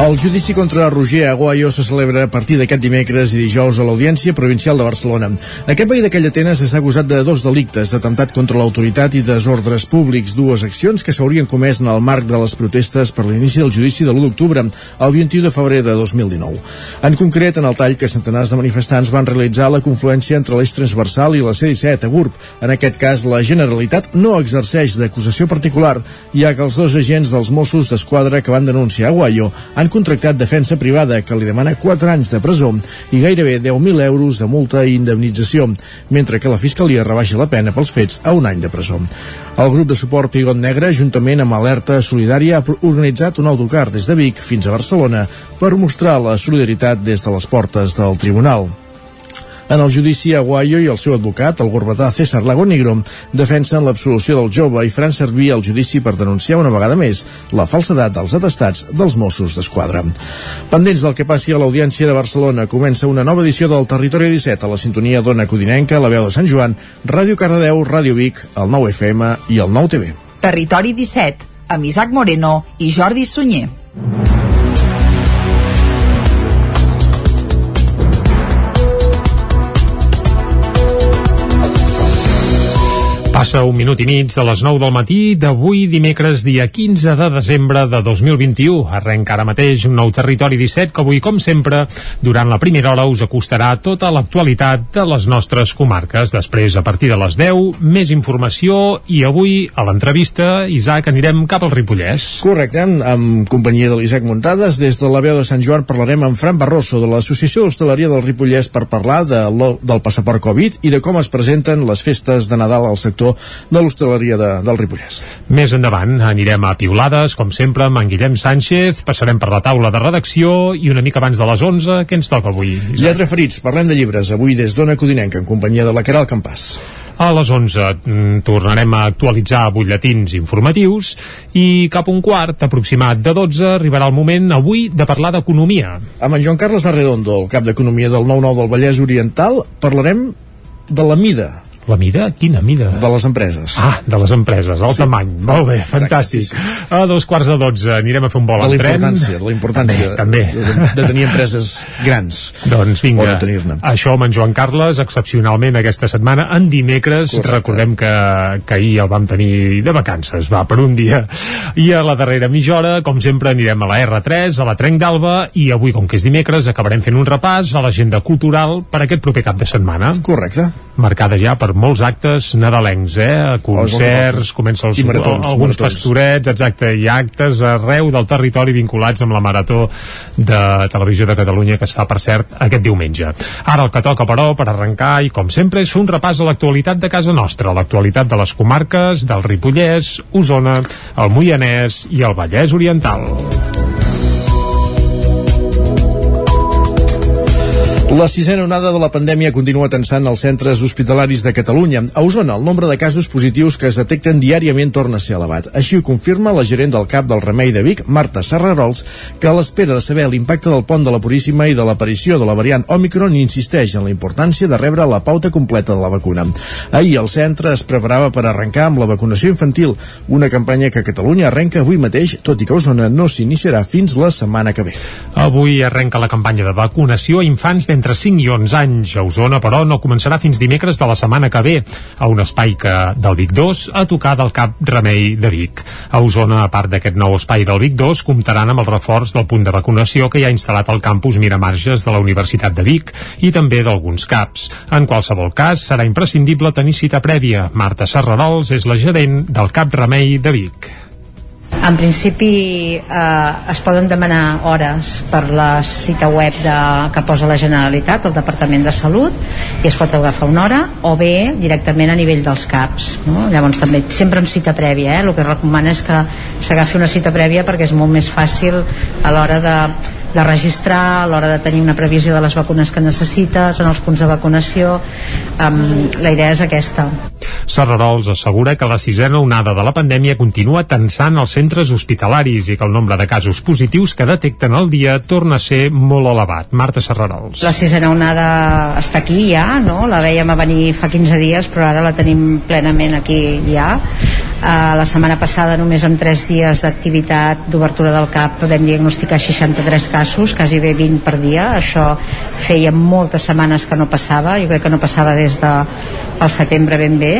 El judici contra Roger Aguayo se celebra a partir d'aquest dimecres i dijous a l'Audiència Provincial de Barcelona. Aquest veí d'aquella Atenes està acusat de dos delictes, d'atemptat contra l'autoritat i desordres públics, dues accions que s'haurien comès en el marc de les protestes per l'inici del judici de l'1 d'octubre, el 21 de febrer de 2019. En concret, en el tall que centenars de manifestants van realitzar la confluència entre l'eix transversal i la C-17 a GURB. En aquest cas, la Generalitat no exerceix d'acusació particular, ja que els dos agents dels Mossos d'Esquadra que van denunciar Aguayo han contractat defensa privada que li demana 4 anys de presó i gairebé 10.000 euros de multa i indemnització, mentre que la Fiscalia rebaixa la pena pels fets a un any de presó. El grup de suport Pigot Negre, juntament amb Alerta Solidària, ha organitzat un autocar des de Vic fins a Barcelona per mostrar la solidaritat des de les portes del tribunal. En el judici, Aguayo i el seu advocat, el gorbatà César Lagonigro, defensen l'absolució del jove i faran servir el judici per denunciar una vegada més la falsedat dels atestats dels Mossos d'Esquadra. Pendents del que passi a l'Audiència de Barcelona, comença una nova edició del Territori 17 a la sintonia d'Ona Codinenca, la veu de Sant Joan, Ràdio Cardedeu, Ràdio Vic, el 9 FM i el 9 TV. Territori 17, amb Isaac Moreno i Jordi Sunyer. Passa un minut i mig de les 9 del matí d'avui dimecres dia 15 de desembre de 2021. Arrenca ara mateix un nou territori 17 que avui, com sempre, durant la primera hora us acostarà tota l'actualitat de les nostres comarques. Després, a partir de les 10, més informació i avui, a l'entrevista, Isaac, anirem cap al Ripollès. Correcte, amb companyia de l'Isaac Muntades. Des de la veu de Sant Joan parlarem amb Fran Barroso de l'Associació d'Hostaleria del Ripollès per parlar de del passaport Covid i de com es presenten les festes de Nadal al sector de l'hostaleria de, del Ripollès. Més endavant anirem a Piulades, com sempre, amb en Guillem Sánchez, passarem per la taula de redacció i una mica abans de les 11, què ens toca avui? Lletra ferits, parlem de llibres, avui des d'Ona Codinenca, en companyia de la Caral Campàs. A les 11 mm, tornarem a actualitzar butlletins informatius i cap un quart aproximat de 12 arribarà el moment avui de parlar d'economia. Amb en Joan Carles Arredondo, el cap d'Economia del 9-9 del Vallès Oriental, parlarem de la mida la mida? Quina mida? De les empreses. Ah, de les empreses, el sí. tamany. Molt bé, fantàstic. Exacte, sí, sí. A dos quarts de dotze anirem a fer un vol en tren. De la importància també, també. De, de tenir empreses grans. Doncs vinga, o de tenir-ne. això amb en Joan Carles, excepcionalment aquesta setmana, en dimecres, Correcte. recordem que, que ahir el vam tenir de vacances, va, per un dia. I a la darrera mitja hora, com sempre, anirem a la R3, a la Trenc d'Alba, i avui, com que és dimecres, acabarem fent un repàs a l'agenda cultural per aquest proper cap de setmana. Correcte. Marcada ja per molts actes nadalencs, eh? Concerts, comença els, maratons, alguns maratons. pastorets, exacte, i actes arreu del territori vinculats amb la Marató de Televisió de Catalunya que es fa, per cert, aquest diumenge. Ara el que toca, però, per arrencar, i com sempre, és un repàs a l'actualitat de casa nostra, l'actualitat de les comarques del Ripollès, Osona, el Moianès i el Vallès Oriental. La sisena onada de la pandèmia continua tensant els centres hospitalaris de Catalunya. A Osona, el nombre de casos positius que es detecten diàriament torna a ser elevat. Així ho confirma la gerent del CAP del Remei de Vic, Marta Serrarols, que a l'espera de saber l'impacte del pont de la Puríssima i de l'aparició de la variant Omicron insisteix en la importància de rebre la pauta completa de la vacuna. Ahir el centre es preparava per arrencar amb la vacunació infantil, una campanya que Catalunya arrenca avui mateix, tot i que Osona no s'iniciarà fins la setmana que ve. Avui arrenca la campanya de vacunació a infants d'entre entre 5 i 11 anys. A Osona, però, no començarà fins dimecres de la setmana que ve, a un espai que del Vic 2 a tocar del Cap Remei de Vic. A Osona, a part d'aquest nou espai del Vic 2, comptaran amb el reforç del punt de vacunació que hi ha instal·lat al campus Miramarges de la Universitat de Vic i també d'alguns CAPs. En qualsevol cas, serà imprescindible tenir cita prèvia. Marta Serradols és la gerent del Cap Remei de Vic. En principi eh, es poden demanar hores per la cita web de, que posa la Generalitat, el Departament de Salut, i es pot agafar una hora, o bé directament a nivell dels CAPs. No? Llavors també sempre amb cita prèvia, eh? el que recomana és que s'agafi una cita prèvia perquè és molt més fàcil a l'hora de de registrar, a l'hora de tenir una previsió de les vacunes que necessites, en els punts de vacunació. Um, la idea és aquesta. Serrarols assegura que la sisena onada de la pandèmia continua tensant els centres hospitalaris i que el nombre de casos positius que detecten al dia torna a ser molt elevat. Marta Serrarols. La sisena onada està aquí ja, no? La veiem a venir fa 15 dies, però ara la tenim plenament aquí ja. Uh, la setmana passada només amb 3 dies d'activitat d'obertura del CAP podem diagnosticar 63 casos, quasi bé 20 per dia. Això feia moltes setmanes que no passava, jo crec que no passava des de el setembre ben bé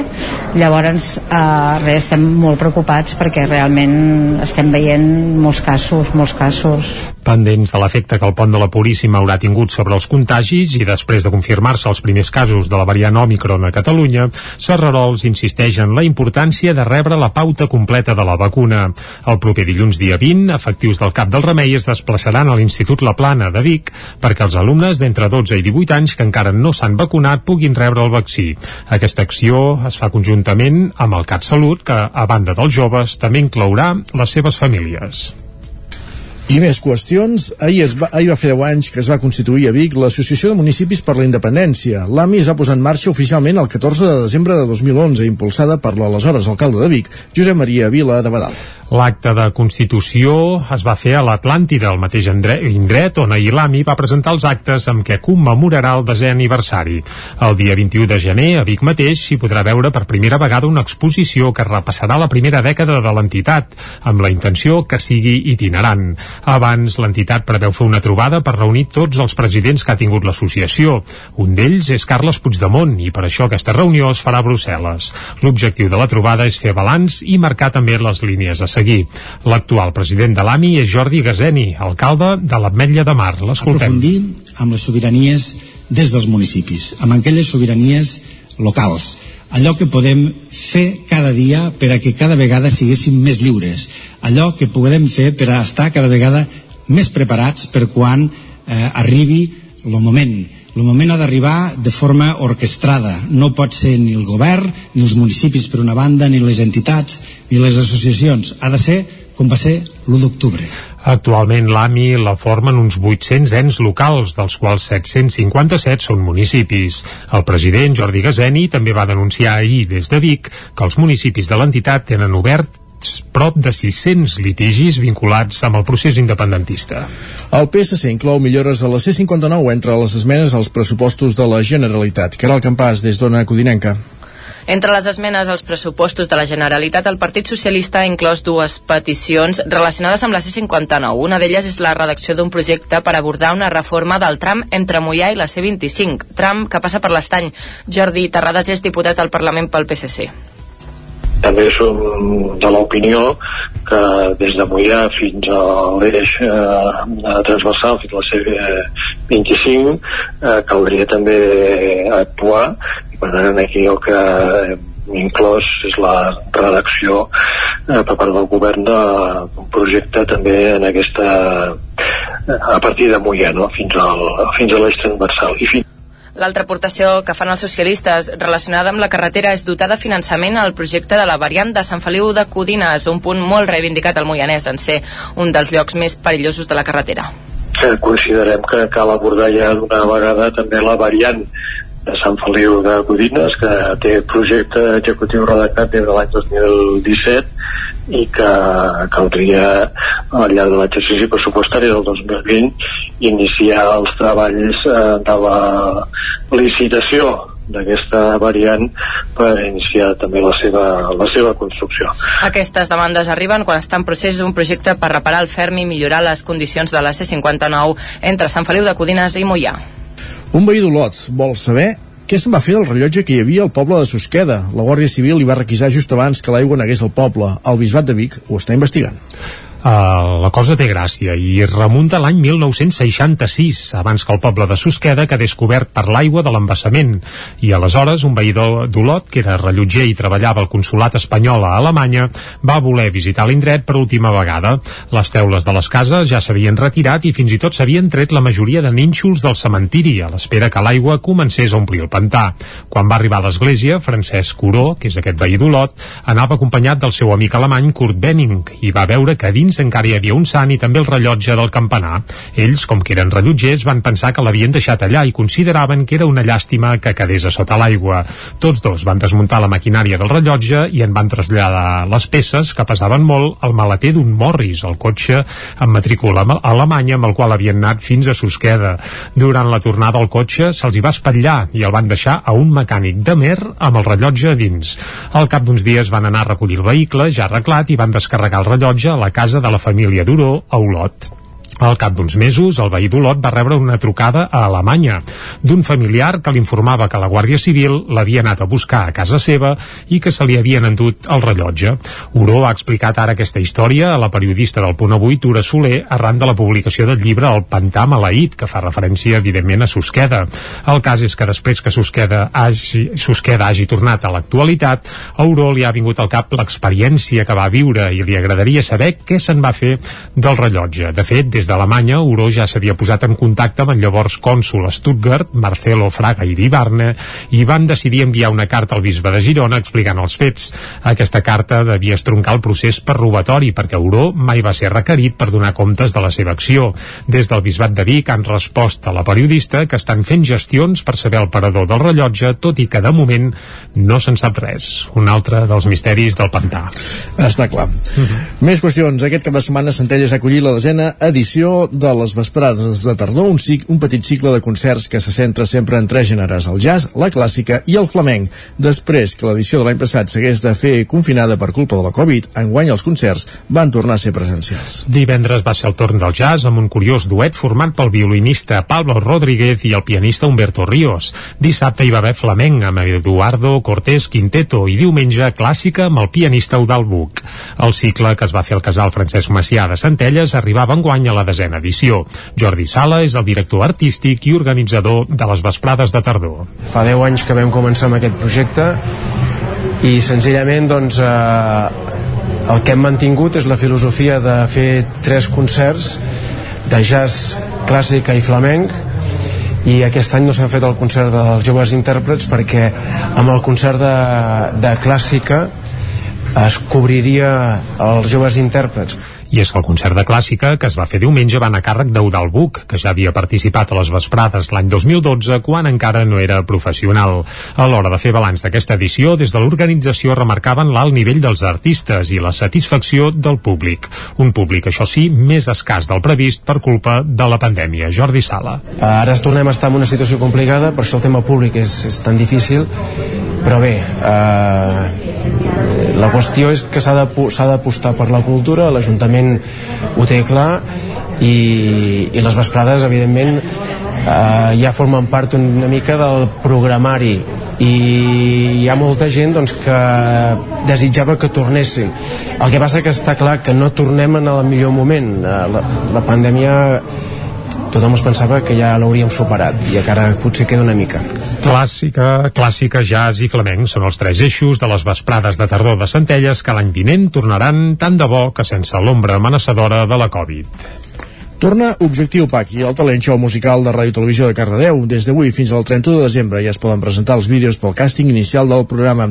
llavors eh, res, estem molt preocupats perquè realment estem veient molts casos, molts casos pendents de l'efecte que el pont de la Puríssima haurà tingut sobre els contagis i després de confirmar-se els primers casos de la variant Omicron a Catalunya, Serrarols insisteix en la importància de rebre la pauta completa de la vacuna. El proper dilluns dia 20, efectius del Cap del Remei es desplaçaran a l'Institut La Plana de Vic perquè els alumnes d'entre 12 i 18 anys que encara no s'han vacunat puguin rebre el vaccí. Aquesta acció es fa conjuntament amb el CatSalut, que, a banda dels joves, també inclourà les seves famílies. I més qüestions. Ahir, es va, ahir va fer 10 anys que es va constituir a Vic l'Associació de Municipis per la Independència. L'AMI es va posar en marxa oficialment el 14 de desembre de 2011, impulsada per l'aleshores alcalde de Vic, Josep Maria Vila de Badal. L'acte de Constitució es va fer a l'Atlàntida, el mateix indret on ahir l'AMI va presentar els actes amb què commemorarà el desè aniversari. El dia 21 de gener, a Vic mateix, s'hi podrà veure per primera vegada una exposició que repassarà la primera dècada de l'entitat, amb la intenció que sigui itinerant. Abans, l'entitat preveu fer una trobada per reunir tots els presidents que ha tingut l'associació. Un d'ells és Carles Puigdemont i per això aquesta reunió es farà a Brussel·les. L'objectiu de la trobada és fer balanç i marcar també les línies a seguir seguir. L'actual president de l'AMI és Jordi Gazeni, alcalde de l'Ametlla de Mar. L'escoltem. Aprofundir amb les sobiranies des dels municipis, amb aquelles sobiranies locals, allò que podem fer cada dia per a que cada vegada siguéssim més lliures, allò que podem fer per a estar cada vegada més preparats per quan eh, arribi el moment el moment ha d'arribar de forma orquestrada. No pot ser ni el govern, ni els municipis per una banda, ni les entitats, ni les associacions. Ha de ser com va ser l'1 d'octubre. Actualment l'AMI la formen uns 800 ens locals, dels quals 757 són municipis. El president Jordi Gazeni també va denunciar ahir des de Vic que els municipis de l'entitat tenen obert prop de 600 litigis vinculats amb el procés independentista. El PSC inclou millores a la C-59 entre les esmenes als pressupostos de la Generalitat. Caral Campàs, des d'Ona Codinenca. Entre les esmenes als pressupostos de la Generalitat, el Partit Socialista ha inclòs dues peticions relacionades amb la C-59. Una d'elles és la redacció d'un projecte per abordar una reforma del tram entre Mollà i la C-25, tram que passa per l'estany. Jordi Terrades és diputat al Parlament pel PSC també som de l'opinió que des de Mollà fins a l'eix eh, transversal fins a la C25 eh, caldria també actuar i per tant aquí el que inclòs és la redacció eh, per part del govern d'un projecte també en aquesta a partir de Mollà no? fins, al, fins a l'eix transversal i fins L'altra aportació que fan els socialistes relacionada amb la carretera és dotar de finançament al projecte de la variant de Sant Feliu de Codines, un punt molt reivindicat al Moianès en ser un dels llocs més perillosos de la carretera. Considerem que cal abordar ja d'una vegada també la variant de Sant Feliu de Codines, que té projecte executiu redactat des de l'any 2017 i que caldria al llarg de l'exercici pressupostari del 2020 iniciar els treballs eh, de la licitació d'aquesta variant per iniciar també la seva, la seva construcció. Aquestes demandes arriben quan està en procés un projecte per reparar el ferm i millorar les condicions de la C-59 entre Sant Feliu de Codines i Mollà. Un veí d'Olot vol saber què se'n va fer del rellotge que hi havia al poble de Susqueda? La Guàrdia Civil li va requisar just abans que l'aigua negués al poble. El Bisbat de Vic ho està investigant. Uh, la cosa té gràcia i remunta l'any 1966, abans que el poble de Susqueda quedés cobert per l'aigua de l'embassament. I aleshores un veïdor d'Olot, que era rellotger i treballava al consulat espanyol a Alemanya, va voler visitar l'indret per última vegada. Les teules de les cases ja s'havien retirat i fins i tot s'havien tret la majoria de nínxols del cementiri a l'espera que l'aigua comencés a omplir el pantà. Quan va arribar a l'església, Francesc Coró, que és aquest veí d'Olot, anava acompanyat del seu amic alemany Kurt Benning i va veure que dins dins encara hi havia un sant i també el rellotge del campanar. Ells, com que eren rellotgers, van pensar que l'havien deixat allà i consideraven que era una llàstima que quedés a sota l'aigua. Tots dos van desmuntar la maquinària del rellotge i en van traslladar les peces, que pesaven molt, al maleter d'un Morris, el cotxe amb matrícula alemanya amb el qual havien anat fins a Susqueda. Durant la tornada al cotxe se'ls hi va espatllar i el van deixar a un mecànic de mer amb el rellotge a dins. Al cap d'uns dies van anar a recollir el vehicle ja arreglat i van descarregar el rellotge a la casa de la família Duró a Olot. Al cap d'uns mesos, el veí d'Olot va rebre una trucada a Alemanya d'un familiar que l'informava que la Guàrdia Civil l'havia anat a buscar a casa seva i que se li havien endut el rellotge. Uro ha explicat ara aquesta història a la periodista del Punt Avui, Tura Soler, arran de la publicació del llibre El Pantà Maleït, que fa referència, evidentment, a Susqueda. El cas és que després que Susqueda hagi, Susqueda hagi tornat a l'actualitat, a Uro li ha vingut al cap l'experiència que va viure i li agradaria saber què se'n va fer del rellotge. De fet, des d'Alemanya, Uro ja s'havia posat en contacte amb el llavors cònsul a Stuttgart, Marcelo Fraga i Ribarne, i van decidir enviar una carta al bisbe de Girona explicant els fets. Aquesta carta devia estroncar el procés per robatori, perquè Uro mai va ser requerit per donar comptes de la seva acció. Des del bisbat de Vic han respost a la periodista que estan fent gestions per saber el parador del rellotge, tot i que de moment no se'n sap res. Un altre dels misteris del pantà. Està clar. Uh -huh. Més qüestions. Aquest cap de setmana Centelles ha acollit la desena edició edició de les vesprades de tardor, un, cic, un petit cicle de concerts que se centra sempre en tres gèneres, el jazz, la clàssica i el flamenc. Després que l'edició de l'any passat s'hagués de fer confinada per culpa de la Covid, enguany els concerts van tornar a ser presencials. Divendres va ser el torn del jazz amb un curiós duet format pel violinista Pablo Rodríguez i el pianista Humberto Ríos. Dissabte hi va haver flamenc amb Eduardo Cortés Quinteto i diumenge clàssica amb el pianista Eudal Buc. El cicle que es va fer al casal Francesc Macià de Centelles arribava enguany a la desena edició. Jordi Sala és el director artístic i organitzador de les vesprades de tardor. Fa 10 anys que vam començar amb aquest projecte i senzillament doncs, eh, el que hem mantingut és la filosofia de fer tres concerts de jazz, clàssica i flamenc i aquest any no s'ha fet el concert dels joves intèrprets perquè amb el concert de, de clàssica es cobriria els joves intèrprets i és que el concert de clàssica, que es va fer diumenge, va anar a càrrec d'Eudal Buc, que ja havia participat a les vesprades l'any 2012, quan encara no era professional. A l'hora de fer balanç d'aquesta edició, des de l'organització remarcaven l'alt nivell dels artistes i la satisfacció del públic. Un públic, això sí, més escàs del previst per culpa de la pandèmia. Jordi Sala. Ara tornem a estar en una situació complicada, per això el tema públic és, és tan difícil, però bé, eh, la qüestió és que s'ha d'apostar per la cultura, l'Ajuntament ho té clar i, i les vesprades evidentment eh, ja formen part una mica del programari. I hi ha molta gent doncs, que desitjava que tornessin. El que passa que està clar que no tornem en el millor moment. Eh, la, la pandèmia tothom es pensava que ja l'hauríem superat i encara potser queda una mica. Clàssica, clàssica, jazz i flamenc són els tres eixos de les vesprades de tardor de Centelles que l'any vinent tornaran tant de bo que sense l'ombra amenaçadora de la Covid. Torna Objectiu Paqui, el talent show musical de Ràdio Televisió de Cardedeu. Des d'avui fins al 31 de desembre ja es poden presentar els vídeos pel càsting inicial del programa.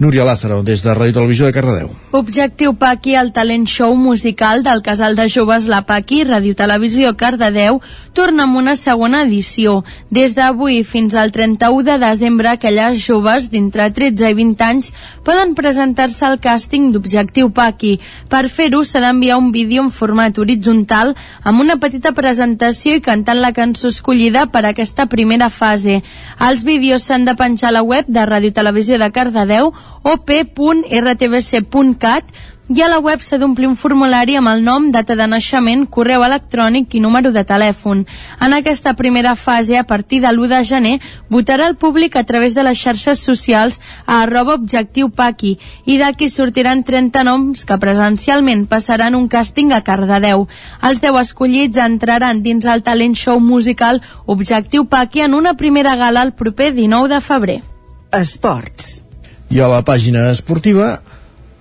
Núria Lázaro, des de Ràdio Televisió de Cardedeu. Objectiu Paqui, el talent show musical del casal de joves La Paqui, Ràdio Televisió Cardedeu, torna amb una segona edició. Des d'avui fins al 31 de desembre, aquelles joves d'entre 13 i 20 anys poden presentar-se al càsting d'Objectiu Paqui. Per fer-ho s'ha d'enviar un vídeo en format horitzontal amb una una petita presentació i cantant la cançó escollida per a aquesta primera fase. Els vídeos s'han de penjar a la web de Ràdio Televisió de Cardedeu o p.rtbc.cat i a la web s'ha d'omplir un formulari amb el nom, data de naixement, correu electrònic i número de telèfon. En aquesta primera fase, a partir de l'1 de gener, votarà el públic a través de les xarxes socials a arroba objectiu paqui i d'aquí sortiran 30 noms que presencialment passaran un càsting a Cardedeu. Els 10 escollits entraran dins el talent show musical Objectiu Paqui en una primera gala el proper 19 de febrer. Esports. I a la pàgina esportiva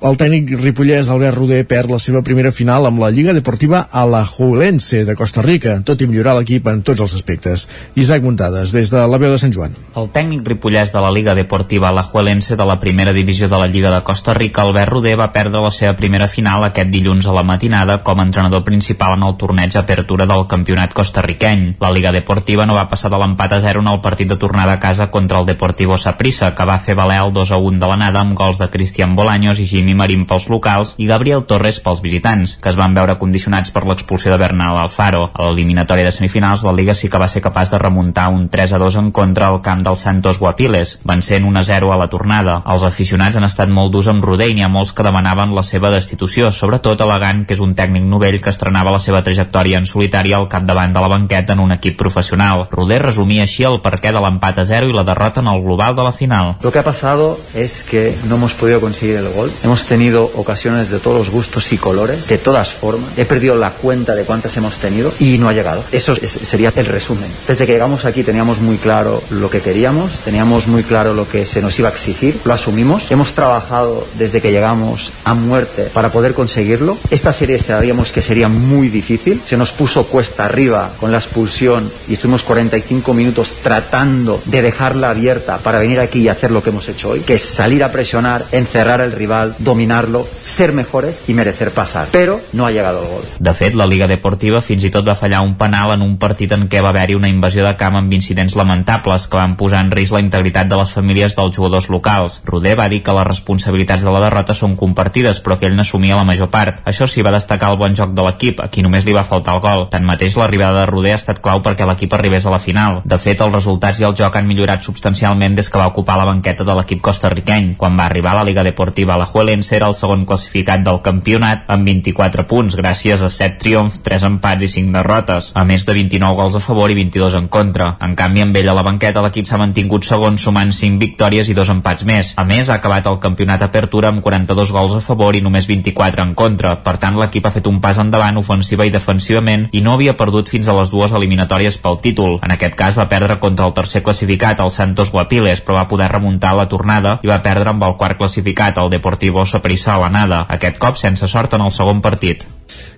El tècnic ripollès Albert Roder perd la seva primera final amb la Lliga Deportiva Alajuelense de Costa Rica, tot i millorar l'equip en tots els aspectes. Isaac Muntades, des de la veu de Sant Joan. El tècnic ripollès de la Liga Deportiva Alajuelense de la primera divisió de la Lliga de Costa Rica, Albert Roder, va perdre la seva primera final aquest dilluns a la matinada com a entrenador principal en el torneig Apertura del campionat costarriqueny. La Liga Deportiva no va passar de l'empat a 0 en el partit de tornada a casa contra el Deportivo Saprissa, que va fer valer el 2 a 1 de l'anada amb gols de Cristian Bolaños i Jimmy Toni Marín pels locals i Gabriel Torres pels visitants, que es van veure condicionats per l'expulsió de Bernal Alfaro. A l'eliminatòria de semifinals, la Liga sí que va ser capaç de remuntar un 3 a 2 en contra al camp dels Santos Guapiles, vencent 1 a 0 a la tornada. Els aficionats han estat molt durs amb Roder i n'hi ha molts que demanaven la seva destitució, sobretot elegant que és un tècnic novell que estrenava la seva trajectòria en solitari al capdavant de la banqueta en un equip professional. Roder resumia així el perquè de l'empat a 0 i la derrota en el global de la final. Lo que ha pasado es que no hemos podido conseguir el gol. Hemos tenido ocasiones de todos los gustos y colores, de todas formas. He perdido la cuenta de cuántas hemos tenido y no ha llegado. Eso es, sería el resumen. Desde que llegamos aquí teníamos muy claro lo que queríamos, teníamos muy claro lo que se nos iba a exigir, lo asumimos. Hemos trabajado desde que llegamos a muerte para poder conseguirlo. Esta serie sabíamos que sería muy difícil. Se nos puso cuesta arriba con la expulsión y estuvimos 45 minutos tratando de dejarla abierta para venir aquí y hacer lo que hemos hecho hoy, que es salir a presionar, encerrar al rival, dominarlo, ser mejores y merecer pasar. Pero no ha llegado el gol. De fet, la Liga Deportiva fins i tot va fallar un penal en un partit en què va haver-hi una invasió de camp amb incidents lamentables que van posar en risc la integritat de les famílies dels jugadors locals. Roder va dir que les responsabilitats de la derrota són compartides, però que ell n'assumia la major part. Això sí, va destacar el bon joc de l'equip, a qui només li va faltar el gol. Tanmateix, l'arribada de Roder ha estat clau perquè l'equip arribés a la final. De fet, els resultats i el joc han millorat substancialment des que va ocupar la banqueta de l'equip costarriqueny. Quan va arribar a la Liga Deportiva la Juelense era el segon classificat del campionat amb 24 punts, gràcies a 7 triomfs, 3 empats i 5 derrotes, a més de 29 gols a favor i 22 en contra. En canvi, amb ell a la banqueta, l'equip s'ha mantingut segon sumant 5 victòries i 2 empats més. A més, ha acabat el campionat Apertura amb 42 gols a favor i només 24 en contra. Per tant, l'equip ha fet un pas endavant ofensiva i defensivament i no havia perdut fins a les dues eliminatòries pel títol. En aquest cas va perdre contra el tercer classificat, el Santos Guapiles, però va poder remuntar la tornada i va perdre amb el quart classificat, el Deportivo Saprissa a l'anada, aquest cop sense sort en el segon partit.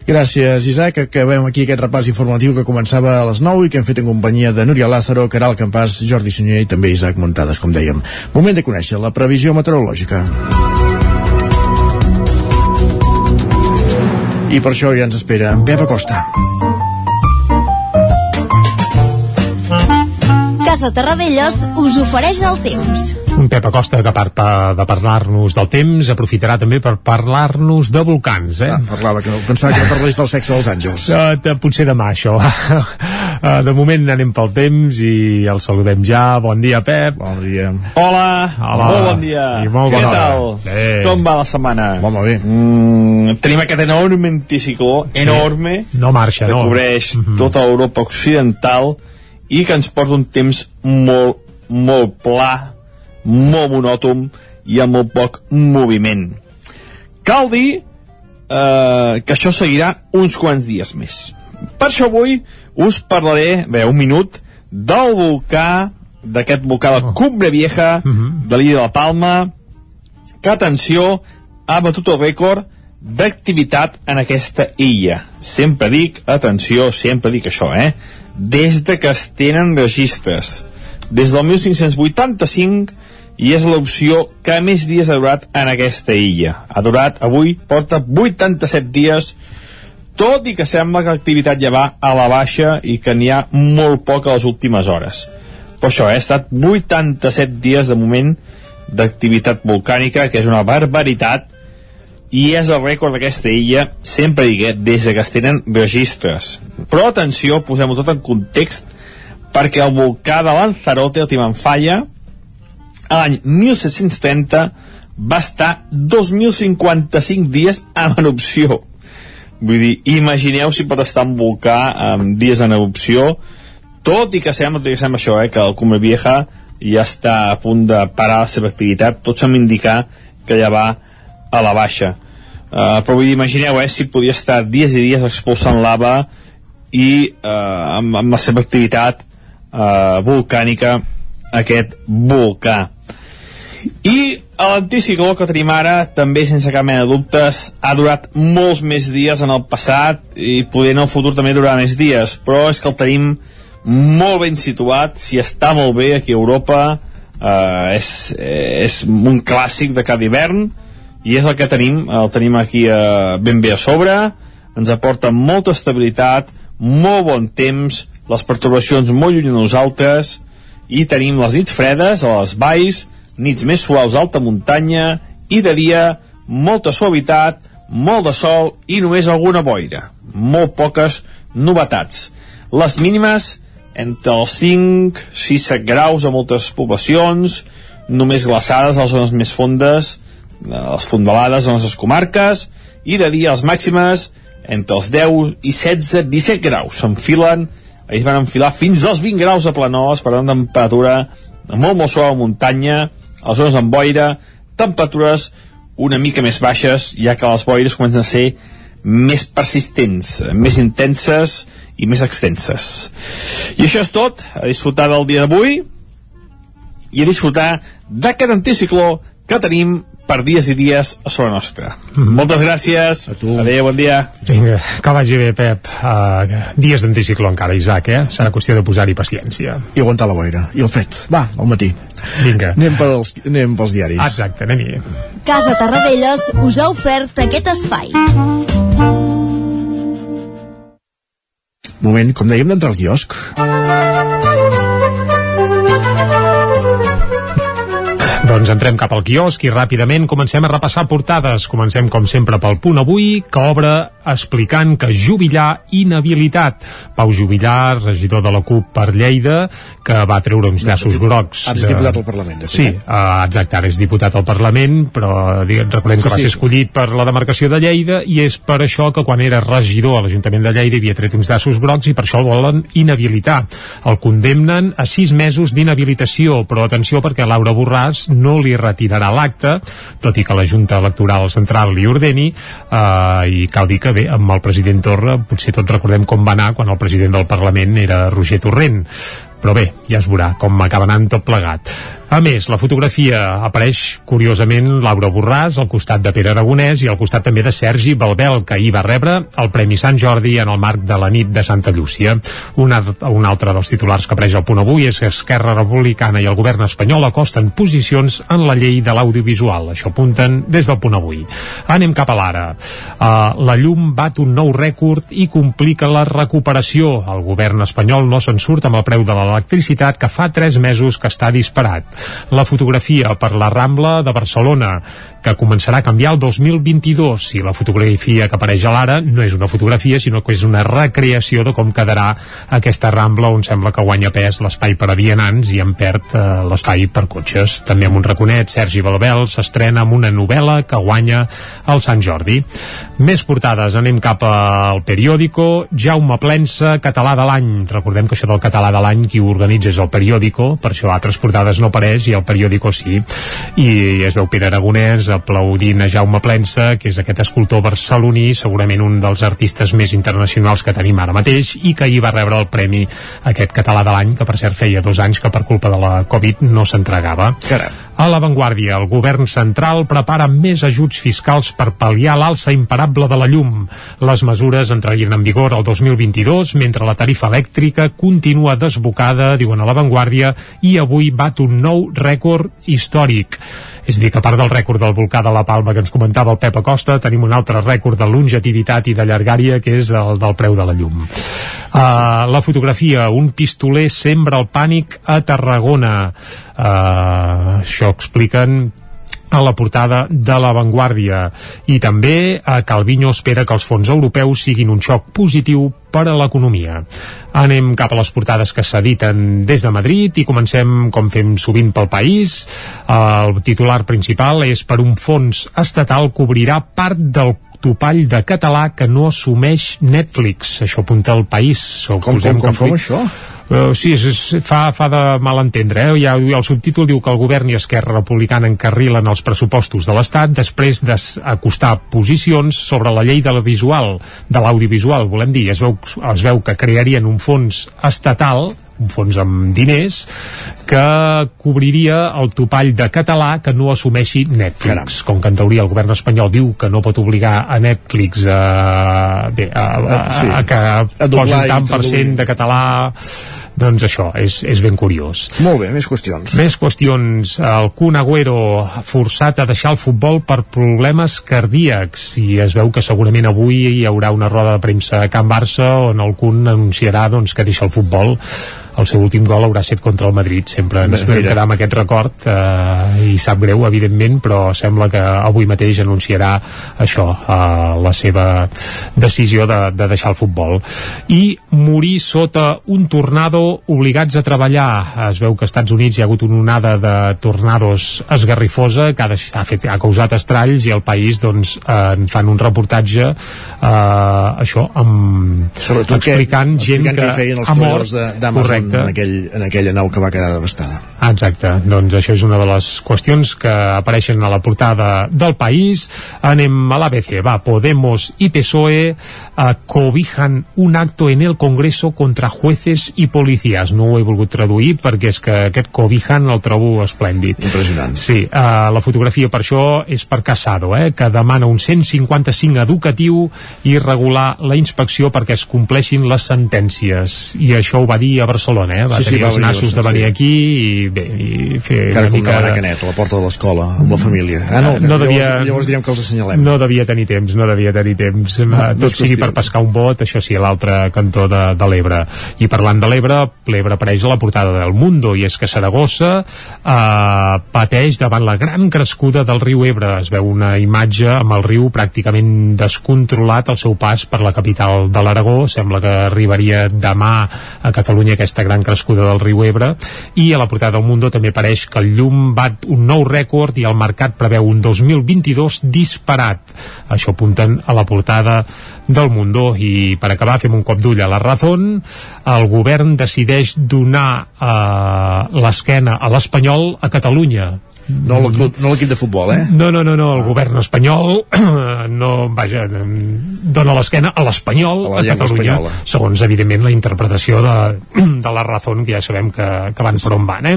Gràcies, Isaac. Acabem aquí aquest repàs informatiu que començava a les 9 i que hem fet en companyia de Núria Lázaro, Caral Campàs, Jordi Sunyer i també Isaac Montades, com dèiem. Moment de conèixer la previsió meteorològica. I per això ja ens espera en Pep Acosta. Casa Terradellos us ofereix el temps. Un Pep Acosta que a part de parlar-nos del temps aprofitarà també per parlar-nos de volcans eh? ah, parlava que pensava que parlés del sexe dels àngels uh, potser demà això uh, de moment anem pel temps i el saludem ja, bon dia Pep bon dia hola, hola. molt bon dia I molt què bon tal? Bé. com va la setmana? molt, molt bé mm, tenim aquest enorme anticicló enorme no marxa, que no. cobreix mm -hmm. tota Europa occidental i que ens porta un temps molt, molt pla molt monòtom i amb molt poc moviment. Cal dir eh, que això seguirà uns quants dies més. Per això avui us parlaré, bé, un minut, del volcà, d'aquest volcà de Cumbre Vieja, uh -huh. de l'illa de la Palma, que, atenció, ha batut el rècord d'activitat en aquesta illa. Sempre dic, atenció, sempre dic això, eh? Des de que es tenen registres. Des del 1585 i és l'opció que més dies ha durat en aquesta illa. Ha durat, avui, porta 87 dies, tot i que sembla que l'activitat ja va a la baixa i que n'hi ha molt poc a les últimes hores. Per això, eh, ha estat 87 dies de moment d'activitat volcànica, que és una barbaritat, i és el rècord d'aquesta illa, sempre eh, des de que es tenen registres. Però atenció, posem-ho tot en context, perquè el volcà de Lanzarote, el Timanfaya, a l'any 1730 va estar 2.055 dies en erupció. Vull dir, imagineu si pot estar un volcà amb dies en erupció, tot i que sembla, tot i que sembla això, eh, que el Cume Vieja ja està a punt de parar la seva activitat, tot sembla indicar que ja va a la baixa. Uh, però vull dir, imagineu, eh, si podia estar dies i dies expulsant lava i uh, amb, amb la seva activitat uh, volcànica aquest volcà. I l'anticicló que tenim ara, també sense cap mena de dubtes, ha durat molts més dies en el passat i poder en el futur també durarà més dies, però és que el tenim molt ben situat, si està molt bé aquí a Europa, eh, és, és un clàssic de cada hivern i és el que tenim, el tenim aquí eh, ben bé a sobre, ens aporta molta estabilitat, molt bon temps, les perturbacions molt lluny de nosaltres i tenim les nits fredes a les valls, nits més suaus a alta muntanya i de dia molta suavitat, molt de sol i només alguna boira. Molt poques novetats. Les mínimes entre els 5, 6, 7 graus a moltes poblacions, només glaçades a les zones més fondes, les fondalades a les comarques, i de dia les màximes entre els 10 i 16, 17 graus. S'enfilen, ells van enfilar fins als 20 graus a Planós, per tant temperatura molt molt suau a muntanya, a zones amb boira, temperatures una mica més baixes, ja que les boires comencen a ser més persistents, més intenses i més extenses. I això és tot, a disfrutar del dia d'avui i a disfrutar d'aquest anticicló que tenim per dies i dies a sobre nostra. Mm -hmm. Moltes gràcies. A tu. Adéu, bon dia. Vinga, que vagi bé, Pep. Uh, dies d'anticicló encara, Isaac, eh? Serà qüestió de posar-hi paciència. I aguantar la boira. I el fred. Va, al matí. Vinga. Anem, pels, anem pels diaris. Exacte, anem-hi. Casa Tarradellas us ha ofert aquest espai. Moment, com dèiem, d'entrar al quiosc. Doncs entrem cap al quiosc i ràpidament comencem a repassar portades. Comencem, com sempre, pel punt avui, que obre explicant que Jubillar inhabilitat. Pau Jubillar, regidor de la CUP per Lleida, que va treure uns llaços grocs. Ara és diputat al Parlament, de Sí, uh, exacte, ara és diputat al Parlament, però diguem, recordem que va ser escollit per la demarcació de Lleida i és per això que quan era regidor a l'Ajuntament de Lleida havia tret uns llaços grocs i per això el volen inhabilitar. El condemnen a sis mesos d'inhabilitació, però atenció perquè Laura Borràs no li retirarà l'acte, tot i que la Junta Electoral Central li ordeni, eh, i cal dir que bé, amb el president Torra potser tots recordem com va anar quan el president del Parlament era Roger Torrent, però bé, ja es veurà com acaba anant tot plegat. A més, la fotografia apareix, curiosament, Laura Borràs al costat de Pere Aragonès i al costat també de Sergi Balbel, que ahir va rebre el Premi Sant Jordi en el marc de la nit de Santa Llúcia. Un, al- un altre dels titulars que apareix al punt avui és que Esquerra Republicana i el govern espanyol acosten posicions en la llei de l'audiovisual. Això apunten des del punt avui. Anem cap a l'ara. Uh, la llum bat un nou rècord i complica la recuperació. El govern espanyol no se'n surt amb el preu de l'electricitat que fa tres mesos que està disparat. La fotografia per la Rambla de Barcelona, que començarà a canviar el 2022. I la fotografia que apareix a l'ara no és una fotografia, sinó que és una recreació de com quedarà aquesta Rambla on sembla que guanya pes l'espai per a vianants i en perd eh, l'espai per cotxes. També amb un raconet, Sergi Balbel s'estrena amb una novel·la que guanya el Sant Jordi. Més portades, anem cap al periòdico. Jaume Plensa, català de l'any. Recordem que això del català de l'any qui ho organitza és el periòdico, per això altres portades no apareix i el periòdico sí. I es veu Pere Aragonès aplaudint a Jaume Plensa, que és aquest escultor barceloní, segurament un dels artistes més internacionals que tenim ara mateix i que ahir va rebre el premi aquest català de l'any, que per cert feia dos anys que per culpa de la Covid no s'entregava. A l'avantguàrdia, el govern central prepara més ajuts fiscals per pal·liar l'alça imparable de la llum. Les mesures entrarien en vigor el 2022, mentre la tarifa elèctrica continua desbocada, diuen a l'avantguàrdia, i avui bat un nou rècord històric. És a dir, que a part del rècord del volcà de la Palma que ens comentava el Pep Acosta, tenim un altre rècord de longetivitat i de llargària, que és el del preu de la llum. Uh, la fotografia, un pistoler sembra el pànic a Tarragona. Uh, això expliquen a la portada de La Vanguardia. I també a Calviño espera que els fons europeus siguin un xoc positiu per a l'economia. Anem cap a les portades que s'editen des de Madrid i comencem, com fem sovint pel país. El titular principal és per un fons estatal cobrirà part del topall de català que no assumeix Netflix. Això apunta el país. Com, com, com, com, com això? Uh, sí, és, és, fa, fa de mal entendre. Eh? Ja, el subtítol diu que el govern i Esquerra Republicana encarrilen els pressupostos de l'Estat després d'acostar posicions sobre la llei de la visual, de l'audiovisual, volem dir. Es veu, es veu que crearien un fons estatal un fons amb diners, que cobriria el topall de català que no assumeixi Netflix. Caram. Com que en teoria el govern espanyol diu que no pot obligar a Netflix a, bé, a, a, a, sí. a que a posi tant per cent de català doncs això, és, és ben curiós. Molt bé, més qüestions. Més qüestions. El Kun Agüero forçat a deixar el futbol per problemes cardíacs i es veu que segurament avui hi haurà una roda de premsa a Can Barça on el Kun anunciarà doncs, que deixa el futbol el seu últim gol haurà set contra el Madrid. Sempre ens vam quedar amb aquest record eh, i sap greu evidentment però sembla que avui mateix anunciarà això, eh, la seva decisió de, de deixar el futbol. I morir sota un tornado obligats a treballar. Es veu que als Estats Units hi ha hagut una onada de tornados esgarrifosa que ha, deixat, ha, fet, ha causat estralls i el país doncs eh, en fan un reportatge eh, això amb, Sobretot explicant que, gent que, que feien els ha mort. d'Amazon en, en, aquell, en aquella nau que va quedar devastada. Exacte, doncs això és una de les qüestions que apareixen a la portada del país. Anem a l'ABC, va, Podemos i PSOE uh, cobijan un acto en el Congreso contra jueces i policías. No ho he volgut traduir perquè és que aquest cobijan el trobo esplèndid. Impressionant. Sí, uh, la fotografia per això és per Casado, eh, que demana un 155 educatiu i regular la inspecció perquè es compleixin les sentències. I això ho va dir a Barcelona Barcelona, eh? va sí, tenir sí, els nassos de venir sí. aquí i bé, i fer Encara una mica... Encara Canet, a la porta de l'escola, amb la família. Ah, no, no devia, llavors, llavors direm que els assenyalem. No devia tenir temps, no devia tenir temps. No, Tot sigui per pescar un bot, això sí, a l'altre cantó de, de l'Ebre. I parlant de l'Ebre, l'Ebre apareix a la portada del Mundo, i és que Saragossa eh, pateix davant la gran crescuda del riu Ebre. Es veu una imatge amb el riu pràcticament descontrolat al seu pas per la capital de l'Aragó. Sembla que arribaria demà a Catalunya aquesta gran crescuda del riu Ebre i a la portada del Mundo també apareix que el llum bat un nou rècord i el mercat preveu un 2022 disparat. Això apunten a la portada del Mundo. I per acabar fem un cop d'ull a la Razón. El govern decideix donar eh, l'esquena a l'Espanyol a Catalunya no l'equip de futbol, eh? No, no, no, no el govern espanyol no, vaja, dona l'esquena a l'espanyol a, a Catalunya, espanyola. segons, evidentment, la interpretació de, de la raó que ja sabem que, que van per on van, eh?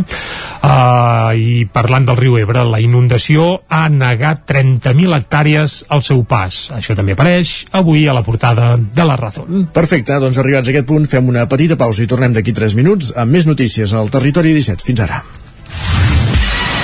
Uh, I parlant del riu Ebre, la inundació ha negat 30.000 hectàrees al seu pas. Això també apareix avui a la portada de la raó. Perfecte, doncs arribats a aquest punt fem una petita pausa i tornem d'aquí 3 minuts amb més notícies al Territori 17. Fins ara.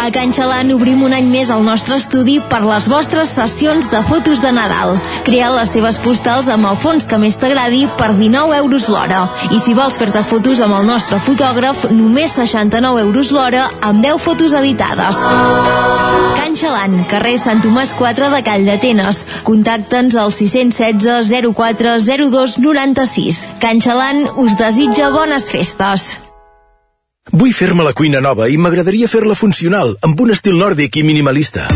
A Can Xalant obrim un any més el nostre estudi per les vostres sessions de fotos de Nadal. Crea les teves postals amb el fons que més t'agradi per 19 euros l'hora. I si vols fer-te fotos amb el nostre fotògraf, només 69 euros l'hora amb 10 fotos editades. Can Xalant, carrer Sant Tomàs 4 de Call d'Atenes. Contacta'ns al 616 04 02 96. Can Xalant us desitja bones festes. Vull fer-me la cuina nova i m'agradaria fer-la funcional, amb un estil nòrdic i minimalista.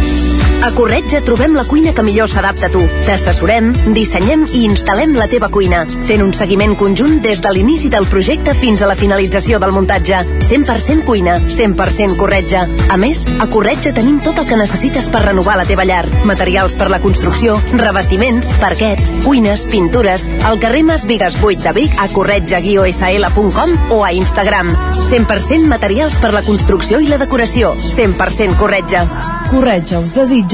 A Corretja trobem la cuina que millor s'adapta a tu. T'assessorem, dissenyem i instal·lem la teva cuina, fent un seguiment conjunt des de l'inici del projecte fins a la finalització del muntatge. 100% cuina, 100% Corretja. A més, a Corretja tenim tot el que necessites per renovar la teva llar. Materials per la construcció, revestiments, parquets, cuines, pintures, al carrer Mas Vigues 8 de Vic a corretja-sl.com o a Instagram. 100% materials per la construcció i la decoració. 100% Corretja. Corretja us desitja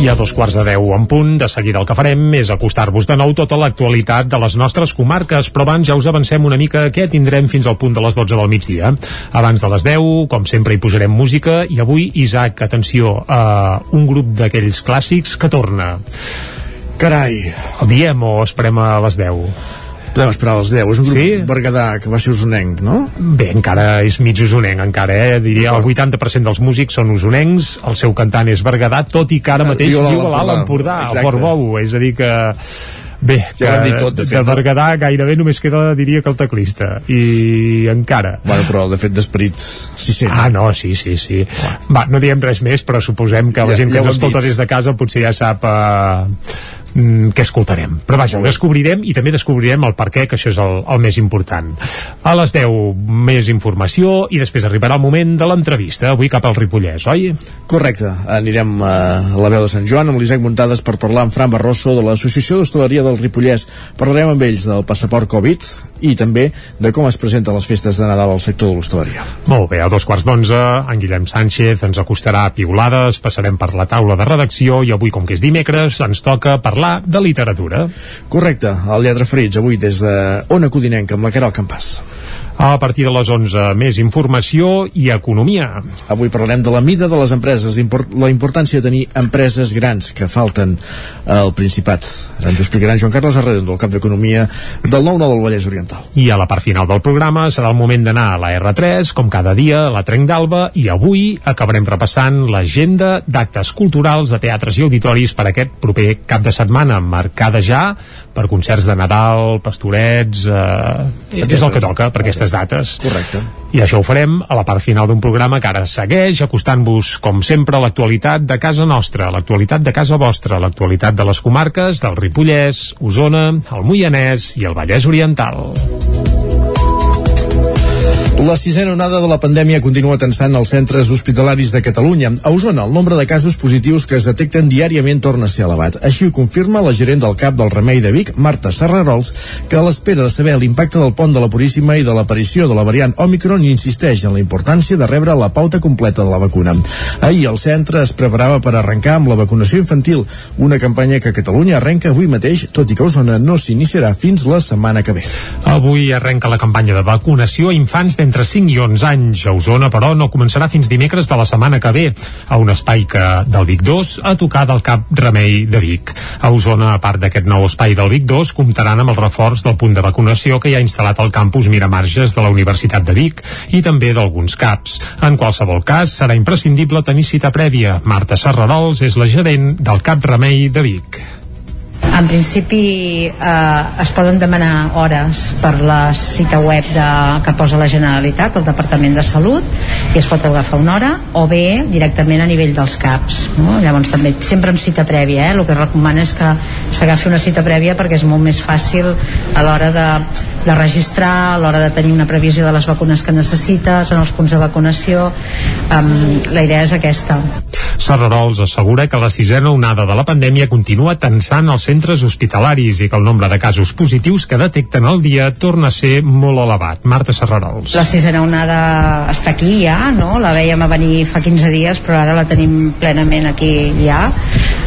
I a dos quarts de deu en punt, de seguida el que farem és acostar-vos de nou tota l'actualitat de les nostres comarques, però abans ja us avancem una mica què tindrem fins al punt de les 12 del migdia. Abans de les 10, com sempre, hi posarem música i avui, Isaac, atenció, a un grup d'aquells clàssics que torna. Carai. El diem o esperem a les 10? Podem esperar a les 10. És un grup Sí? berguedà que va ser usonenc, no? Bé, encara és mig usonenc, encara, eh? Diria el 80% dels músics són usonencs, el seu cantant és Berguedà, tot i que ara mateix Viu a l'Alt Empordà. A. Portbou, és a dir que... Bé, Ja dit tot, de fet, de no? Berguedà gairebé només queda, diria que el teclista, i encara. Bueno, però de fet d'esperit s'hi sent. Ah, no, sí, sí, sí. Va, no diem res més, però suposem que la Ja- gent que ja ens escolta dit. des de casa potser ja sap eh, mm, què escoltarem. Però vaja, ho descobrirem i també descobrirem el per què, que això és el, el més important. A les 10 més informació i després arribarà el moment de l'entrevista, avui cap al Ripollès, oi? Correcte. Anirem a la veu de Sant Joan amb l'Isaac Muntades per parlar amb Fran Barroso de l'Associació d'Hostaleria del Ripollès. Parlarem amb ells del passaport Covid i també de com es presenten les festes de Nadal al sector de l'hostaleria. Molt bé, a dos quarts d'onze, en Guillem Sánchez ens acostarà a piulades, passarem per la taula de redacció i avui, com que és dimecres, ens toca parlar de literatura. Correcte, el Lladre Ferits, avui des de Ona Codinenca amb la Caral Campàs. A partir de les 11, més informació i economia. Avui parlarem de la mida de les empreses, la importància de tenir empreses grans que falten al Principat. Ens ho explicarà Joan Carles Arredondo, el cap d'Economia del 9-9 del Vallès Oriental. I a la part final del programa serà el moment d'anar a la R3, com cada dia, a la Trenc d'Alba, i avui acabarem repassant l'agenda d'actes culturals, de teatres i auditoris per aquest proper cap de setmana, marcada ja per concerts de Nadal, pastorets... Eh, és el que toca per aquestes dates. Correcte. I això ho farem a la part final d'un programa que ara segueix acostant-vos, com sempre, a l'actualitat de casa nostra, l'actualitat de casa vostra, l'actualitat de les comarques del Ripollès, Osona, el Moianès i el Vallès Oriental. La sisena onada de la pandèmia continua tensant els centres hospitalaris de Catalunya. A Osona, el nombre de casos positius que es detecten diàriament torna a ser elevat. Així ho confirma la gerent del CAP del Remei de Vic, Marta Serrarols, que a l'espera de saber l'impacte del pont de la Puríssima i de l'aparició de la variant Omicron insisteix en la importància de rebre la pauta completa de la vacuna. Ahir el centre es preparava per arrencar amb la vacunació infantil, una campanya que Catalunya arrenca avui mateix, tot i que Osona no s'iniciarà fins la setmana que ve. Avui arrenca la campanya de vacunació a infants d'entre 5 i 11 anys. A Osona, però, no començarà fins dimecres de la setmana que ve, a un espai que del Vic 2 a tocar del Cap Remei de Vic. A Osona, a part d'aquest nou espai del Vic 2, comptaran amb el reforç del punt de vacunació que hi ha instal·lat al campus Miramarges de la Universitat de Vic i també d'alguns CAPs. En qualsevol cas, serà imprescindible tenir cita prèvia. Marta Serrarols és la gerent del Cap Remei de Vic. En principi eh, es poden demanar hores per la cita web de, que posa la Generalitat, el Departament de Salut, i es pot agafar una hora, o bé directament a nivell dels CAPs. No? Llavors també sempre amb cita prèvia, eh? el que recomana és que s'agafi una cita prèvia perquè és molt més fàcil a l'hora de, de registrar, a l'hora de tenir una previsió de les vacunes que necessites, en els punts de vacunació. Um, la idea és aquesta. Serrarols assegura que la sisena onada de la pandèmia continua tensant els centres hospitalaris i que el nombre de casos positius que detecten al dia torna a ser molt elevat. Marta Serrarols. La sisena onada està aquí ja, no? La veiem a venir fa 15 dies, però ara la tenim plenament aquí ja.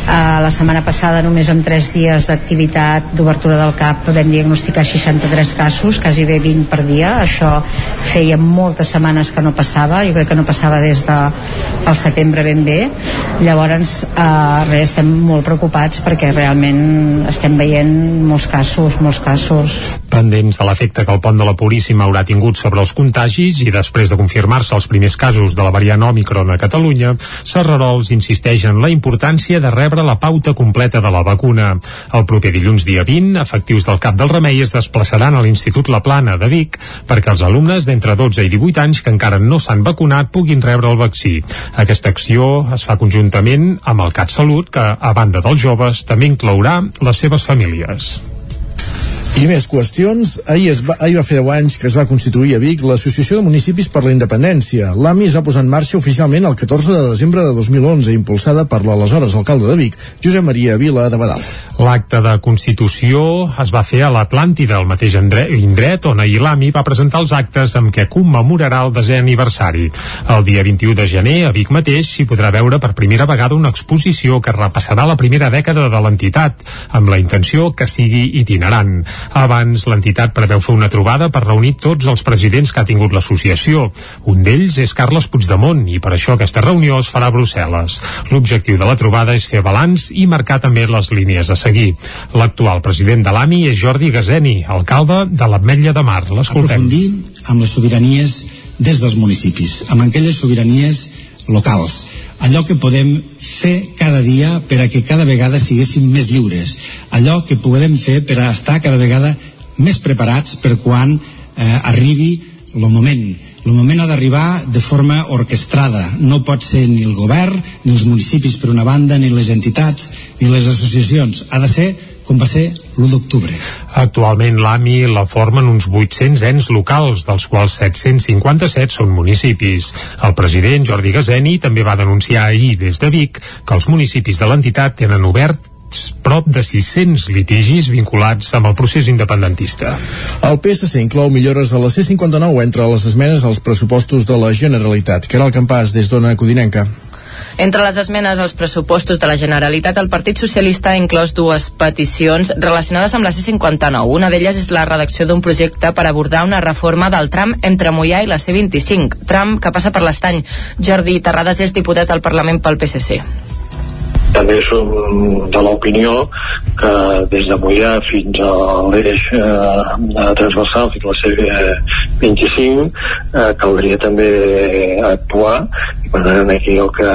Uh, la setmana passada, només amb 3 dies d'activitat d'obertura del CAP, vam diagnosticar 63 casos, quasi bé 20 per dia. Això feia moltes setmanes que no passava, jo crec que no passava des de el setembre ben bé. Llavors, uh, res, estem molt preocupats perquè realment estem veient molts casos, molts casos. Pendents de l'efecte que el pont de la Puríssima haurà tingut sobre els contagis i després de confirmar-se els primers casos de la variant Omicron a Catalunya, Serrarols insisteix en la importància de rebre la pauta completa de la vacuna. El proper dilluns dia 20, efectius del Cap del Remei es desplaçaran a l'Institut La Plana de Vic perquè els alumnes d'entre 12 i 18 anys que encara no s'han vacunat puguin rebre el vaccí. Aquesta acció es fa conjuntament amb el CatSalut, que, a banda dels joves, també inclourà les seves famílies. I més qüestions. Ahir, es va, ahir va fer 10 anys que es va constituir a Vic l'Associació de Municipis per la Independència. L'AMI es va posar en marxa oficialment el 14 de desembre de 2011, impulsada per l'aleshores alcalde de Vic, Josep Maria Vila de Badal. L'acte de constitució es va fer a l'Atlàntida, el mateix indret on ahir l'AMI va presentar els actes amb què commemorarà el desè aniversari. El dia 21 de gener, a Vic mateix, s'hi podrà veure per primera vegada una exposició que repassarà la primera dècada de l'entitat, amb la intenció que sigui itinerant. Abans, l'entitat preveu fer una trobada per reunir tots els presidents que ha tingut l'associació. Un d'ells és Carles Puigdemont i per això aquesta reunió es farà a Brussel·les. L'objectiu de la trobada és fer balanç i marcar també les línies a seguir. L'actual president de l'AMI és Jordi Gazeni, alcalde de l'Ametlla de Mar. L'escoltem. Aprofundir amb les sobiranies des dels municipis, amb aquelles sobiranies locals allò que podem fer cada dia per a que cada vegada siguéssim més lliures, allò que podem fer per a estar cada vegada més preparats per quan eh, arribi el moment. El moment ha d'arribar de forma orquestrada. No pot ser ni el govern, ni els municipis per una banda, ni les entitats, ni les associacions. Ha de ser com va ser l'1 d'octubre. Actualment l'AMI la formen uns 800 ens locals, dels quals 757 són municipis. El president Jordi Gazeni també va denunciar ahir des de Vic que els municipis de l'entitat tenen obert prop de 600 litigis vinculats amb el procés independentista. El PSC inclou millores a la C-59 entre les esmenes als pressupostos de la Generalitat. Que era el campàs des d'Ona Codinenca. Entre les esmenes als pressupostos de la Generalitat, el Partit Socialista ha inclòs dues peticions relacionades amb la C-59. Una d'elles és la redacció d'un projecte per abordar una reforma del tram entre Mollà i la C-25, tram que passa per l'estany. Jordi Terrades és diputat al Parlament pel PSC també som de l'opinió que des de Mollà fins a l'eix eh, transversal fins a la C25 eh, caldria també actuar i per tant aquí el que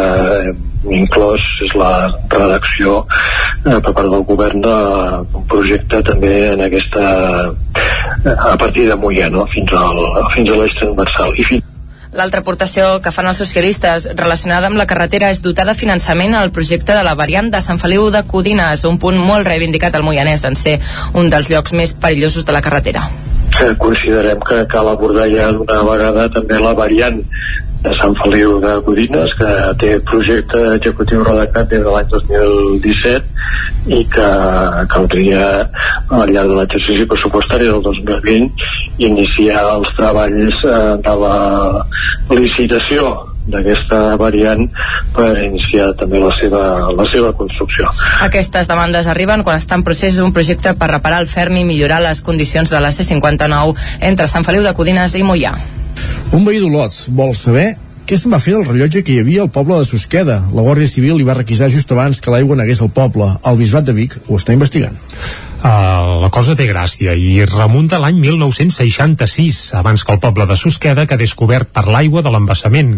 inclòs és la redacció eh, per part del govern d'un projecte també en aquesta eh, a partir de Mollà no? fins, al, fins a l'eix transversal i fins L'altra aportació que fan els socialistes relacionada amb la carretera és dotar de finançament al projecte de la variant de Sant Feliu de Codines, un punt molt reivindicat al Moianès en ser un dels llocs més perillosos de la carretera. Considerem que cal abordar ja d'una vegada també la variant de Sant Feliu de Codines que té projecte executiu redactat des de l'any 2017 i que caldria al llarg de l'exercici pressupostari del 2020 iniciar els treballs eh, de la licitació d'aquesta variant per iniciar també la seva, la seva construcció. Aquestes demandes arriben quan està en procés un projecte per reparar el ferm i millorar les condicions de la C-59 entre Sant Feliu de Codines i Mollà. Un veí d'Olot vol saber què se'n va fer del rellotge que hi havia al poble de Susqueda? La Guàrdia Civil li va requisar just abans que l'aigua negués al poble. El Bisbat de Vic ho està investigant. Uh, la cosa té gràcia i remunta l'any 1966, abans que el poble de Susqueda quedés cobert per l'aigua de l'embassament.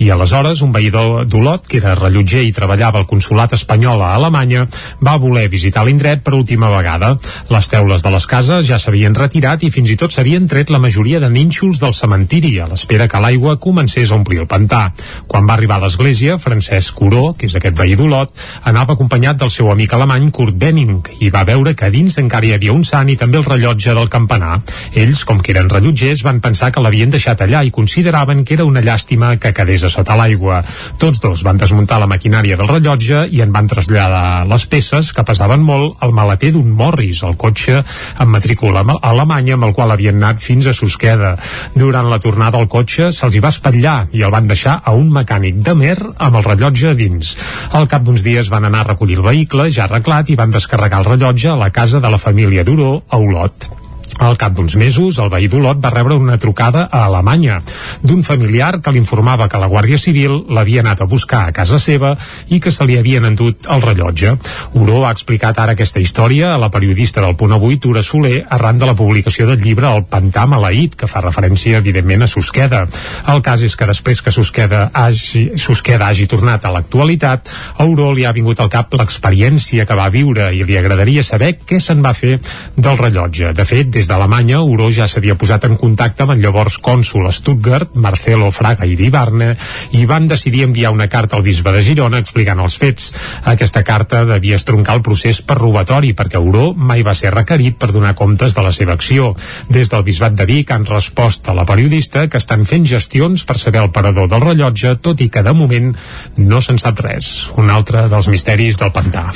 I aleshores un veïdor d'Olot, que era rellotger i treballava al consulat espanyol a Alemanya, va voler visitar l'indret per última vegada. Les teules de les cases ja s'havien retirat i fins i tot s'havien tret la majoria de nínxols del cementiri a l'espera que l'aigua comencés a omplir el pantà. Quan va arribar a l'església, Francesc Coró, que és aquest veí d'Olot, anava acompanyat del seu amic alemany Kurt Benning i va veure que dins dins encara hi havia un sant i també el rellotge del campanar. Ells, com que eren rellotgers, van pensar que l'havien deixat allà i consideraven que era una llàstima que quedés a sota l'aigua. Tots dos van desmuntar la maquinària del rellotge i en van traslladar les peces, que pesaven molt, al maleter d'un Morris, el cotxe amb matrícula alemanya amb el qual havien anat fins a Susqueda. Durant la tornada al cotxe se'ls hi va espatllar i el van deixar a un mecànic de mer amb el rellotge a dins. Al cap d'uns dies van anar a recollir el vehicle ja arreglat i van descarregar el rellotge a la casa de la família Duró a Olot. Al cap d'uns mesos, el veí d'Olot va rebre una trucada a Alemanya d'un familiar que l'informava que la Guàrdia Civil l'havia anat a buscar a casa seva i que se li havien endut el rellotge. Uro ha explicat ara aquesta història a la periodista del Punt Avui, Tura Soler, arran de la publicació del llibre El Pantà Maleït, que fa referència, evidentment, a Susqueda. El cas és que després que Susqueda hagi, Susqueda hagi tornat a l'actualitat, a Uro li ha vingut al cap l'experiència que va viure i li agradaria saber què se'n va fer del rellotge. De fet, des d'Alemanya, Uro ja s'havia posat en contacte amb el llavors cònsul a Stuttgart, Marcelo Fraga i Dibarne, i van decidir enviar una carta al bisbe de Girona explicant els fets. Aquesta carta devia estroncar el procés per robatori, perquè Uro mai va ser requerit per donar comptes de la seva acció. Des del bisbat de Vic han respost a la periodista que estan fent gestions per saber el parador del rellotge, tot i que de moment no se'n sap res. Un altre dels misteris del pantà.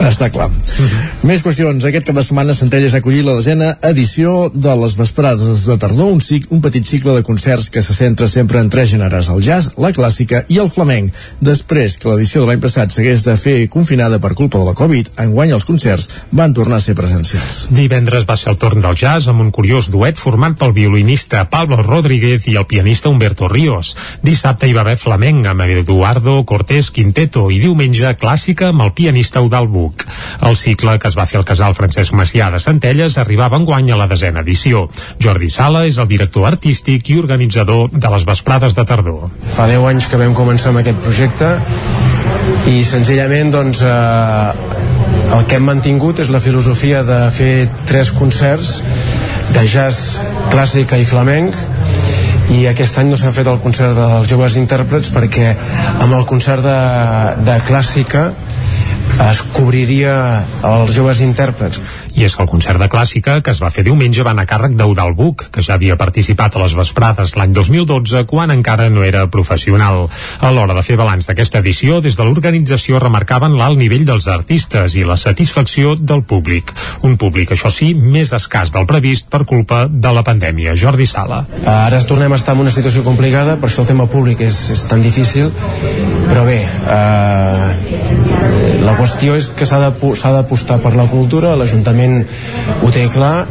Està clar. Més qüestions. Aquest cap de setmana Centelles ha acollit la desena edició de les vesprades de tardor, un, cic, un petit cicle de concerts que se centra sempre en tres gèneres, el jazz, la clàssica i el flamenc. Després que l'edició de l'any passat s'hagués de fer confinada per culpa de la Covid, enguany els concerts van tornar a ser presencials. Divendres va ser el torn del jazz amb un curiós duet format pel violinista Pablo Rodríguez i el pianista Humberto Ríos. Dissabte hi va haver flamenc amb Eduardo Cortés Quinteto i diumenge clàssica amb el pianista Eudal Buc. El cicle que es va fer al casal Francesc Macià de Centelles arribava enguany a la desena edició. Jordi Sala és el director artístic i organitzador de les vesprades de tardor. Fa 10 anys que vam començar amb aquest projecte i senzillament doncs eh, el que hem mantingut és la filosofia de fer tres concerts de jazz, clàssica i flamenc i aquest any no s'ha fet el concert dels joves intèrprets perquè amb el concert de, de clàssica es cobriria els joves intèrprets i és que el concert de clàssica que es va fer diumenge va anar a càrrec d'Eudal Buc, que ja havia participat a les vesprades l'any 2012 quan encara no era professional. A l'hora de fer balanç d'aquesta edició, des de l'organització remarcaven l'alt nivell dels artistes i la satisfacció del públic. Un públic, això sí, més escàs del previst per culpa de la pandèmia. Jordi Sala. Ara es tornem a estar en una situació complicada, per això el tema públic és, és tan difícil, però bé, eh, la qüestió és que s'ha d'apostar per la cultura, l'Ajuntament ho té clar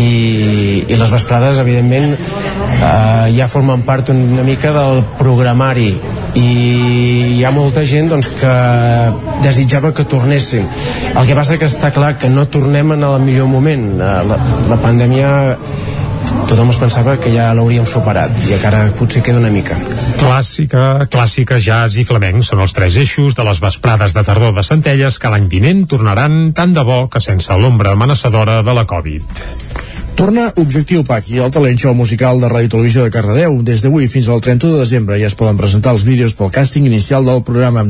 i, i les vesprades evidentment eh, ja formen part una mica del programari. I hi ha molta gent doncs, que desitjava que tornessin. El que passa que està clar que no tornem en el millor moment. La, la pandèmia tothom es pensava que ja l'hauríem superat i encara potser queda una mica. Clàssica, clàssica, jazz i flamenc són els tres eixos de les vesprades de tardor de Centelles que l'any vinent tornaran tant de bo que sense l'ombra amenaçadora de la Covid. Torna Objectiu PAC i el talent show musical de Ràdio Televisió de Cardedeu. Des d'avui fins al 31 de desembre ja es poden presentar els vídeos pel càsting inicial del programa.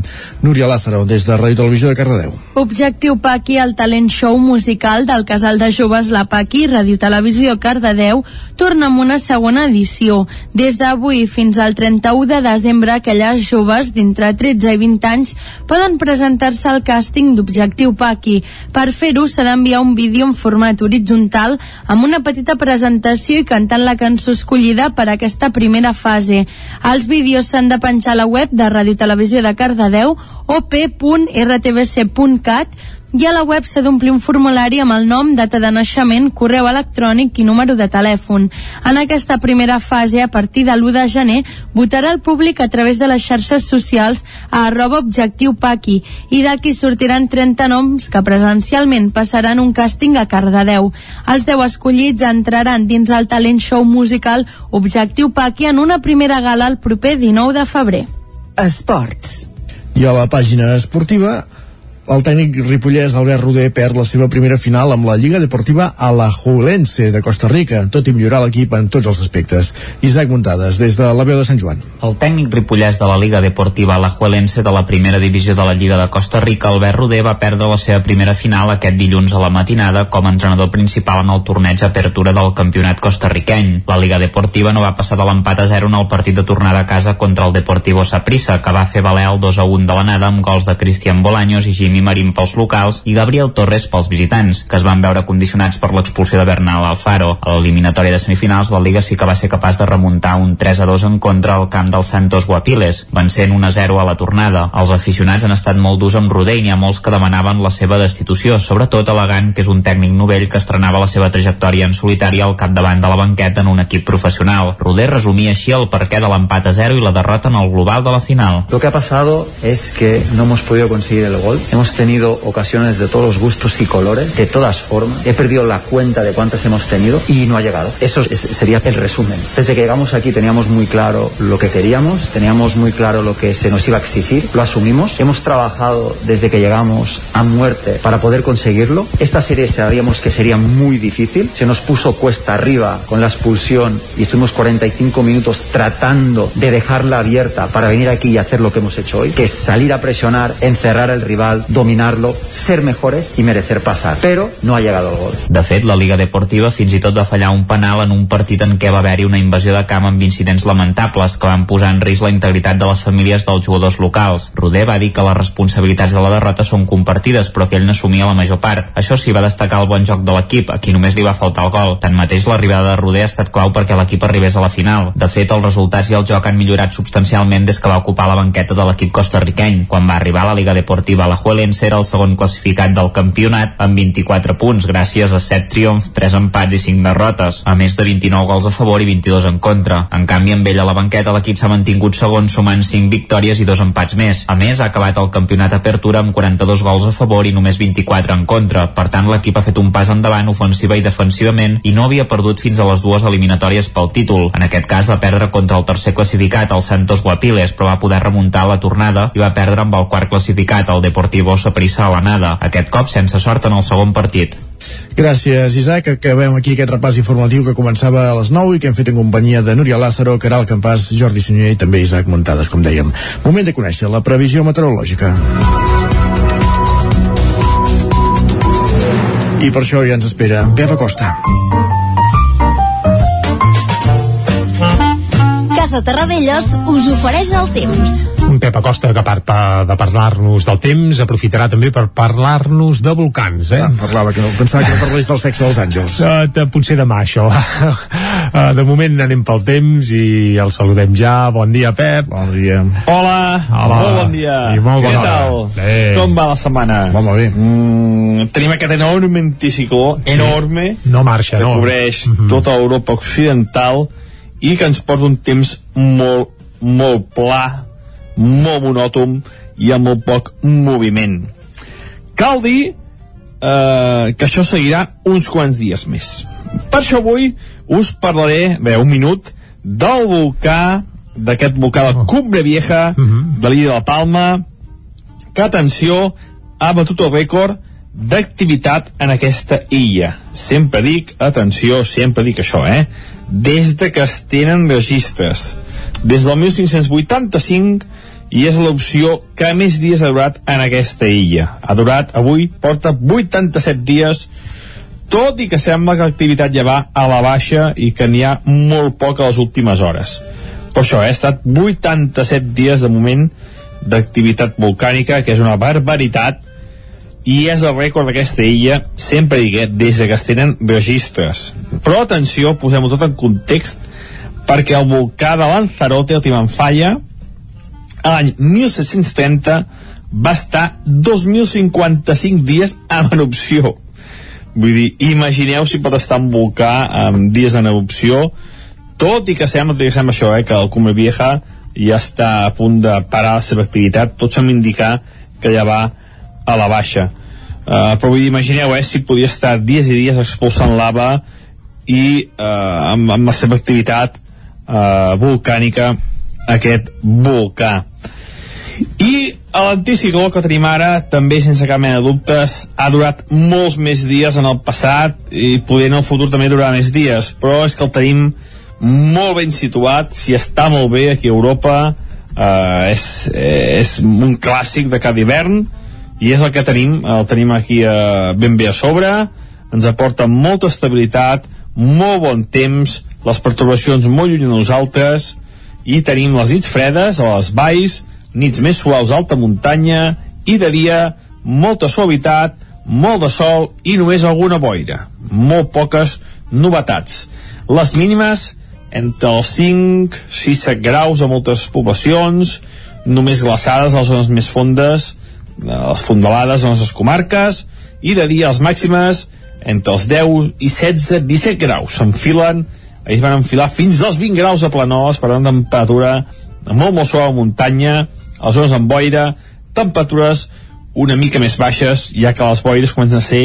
Núria Lázaro, des de Ràdio Televisió de Cardedeu. Objectiu PAC i el talent show musical del casal de joves La PAC i Ràdio Televisió Cardedeu torna amb una segona edició. Des d'avui fins al 31 de desembre aquelles joves d'entre 13 i 20 anys poden presentar-se al càsting d'Objectiu PAC i per fer-ho s'ha d'enviar un vídeo en format horitzontal amb una una petita presentació i cantant la cançó escollida per a aquesta primera fase. Els vídeos s'han de penjar a la web de Ràdio Televisió de Cardedeu op.rtbc.cat i a la web s'ha d'omplir un formulari amb el nom, data de naixement, correu electrònic i número de telèfon. En aquesta primera fase, a partir de l'1 de gener, votarà el públic a través de les xarxes socials a arroba objectiu paqui i d'aquí sortiran 30 noms que presencialment passaran un càsting a Cardedeu. Els 10 escollits entraran dins el talent show musical Objectiu Paqui en una primera gala el proper 19 de febrer. Esports. I a la pàgina esportiva El tècnic ripollès Albert Roder perd la seva primera final amb la Lliga Deportiva Alajuelense de Costa Rica, tot i millorar l'equip en tots els aspectes. Isaac Muntades, des de la veu de Sant Joan. El tècnic ripollès de la Liga Deportiva Alajuelense de la primera divisió de la Lliga de Costa Rica, Albert Roder, va perdre la seva primera final aquest dilluns a la matinada com a entrenador principal en el torneig Apertura del campionat costarriqueny. La Liga Deportiva no va passar de l'empat a 0 en el partit de tornada a casa contra el Deportivo Saprissa, que va fer valer el 2 a 1 de l'anada amb gols de Cristian Bolaños i Jimmy Jimmy Marín pels locals i Gabriel Torres pels visitants, que es van veure condicionats per l'expulsió de Bernal Alfaro. A l'eliminatòria de semifinals, la Liga sí que va ser capaç de remuntar un 3 a 2 en contra al camp dels Santos Guapiles, vencent 1 a 0 a la tornada. Els aficionats han estat molt durs amb Roder i n'hi ha molts que demanaven la seva destitució, sobretot elegant que és un tècnic novell que estrenava la seva trajectòria en solitari al capdavant de la banqueta en un equip professional. Roder resumia així el perquè de l'empat a 0 i la derrota en el global de la final. Lo que ha pasado es que no hemos podido conseguir el gol. Hemos Hemos tenido ocasiones de todos los gustos y colores, de todas formas. He perdido la cuenta de cuántas hemos tenido y no ha llegado. Eso es- sería el resumen. Desde que llegamos aquí teníamos muy claro lo que queríamos, teníamos muy claro lo que se nos iba a exigir, lo asumimos. Hemos trabajado desde que llegamos a muerte para poder conseguirlo. Esta serie sabíamos que sería muy difícil. Se nos puso cuesta arriba con la expulsión y estuvimos 45 minutos tratando de dejarla abierta para venir aquí y hacer lo que hemos hecho hoy, que es salir a presionar, encerrar al rival, dominarlo, ser mejores y merecer pasar. Pero no ha llegado el gol. De fet, la Liga Deportiva fins i tot va fallar un penal en un partit en què va haver-hi una invasió de camp amb incidents lamentables que van posar en risc la integritat de les famílies dels jugadors locals. Roder va dir que les responsabilitats de la derrota són compartides, però que ell n'assumia la major part. Això sí, va destacar el bon joc de l'equip, a qui només li va faltar el gol. Tanmateix, l'arribada de Roder ha estat clau perquè l'equip arribés a la final. De fet, els resultats i el joc han millorat substancialment des que va ocupar la banqueta de l'equip costarriqueny. Quan va arribar a la Liga Deportiva Alajuelense era el segon classificat del campionat amb 24 punts, gràcies a 7 triomfs, 3 empats i 5 derrotes, a més de 29 gols a favor i 22 en contra. En canvi, amb ell a la banqueta, l'equip s'ha mantingut segon sumant 5 victòries i 2 empats més. A més, ha acabat el campionat Apertura amb 42 gols a favor i només 24 en contra. Per tant, l'equip ha fet un pas endavant ofensiva i defensivament i no havia perdut fins a les dues eliminatòries pel títol. En aquest cas va perdre contra el tercer classificat, el Santos Guapiles, però va poder remuntar la tornada i va perdre amb el quart classificat, el Deportivo Saprissa a l'anada. Aquest cop sense sort en el segon partit. Gràcies, Isaac. Acabem aquí aquest repàs informatiu que començava a les 9 i que hem fet en companyia de Núria Lázaro, Caral Campàs, Jordi Sunyer i també Isaac Montades, com dèiem. Moment de conèixer la previsió meteorològica. I per això ja ens espera Pep Acosta. Casa Terradellos us ofereix el temps. Un Pep Acosta que a part pa- de parlar-nos del temps aprofitarà també per parlar-nos de volcans, eh? Ah, parlava que no, pensava que no parlés del sexe dels àngels. Uh, de, potser demà, això. Uh, de moment anem pel temps i el saludem ja. Bon dia, Pep. Bon dia. Hola, Hola. molt bon dia. I molt Què tal? Bé. Com va la setmana? Va molt bé. Mm, tenim aquest enorme anticicló, enorme, No marxa, que no. cobreix tota Europa occidental i que ens porta un temps molt, molt pla, molt monòton i amb molt poc moviment. Cal dir eh, que això seguirà uns quants dies més. Per això avui us parlaré, bé, un minut, del volcà, d'aquest volcà de Cumbre Vieja, de l'illa de la Palma, que, atenció, ha batut el rècord d'activitat en aquesta illa. Sempre dic, atenció, sempre dic això, eh? Des de que es tenen registres. Des del 1585 i és l'opció que més dies ha durat en aquesta illa. Ha durat, avui, porta 87 dies, tot i que sembla que l'activitat ja va a la baixa i que n'hi ha molt poc a les últimes hores. Per això, eh, ha estat 87 dies de moment d'activitat volcànica, que és una barbaritat, i és el rècord d'aquesta illa, sempre digué, des de que es tenen registres. Però atenció, posem-ho tot en context, perquè el volcà de Lanzarote, el Timanfaya, a l'any 1730 va estar 2.055 dies en erupció. Vull dir, imagineu si pot estar un volcà amb dies en erupció, tot i que sembla, que sembla això, eh, que el Cumbre Vieja ja està a punt de parar la seva activitat, tot sembla indicar que ja va a la baixa. Uh, però vull dir, imagineu, eh, si podia estar dies i dies expulsant lava i uh, amb, amb la seva activitat uh, volcànica aquest volcà. I l'anticicló que tenim ara, també sense cap mena de dubtes, ha durat molts més dies en el passat i poder en el futur també durarà més dies, però és que el tenim molt ben situat, si està molt bé aquí a Europa, eh, és, és un clàssic de cada hivern i és el que tenim, el tenim aquí eh, ben bé a sobre, ens aporta molta estabilitat, molt bon temps, les perturbacions molt lluny de nosaltres i tenim les nits fredes a les valls, nits més suaus a alta muntanya i de dia molta suavitat, molt de sol i només alguna boira. Molt poques novetats. Les mínimes entre els 5, 6, 7 graus a moltes poblacions, només glaçades a les zones més fondes, les fondalades a les comarques, i de dia les màximes entre els 10 i 16, 17 graus. S'enfilen, ells van enfilar fins als 20 graus a Planoles per una temperatura molt, molt suau a muntanya, a les zones amb boira, temperatures una mica més baixes, ja que les boires comencen a ser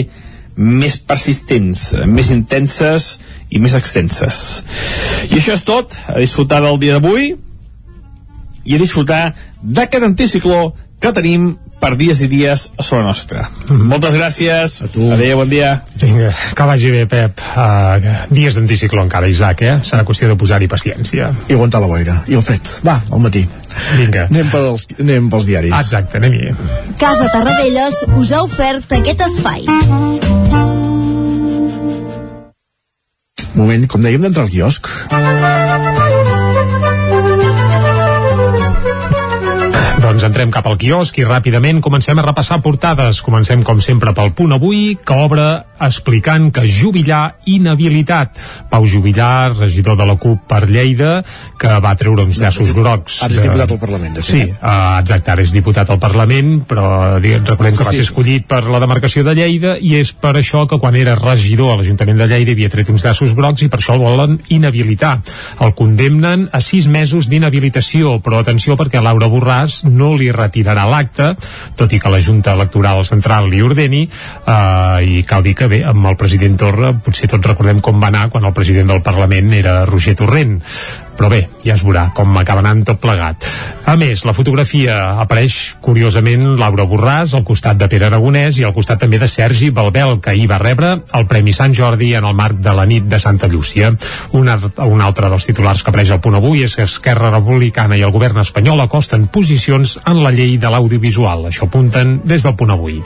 més persistents, més intenses i més extenses. I això és tot, a disfrutar del dia d'avui i a disfrutar d'aquest anticicló que tenim per dies i dies a sobre nostra. Mm -hmm. Moltes gràcies. A tu. Adéu, bon dia. Vinga, que vagi bé, Pep. Uh, dies d'anticicló encara, Isaac, eh? Serà qüestió de posar-hi paciència. I aguantar la boira. I el fred. Va, al matí. Vinga. Anem, pels, anem pels diaris. Exacte, anem-hi. Casa Tarradellas us ha ofert aquest espai. Moment, com dèiem, d'entrar al quiosc. Doncs entrem cap al quiosc i ràpidament comencem a repassar portades. Comencem, com sempre, pel punt avui, que obre explicant que Jubillar inhabilitat. Pau Jubillar, regidor de la CUP per Lleida, que va treure uns llaços grocs. Ara és diputat al Parlament, de Sí, uh, exacte, ara és diputat al Parlament, però recordem que va ser escollit per la demarcació de Lleida i és per això que quan era regidor a l'Ajuntament de Lleida havia tret uns llaços grocs i per això el volen inhabilitar. El condemnen a sis mesos d'inhabilitació, però atenció perquè Laura Borràs no li retirarà l'acte, tot i que la Junta Electoral Central li ordeni, eh, i cal dir que bé, amb el president Torra potser tots recordem com va anar quan el president del Parlament era Roger Torrent però bé, ja es veurà com acaba anant tot plegat. A més, la fotografia apareix curiosament Laura Borràs al costat de Pere Aragonès i al costat també de Sergi Balbel, que ahir va rebre el Premi Sant Jordi en el marc de la nit de Santa Llúcia. Una, un altre dels titulars que apareix al punt avui és que Esquerra Republicana i el govern espanyol acosten posicions en la llei de l'audiovisual. Això apunten des del punt avui.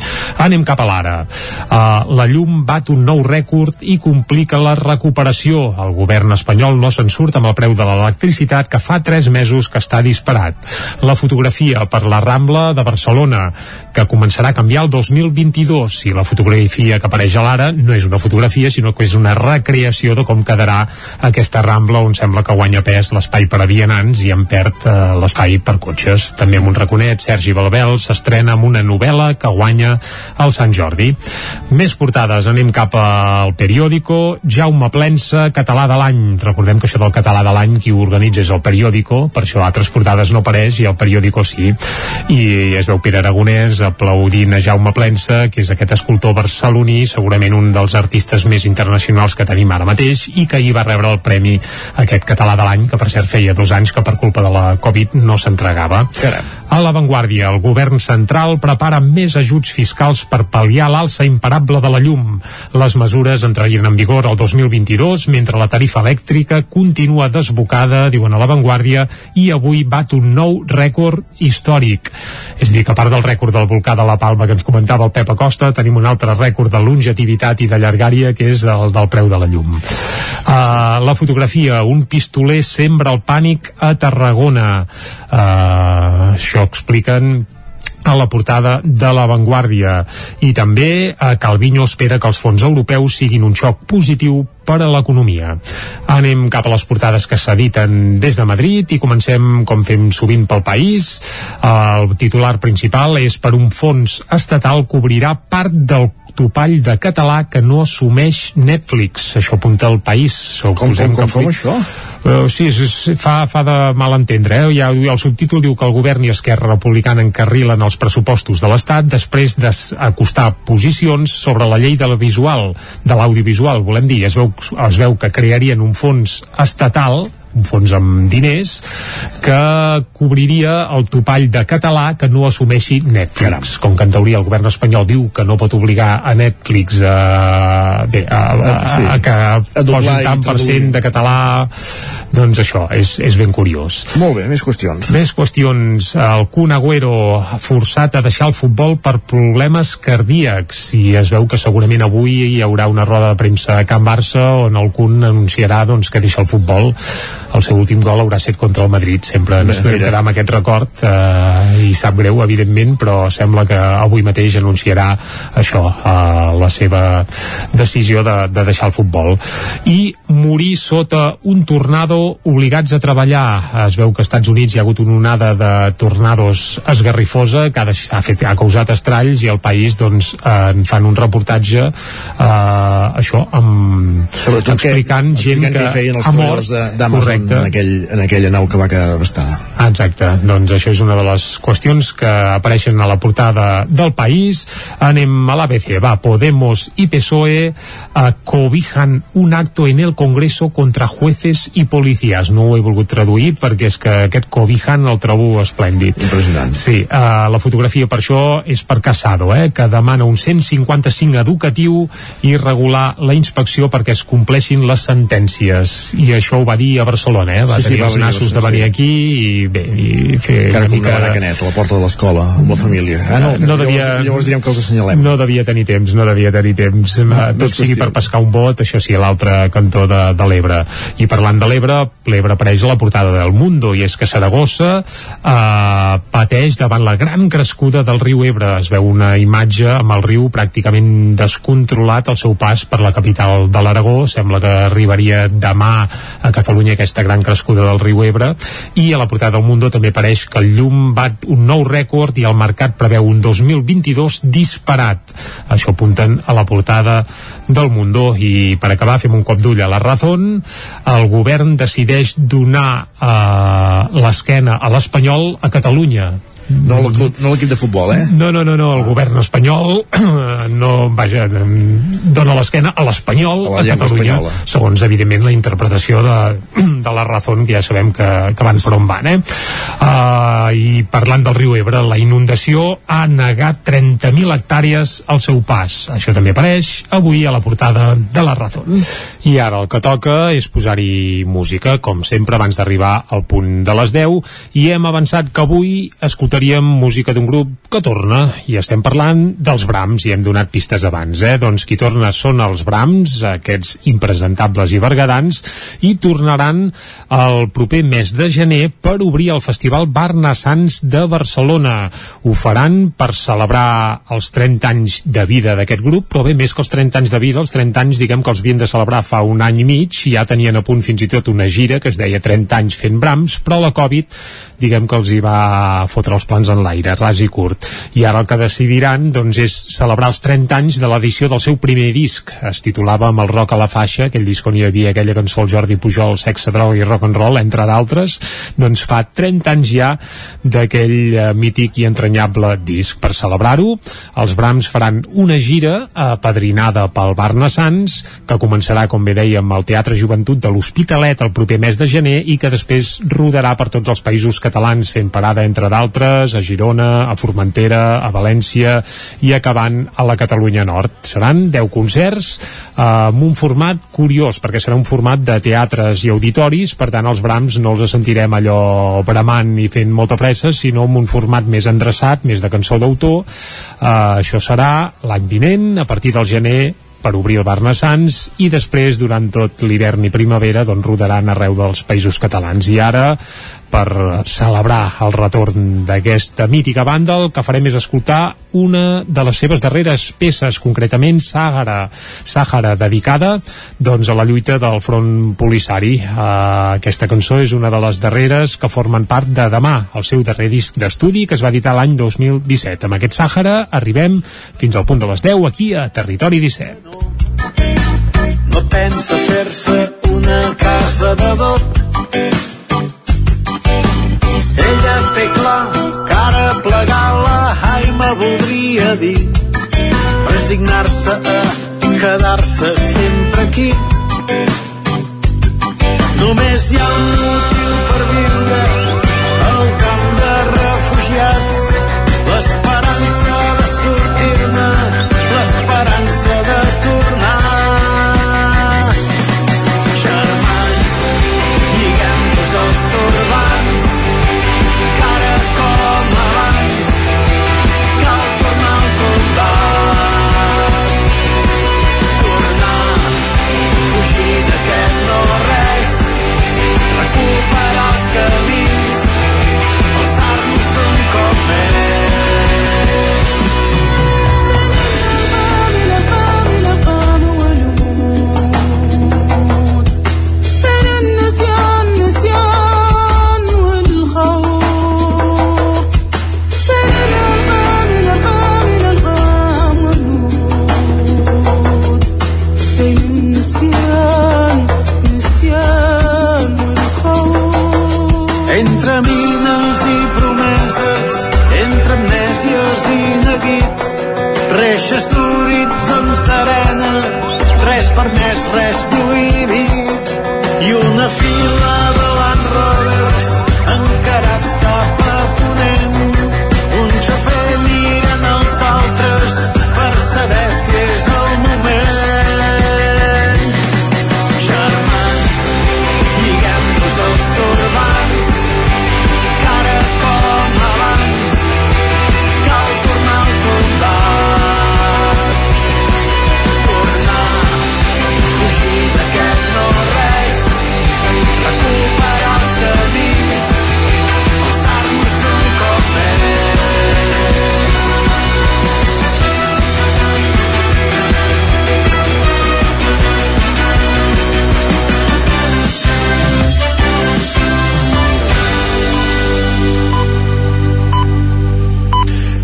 Anem cap a l'ara. Uh, la llum bat un nou rècord i complica la recuperació. El govern espanyol no se'n surt amb el preu de l'electricitat que fa tres mesos que està disparat. La fotografia per la Rambla de Barcelona, que començarà a canviar el 2022. I la fotografia que apareix a l'ara no és una fotografia, sinó que és una recreació de com quedarà aquesta Rambla on sembla que guanya pes l'espai per a vianants i en perd eh, l'espai per cotxes. També amb un raconet, Sergi Balbel s'estrena amb una novel·la que guanya el Sant Jordi. Més portades, anem cap al periòdico. Jaume Plensa, català de l'any. Recordem que això del català de l'any qui ho organitza és el periòdico, per això altres portades no apareix i el periòdico sí. I es veu Pere Aragonès aplaudint a Jaume Plensa, que és aquest escultor barceloní, segurament un dels artistes més internacionals que tenim ara mateix i que ahir va rebre el premi aquest català de l'any, que per cert feia dos anys que per culpa de la Covid no s'entregava. A l'avantguàrdia, el govern central prepara més ajuts fiscals per pal·liar l'alça imparable de la llum. Les mesures entrarien en vigor el 2022, mentre la tarifa elèctrica continua desbocada, diuen a l'avantguàrdia, i avui bat un nou rècord històric. És a dir, que a part del rècord del volcà de la Palma que ens comentava el Pep Acosta, tenim un altre rècord de longevitivitat i de llargària, que és el del preu de la llum. Uh, la fotografia, un pistoler sembra el pànic a Tarragona. Uh, això expliquen a la portada de La Vanguardia. I també eh, Calviño espera que els fons europeus siguin un xoc positiu per a l'economia. Anem cap a les portades que s'editen des de Madrid i comencem, com fem sovint pel país. El titular principal és per un fons estatal cobrirà part del topall de català que no assumeix Netflix. Això apunta el país. Com, com, com, com això? Uh, sí, és, és, fa, fa de mal entendre. Eh? Ja, el subtítol diu que el govern i Esquerra Republicana encarrilen els pressupostos de l'Estat després d'acostar posicions sobre la llei de la visual, de l'audiovisual, volem dir. Es veu, es veu que crearien un fons estatal un fons amb diners que cobriria el topall de català que no assumeixi Netflix. Caram. Com que en teoria el govern espanyol diu que no pot obligar a Netflix a, bé, a, a, sí. a, a que a posi tant per cent de català doncs això, és, és ben curiós. Molt bé, més qüestions. Més qüestions. El Kun Agüero forçat a deixar el futbol per problemes cardíacs i es veu que segurament avui hi haurà una roda de premsa a Can Barça on el Kun anunciarà doncs, que deixa el futbol el seu últim gol haurà set contra el Madrid. Sempre ens quedarà amb aquest record eh, i sap greu evidentment però sembla que avui mateix anunciarà això eh, la seva decisió de, de deixar el futbol. I morir sota un tornado obligats a treballar. Es veu que als Estats Units hi ha hagut una onada de tornados esgarrifosa que ha, deixat, ha, fet, ha causat estralls i el país doncs eh, en fan un reportatge eh, això amb, Sobretot explicant que, gent que, que ha mort d'Amazon en, aquell, en aquella nau que va quedar devastada. Exacte, doncs això és una de les qüestions que apareixen a la portada del país. Anem a l'ABC, va, Podemos i PSOE uh, cobijan un acto en el Congreso contra jueces i policías. No ho he volgut traduir perquè és que aquest cobijan el trobo esplèndid. Impressionant. Sí, uh, la fotografia per això és per Casado, eh, que demana un 155 educatiu i regular la inspecció perquè es compleixin les sentències. I això ho va dir a Barcelona Barcelona, eh? va sí, tenir sí, els nassos de venir sí. aquí i bé, i fer Encara una mica... Canet, a la porta de l'escola, amb la família. Ah, no, no devia, llavors, llavors diríem que els assenyalem. No devia tenir temps, no devia tenir temps. No, Tot sigui per pescar un bot, això sí, a l'altre cantó de, de l'Ebre. I parlant de l'Ebre, l'Ebre apareix a la portada del Mundo, i és que Saragossa eh, pateix davant la gran crescuda del riu Ebre. Es veu una imatge amb el riu pràcticament descontrolat al seu pas per la capital de l'Aragó. Sembla que arribaria demà a Catalunya aquesta gran crescuda del riu Ebre. I a la portada del Mundo també apareix que el llum bat un nou rècord i el mercat preveu un 2022 disparat. Això apunten a la portada del Mundo. I per acabar fem un cop d'ull a la Razón. El govern decideix donar eh, l'esquena a l'Espanyol a Catalunya no l'equip de futbol, eh? No, no, no, no, el govern espanyol no, vaja, dona l'esquena a l'espanyol a, a Catalunya, espanyola. segons, evidentment, la interpretació de, de la raó que ja sabem que, que van per on van, eh? Uh, I parlant del riu Ebre, la inundació ha negat 30.000 hectàrees al seu pas. Això també apareix avui a la portada de la raó. I ara el que toca és posar-hi música, com sempre, abans d'arribar al punt de les 10, i hem avançat que avui escoltarem escoltaríem música d'un grup que torna, i estem parlant dels Brams, i hem donat pistes abans, eh? Doncs qui torna són els Brams, aquests impresentables i bergadans, i tornaran el proper mes de gener per obrir el Festival Barnassans de Barcelona. Ho faran per celebrar els 30 anys de vida d'aquest grup, però bé, més que els 30 anys de vida, els 30 anys, diguem que els havien de celebrar fa un any i mig, ja tenien a punt fins i tot una gira que es deia 30 anys fent Brams, però la Covid, diguem que els hi va fotre els els plans en l'aire, ras i curt. I ara el que decidiran doncs, és celebrar els 30 anys de l'edició del seu primer disc. Es titulava Amb el rock a la faixa, aquell disc on hi havia aquella cançó el Jordi Pujol, sexe, droga i rock and roll, entre d'altres. Doncs fa 30 anys ja d'aquell eh, mític i entranyable disc. Per celebrar-ho, els Brams faran una gira apadrinada pel Barna Sants, que començarà, com bé dèiem, al Teatre Joventut de l'Hospitalet el proper mes de gener i que després rodarà per tots els països catalans fent parada, entre d'altres, Figueres, a Girona, a Formentera, a València i acabant a la Catalunya Nord. Seran 10 concerts eh, amb un format curiós, perquè serà un format de teatres i auditoris, per tant els brams no els sentirem allò bramant i fent molta pressa, sinó amb un format més endreçat, més de cançó d'autor. Eh, això serà l'any vinent, a partir del gener per obrir el Barnassans i després durant tot l'hivern i primavera doncs rodaran arreu dels països catalans i ara per celebrar el retorn d'aquesta mítica banda el que farem és escoltar una de les seves darreres peces, concretament Sàhara, Sàhara dedicada doncs, a la lluita del front polissari. Uh, aquesta cançó és una de les darreres que formen part de Demà, el seu darrer disc d'estudi que es va editar l'any 2017. Amb aquest Sàhara arribem fins al punt de les 10 aquí a Territori 17. No pensa fer-se una casa de dot ella té clar que ara plegar la Jaime voldria dir resignar-se a quedar-se sempre aquí. Només hi ha un motiu per viure al camp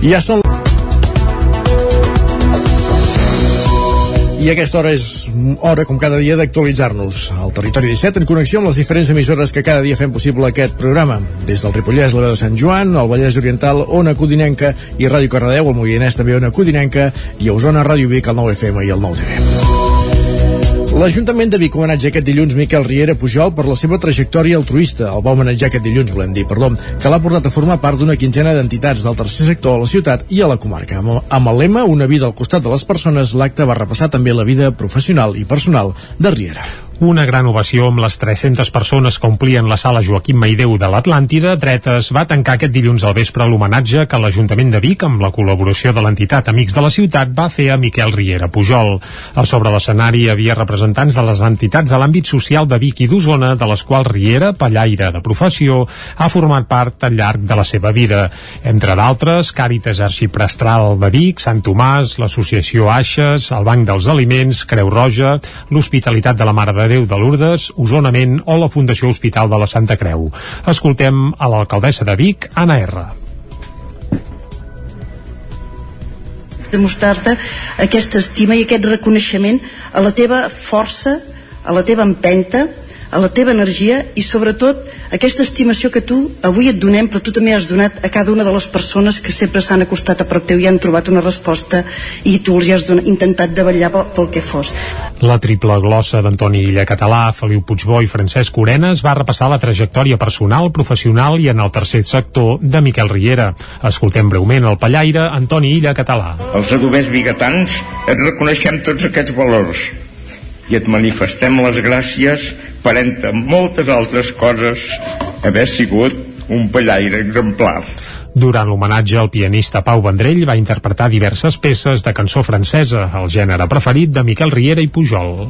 Ja són... I aquesta hora és hora, com cada dia, d'actualitzar-nos. Al Territori 17, en connexió amb les diferents emissores que cada dia fem possible aquest programa. Des del Ripollès, la veu de Sant Joan, el Vallès Oriental, Ona Codinenca i Ràdio Cardedeu, el Moianès també Ona Codinenca, i a Osona, Ràdio Vic, el 9 FM i el 9 TV. L'Ajuntament de Vic homenatja aquest dilluns Miquel Riera Pujol per la seva trajectòria altruista. El va homenatjar aquest dilluns, volem dir, perdó, que l'ha portat a formar part d'una quinzena d'entitats del tercer sector a la ciutat i a la comarca. Amb, amb el lema Una vida al costat de les persones, l'acte va repassar també la vida professional i personal de Riera. Una gran ovació amb les 300 persones que omplien la sala Joaquim Maideu de l'Atlàntida, Dretes va tancar aquest dilluns al vespre l'homenatge que l'Ajuntament de Vic, amb la col·laboració de l'entitat Amics de la Ciutat, va fer a Miquel Riera Pujol. A sobre l'escenari hi havia representants de les entitats de l'àmbit social de Vic i d'Osona, de les quals Riera, pallaire de professió, ha format part al llarg de la seva vida. Entre d'altres, Càritas Arxiprestral de Vic, Sant Tomàs, l'Associació Aixes, el Banc dels Aliments, Creu Roja, l'Hospitalitat de la Mare de Déu de Lourdes, Osonament o la Fundació Hospital de la Santa Creu. Escoltem a l'alcaldessa de Vic, Anna R. demostrar-te aquesta estima i aquest reconeixement a la teva força, a la teva empenta, a la teva energia i sobretot aquesta estimació que tu avui et donem però tu també has donat a cada una de les persones que sempre s'han acostat a prop teu i han trobat una resposta i tu els has donat, intentat de vetllar pel, pel que fos. La triple glossa d'Antoni Illa Català, Feliu Puigbó i Francesc Orenes va repassar la trajectòria personal, professional i en el tercer sector de Miquel Riera. Escoltem breument el pallaire Antoni Illa Català. Els adobers bigatans et reconeixem tots aquests valors i et manifestem les gràcies per entre moltes altres coses haver sigut un pallaire exemplar. Durant l'homenatge, el pianista Pau Vendrell va interpretar diverses peces de cançó francesa, el gènere preferit de Miquel Riera i Pujol.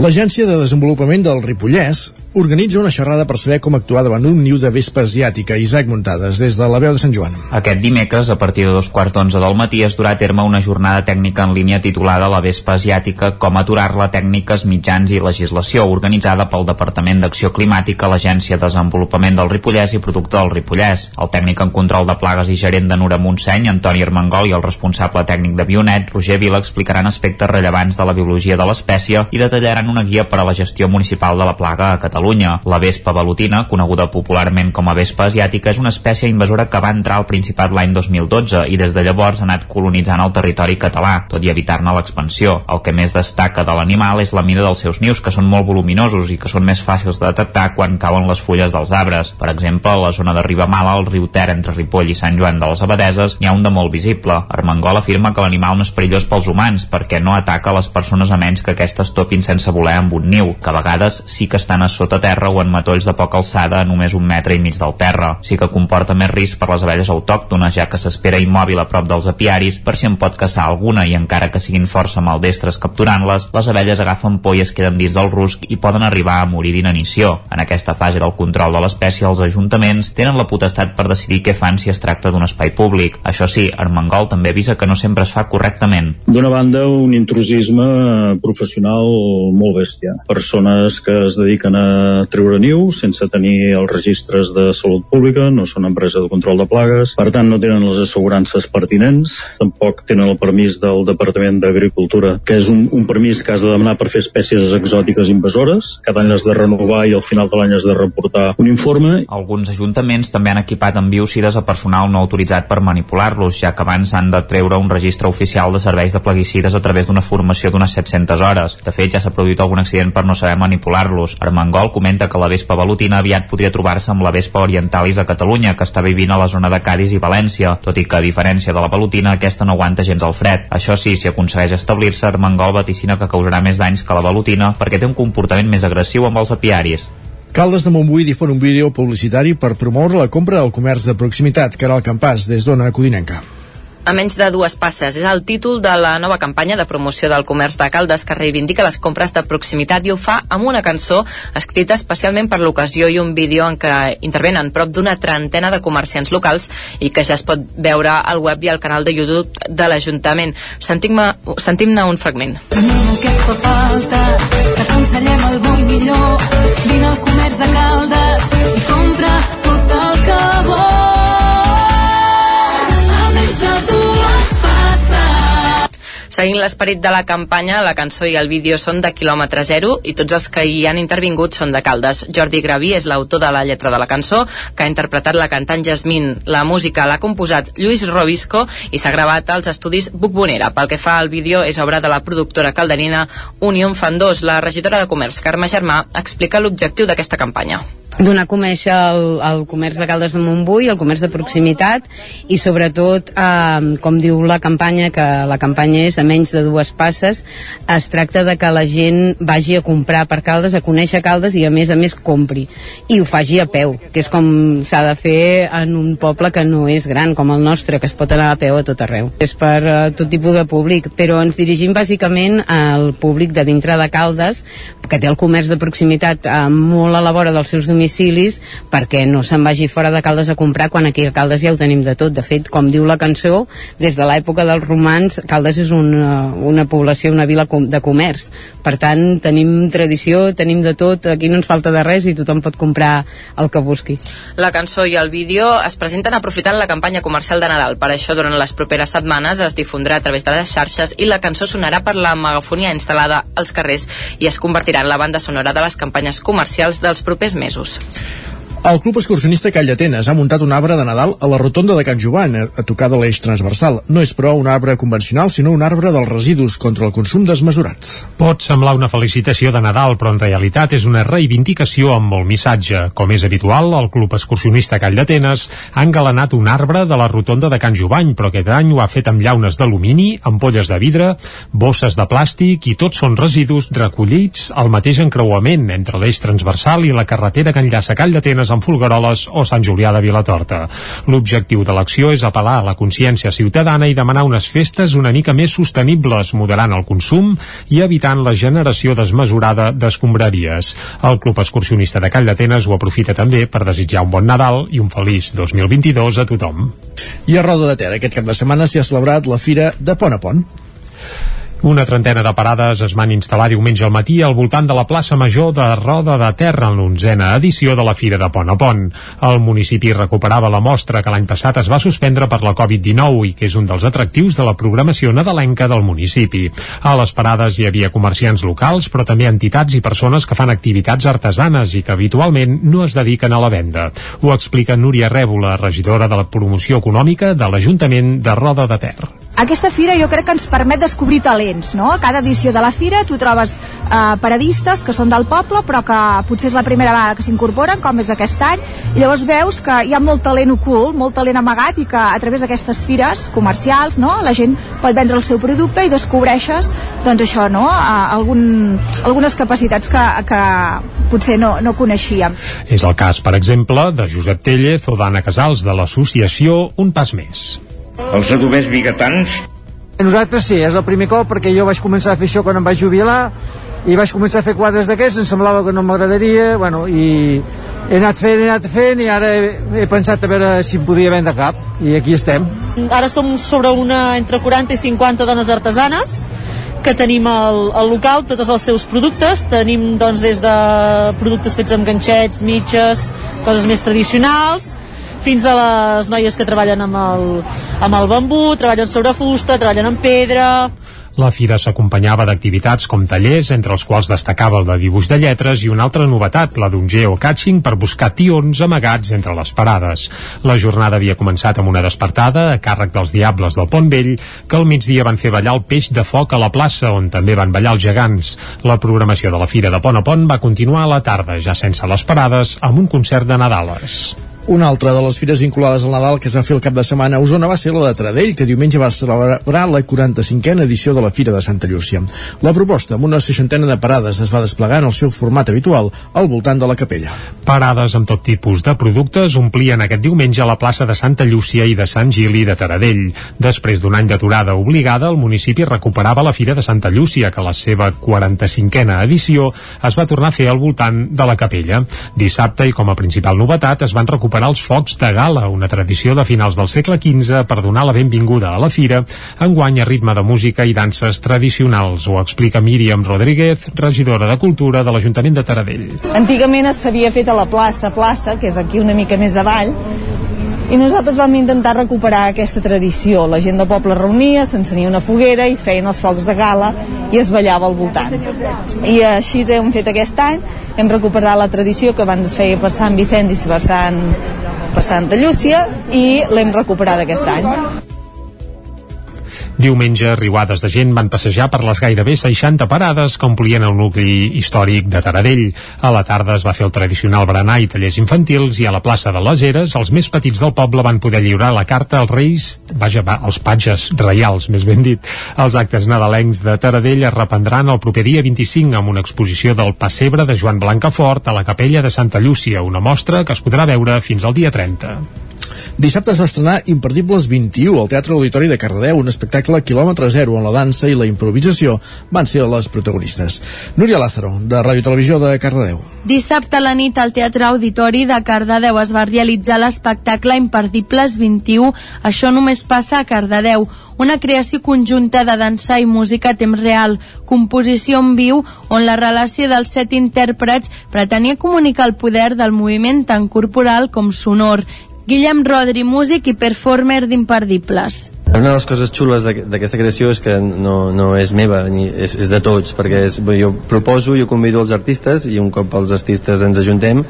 L'Agència de Desenvolupament del Ripollès organitza una xerrada per saber com actuar davant un niu de vespa asiàtica. Isaac Muntades, des de la veu de Sant Joan. Aquest dimecres, a partir de dos quarts d'onze del matí, es durà a terme una jornada tècnica en línia titulada La vespa asiàtica, com aturar-la, tècniques, mitjans i legislació, organitzada pel Departament d'Acció Climàtica, l'Agència de Desenvolupament del Ripollès i Producte del Ripollès. El tècnic en control de plagues i gerent de Nura Montseny, Antoni Armengol, i el responsable tècnic de Bionet, Roger Vila, explicaran aspectes rellevants de la biologia de l'espècie i detallar detallaran una guia per a la gestió municipal de la plaga a Catalunya. La vespa velutina, coneguda popularment com a vespa asiàtica, és una espècie invasora que va entrar al Principat l'any 2012 i des de llavors ha anat colonitzant el territori català, tot i evitar-ne l'expansió. El que més destaca de l'animal és la mida dels seus nius, que són molt voluminosos i que són més fàcils de detectar quan cauen les fulles dels arbres. Per exemple, a la zona de Ribamala, al riu Ter entre Ripoll i Sant Joan de les Abadeses, n'hi ha un de molt visible. Armengol afirma que l'animal no és perillós pels humans perquè no ataca les persones a menys que aquestes topin sense voler amb un niu, que a vegades sí que estan a sota terra o en matolls de poca alçada a només un metre i mig del terra. Sí que comporta més risc per les abelles autòctones, ja que s'espera immòbil a prop dels apiaris per si en pot caçar alguna i encara que siguin força maldestres capturant-les, les abelles agafen por i es queden dins del rusc i poden arribar a morir d'inanició. En aquesta fase del control de l'espècie, els ajuntaments tenen la potestat per decidir què fan si es tracta d'un espai públic. Això sí, Armengol també avisa que no sempre es fa correctament. D'una banda, un intrusisme professional molt bèstia. Persones que es dediquen a treure nius sense tenir els registres de salut pública, no són empresa de control de plagues, per tant no tenen les assegurances pertinents, tampoc tenen el permís del Departament d'Agricultura, que és un, un permís que has de demanar per fer espècies exòtiques invasores, cada any has de renovar i al final de l'any has de reportar un informe. Alguns ajuntaments també han equipat amb biocides a personal no autoritzat per manipular-los, ja que abans han de treure un registre oficial de serveis de plaguicides a través d'una formació d'unes 700 hores. De fet, ja s'ha produït algun accident per no saber manipular-los. Armengol comenta que la vespa velutina aviat podria trobar-se amb la vespa orientalis a Catalunya, que està vivint a la zona de Cádiz i València, tot i que, a diferència de la velutina, aquesta no aguanta gens el fred. Això sí, si aconsegueix establir-se, Armengol vaticina que causarà més danys que la velutina perquè té un comportament més agressiu amb els apiaris. Caldes de Montbui difon un vídeo publicitari per promoure la compra del comerç de proximitat, que era el campàs des d'Ona Codinenca. A menys de dues passes és el títol de la nova campanya de promoció del comerç de Caldes que reivindica les compres de proximitat i ho fa amb una cançó escrita especialment per l'ocasió i un vídeo en què intervenen prop d'una trentena de comerciants locals i que ja es pot veure al web i al canal de YouTube de l'Ajuntament. Sentim-ne sentim un fragment. Camina que et fa falta, que el bo i millor. Vine al comerç de Caldes Seguint l'esperit de la campanya, la cançó i el vídeo són de quilòmetre zero i tots els que hi han intervingut són de Caldes. Jordi Graví és l'autor de la lletra de la cançó, que ha interpretat la cantant Jasmine. La música l'ha composat Lluís Robisco i s'ha gravat als estudis Bucbonera. Pel que fa al vídeo, és obra de la productora calderina Unión Fandós. La regidora de Comerç, Carme Germà, explica l'objectiu d'aquesta campanya donar a conèixer el, el comerç de Caldes de Montbui, el comerç de proximitat i sobretot, eh, com diu la campanya, que la campanya és a menys de dues passes, es tracta de que la gent vagi a comprar per Caldes, a conèixer Caldes i a més a més compri. I ho faci a peu, que és com s'ha de fer en un poble que no és gran com el nostre, que es pot anar a peu a tot arreu. És per eh, tot tipus de públic, però ens dirigim bàsicament al públic de dintre de Caldes, que té el comerç de proximitat eh, molt a la vora dels seus domicilis perquè no se'n vagi fora de Caldes a comprar quan aquí a Caldes ja ho tenim de tot. De fet, com diu la cançó, des de l'època dels romans, Caldes és una, una població, una vila de comerç. Per tant, tenim tradició, tenim de tot, aquí no ens falta de res i tothom pot comprar el que busqui. La cançó i el vídeo es presenten aprofitant la campanya comercial de Nadal. Per això, durant les properes setmanes es difondrà a través de les xarxes i la cançó sonarà per la megafonia instal·lada als carrers i es convertirà en la banda sonora de les campanyes comercials dels propers mesos. News. El Club Excursionista Call d'Atenes ha muntat un arbre de Nadal a la rotonda de Can Jovan, a, tocar de l'eix transversal. No és, però, un arbre convencional, sinó un arbre dels residus contra el consum desmesurat. Pot semblar una felicitació de Nadal, però en realitat és una reivindicació amb molt missatge. Com és habitual, el Club Excursionista Call d'Atenes ha engalanat un arbre de la rotonda de Can Jovany, però aquest any ho ha fet amb llaunes d'alumini, ampolles de vidre, bosses de plàstic i tots són residus recollits al mateix encreuament entre l'eix transversal i la carretera que enllaça Call d'Atenes amb Folgueroles o Sant Julià de Vilatorta. L'objectiu de l'acció és apel·lar a la consciència ciutadana i demanar unes festes una mica més sostenibles, moderant el consum i evitant la generació desmesurada d'escombraries. El Club Excursionista de Call d'Atenes ho aprofita també per desitjar un bon Nadal i un feliç 2022 a tothom. I a Roda de Ter, aquest cap de setmana s'hi ha celebrat la Fira de Pont a Pont. Una trentena de parades es van instal·lar diumenge al matí al voltant de la plaça Major de Roda de Terra en l'onzena edició de la Fira de Pont a Pont. El municipi recuperava la mostra que l'any passat es va suspendre per la Covid-19 i que és un dels atractius de la programació nadalenca del municipi. A les parades hi havia comerciants locals, però també entitats i persones que fan activitats artesanes i que habitualment no es dediquen a la venda. Ho explica Núria Rèbola, regidora de la promoció econòmica de l'Ajuntament de Roda de Ter. Aquesta fira jo crec que ens permet descobrir talents, no? A cada edició de la fira tu trobes eh, paradistes que són del poble però que potser és la primera vegada que s'incorporen, com és aquest any, i llavors veus que hi ha molt talent ocult, molt talent amagat i que a través d'aquestes fires comercials, no? La gent pot vendre el seu producte i descobreixes, doncs això, no? Eh, algun, algunes capacitats que, que potser no, no coneixíem. És el cas, per exemple, de Josep Tellez o d'Anna Casals de l'associació Un Pas Més. Els adobers bigatans Nosaltres sí, és el primer cop perquè jo vaig començar a fer això quan em vaig jubilar i vaig començar a fer quadres d'aquests, em semblava que no m'agradaria, bueno, i he anat fent, he anat fent i ara he, he pensat a veure si em podia vendre cap i aquí estem. Ara som sobre una entre 40 i 50 dones artesanes que tenim al, al local tots els seus productes tenim doncs des de productes fets amb ganxets, mitges coses més tradicionals fins a les noies que treballen amb el, amb el bambú, treballen sobre fusta, treballen amb pedra, La fira s'acompanyava d'activitats com tallers, entre els quals destacava el de dibuix de lletres i una altra novetat, la d'un geocaching per buscar tions amagats entre les parades. La jornada havia començat amb una despertada a càrrec dels Diables del Pont Vell, que al migdia van fer ballar el peix de foc a la plaça, on també van ballar els gegants. La programació de la fira de Pont a Pont va continuar a la tarda, ja sense les parades, amb un concert de Nadales. Una altra de les fires vinculades al Nadal que es va fer el cap de setmana a Osona va ser la de Tradell, que diumenge va celebrar la 45a edició de la Fira de Santa Llúcia. La proposta, amb una seixantena de parades, es va desplegar en el seu format habitual, al voltant de la capella. Parades amb tot tipus de productes omplien aquest diumenge la plaça de Santa Llúcia i de Sant Gili de Taradell. Després d'un any d'aturada obligada, el municipi recuperava la Fira de Santa Llúcia, que la seva 45a edició es va tornar a fer al voltant de la capella. Dissabte, i com a principal novetat, es van recuperar els focs de gala, una tradició de finals del segle XV per donar la benvinguda a la fira, enguany a ritme de música i danses tradicionals. Ho explica Míriam Rodríguez, regidora de Cultura de l'Ajuntament de Taradell. Antigament s'havia fet a la plaça, plaça, que és aquí una mica més avall, i nosaltres vam intentar recuperar aquesta tradició. La gent del poble reunia, s'encenia una foguera i feien els focs de gala i es ballava al voltant. I així hem fet aquest any, hem recuperat la tradició que abans es feia per Sant Vicenç i per, Sant, per Santa Llúcia i l'hem recuperat aquest any. Diumenge, riuades de gent van passejar per les gairebé 60 parades que omplien el nucli històric de Taradell. A la tarda es va fer el tradicional berenar i tallers infantils i a la plaça de les Eres els més petits del poble van poder lliurar la carta als reis, vaja, va, als patges reials, més ben dit. Els actes nadalencs de Taradell es reprendran el proper dia 25 amb una exposició del pessebre de Joan Blancafort a la capella de Santa Llúcia, una mostra que es podrà veure fins al dia 30. Dissabte es va estrenar Imperdibles 21 al Teatre Auditori de Cardedeu, un espectacle quilòmetre zero on la dansa i la improvisació van ser les protagonistes. Núria Lázaro, de Ràdio Televisió de Cardedeu. Dissabte a la nit al Teatre Auditori de Cardedeu es va realitzar l'espectacle Imperdibles 21, això només passa a Cardedeu, una creació conjunta de dansa i música a temps real, composició en viu on la relació dels set intèrprets pretenia comunicar el poder del moviment tant corporal com sonor. Guillem Rodri, músic i performer d'Imperdibles. Una de les coses xules d'aquesta creació és que no, no és meva, ni és, és de tots, perquè és, jo proposo, jo convido els artistes i un cop els artistes ens ajuntem,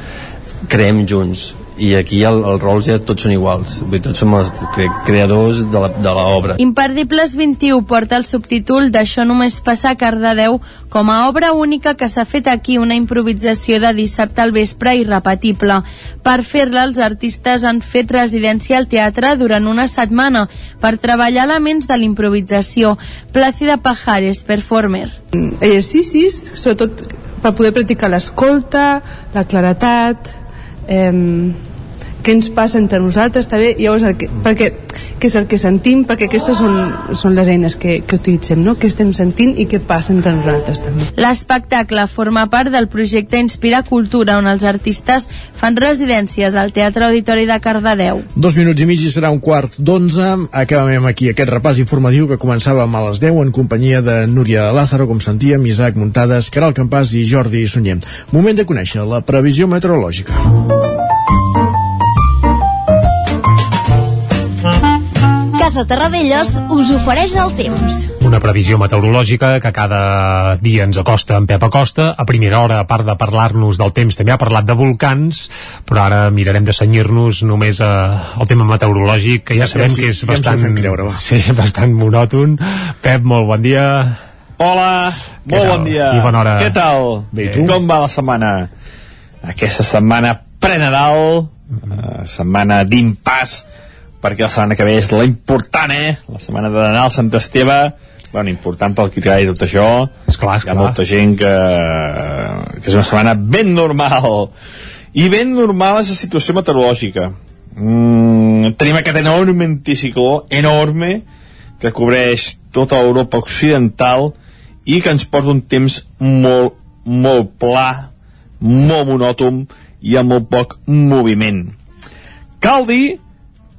creem junts i aquí el, els rols ja tots són iguals vull dir, tots som els cre creadors de l'obra Imperdibles 21 porta el subtítol d'Això només passa a Cardedeu com a obra única que s'ha fet aquí una improvisació de dissabte al vespre irrepetible. Per fer-la, els artistes han fet residència al teatre durant una setmana per treballar elements de l'improvisació. Plàcida Pajares, performer. Exercicis, sobretot per poder practicar l'escolta, la claretat, eh, què ens passa entre nosaltres també, llavors el que, perquè, què és el que sentim perquè aquestes són, són les eines que, que utilitzem no? què estem sentint i què passa entre nosaltres també L'espectacle forma part del projecte Inspira Cultura on els artistes fan residències al Teatre Auditori de Cardedeu Dos minuts i mig i serà un quart d'onze. Acabem aquí aquest repàs informatiu que començàvem a les 10 en companyia de Núria Lázaro, com sentíem, Isaac Muntades, Caral Campàs i Jordi Sunyer. Moment de conèixer la previsió meteorològica. Casa Terradellos us ofereix el temps. Una previsió meteorològica que cada dia ens acosta en Pep Acosta. A primera hora, a part de parlar-nos del temps, també ha parlat de volcans, però ara mirarem de senyir-nos només a, al tema meteorològic, que ja sabem Ja ens- que és ja bastant, creure, va. sí, bastant monòton. Pep, molt bon dia. Hola, Què molt tal? bon dia. I bona hora. Què tal? Bé, tu? Com va la setmana? Aquesta setmana pre-Nadal, Mm-hmm. eh, setmana d'impàs, perquè la setmana que ve és la important, eh? La setmana de Nadal, Sant Esteve, bueno, important pel que i tot això. Esclar, Hi ha molta gent que, que és una setmana ben normal. I ben normal és la situació meteorològica. Mm, tenim aquest enorme anticicló, enorme, que cobreix tota Europa occidental i que ens porta un temps molt, molt pla, molt monòton i amb molt poc moviment. Cal dir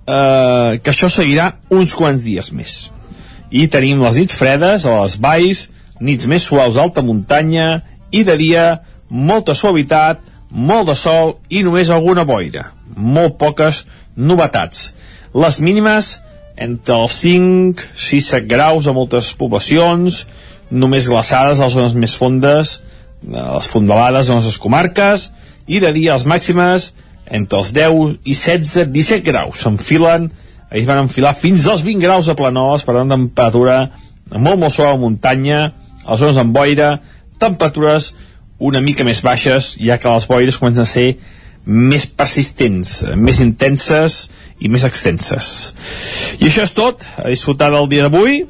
eh, que això seguirà uns quants dies més. I tenim les nits fredes a les valls, nits més suaus a alta muntanya i de dia molta suavitat, molt de sol i només alguna boira. Molt poques novetats. Les mínimes entre els 5, 6, 7 graus a moltes poblacions, només glaçades a les zones més fondes, a les fondalades a les comarques, i de dia les màximes entre els 10 i 16, 17 graus. S'enfilen, ahir van enfilar fins als 20 graus a Planoles, per tant, temperatura molt, molt suau a muntanya, a les zones amb boira, temperatures una mica més baixes, ja que les boires comencen a ser més persistents, més intenses i més extenses. I això és tot, a disfrutar del dia d'avui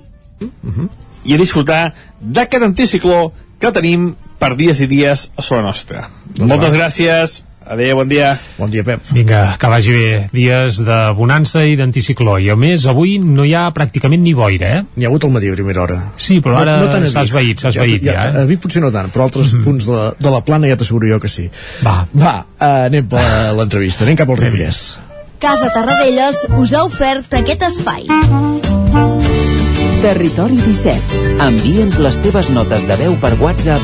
i a disfrutar d'aquest anticicló que tenim per dies i dies a sobre nostra. Doncs Moltes va. gràcies, adéu, bon dia. Bon dia, Pep. Vinga, que vagi bé. Dies de bonança i d'anticicló. I a més, avui no hi ha pràcticament ni boira, eh? N'hi ha hagut al matí a primera hora. Sí, però ara tant a s'ha Vic. esvaït, s'ha esvaït ja, A eh? Vic potser no tant, però altres punts de, la- de la plana ja t'asseguro jo que sí. Va. Va, uh, anem per l'entrevista, anem cap al Ripollès. Casa Terradellos us ha ofert aquest espai. Territori 17. Envia'ns les teves notes de veu per WhatsApp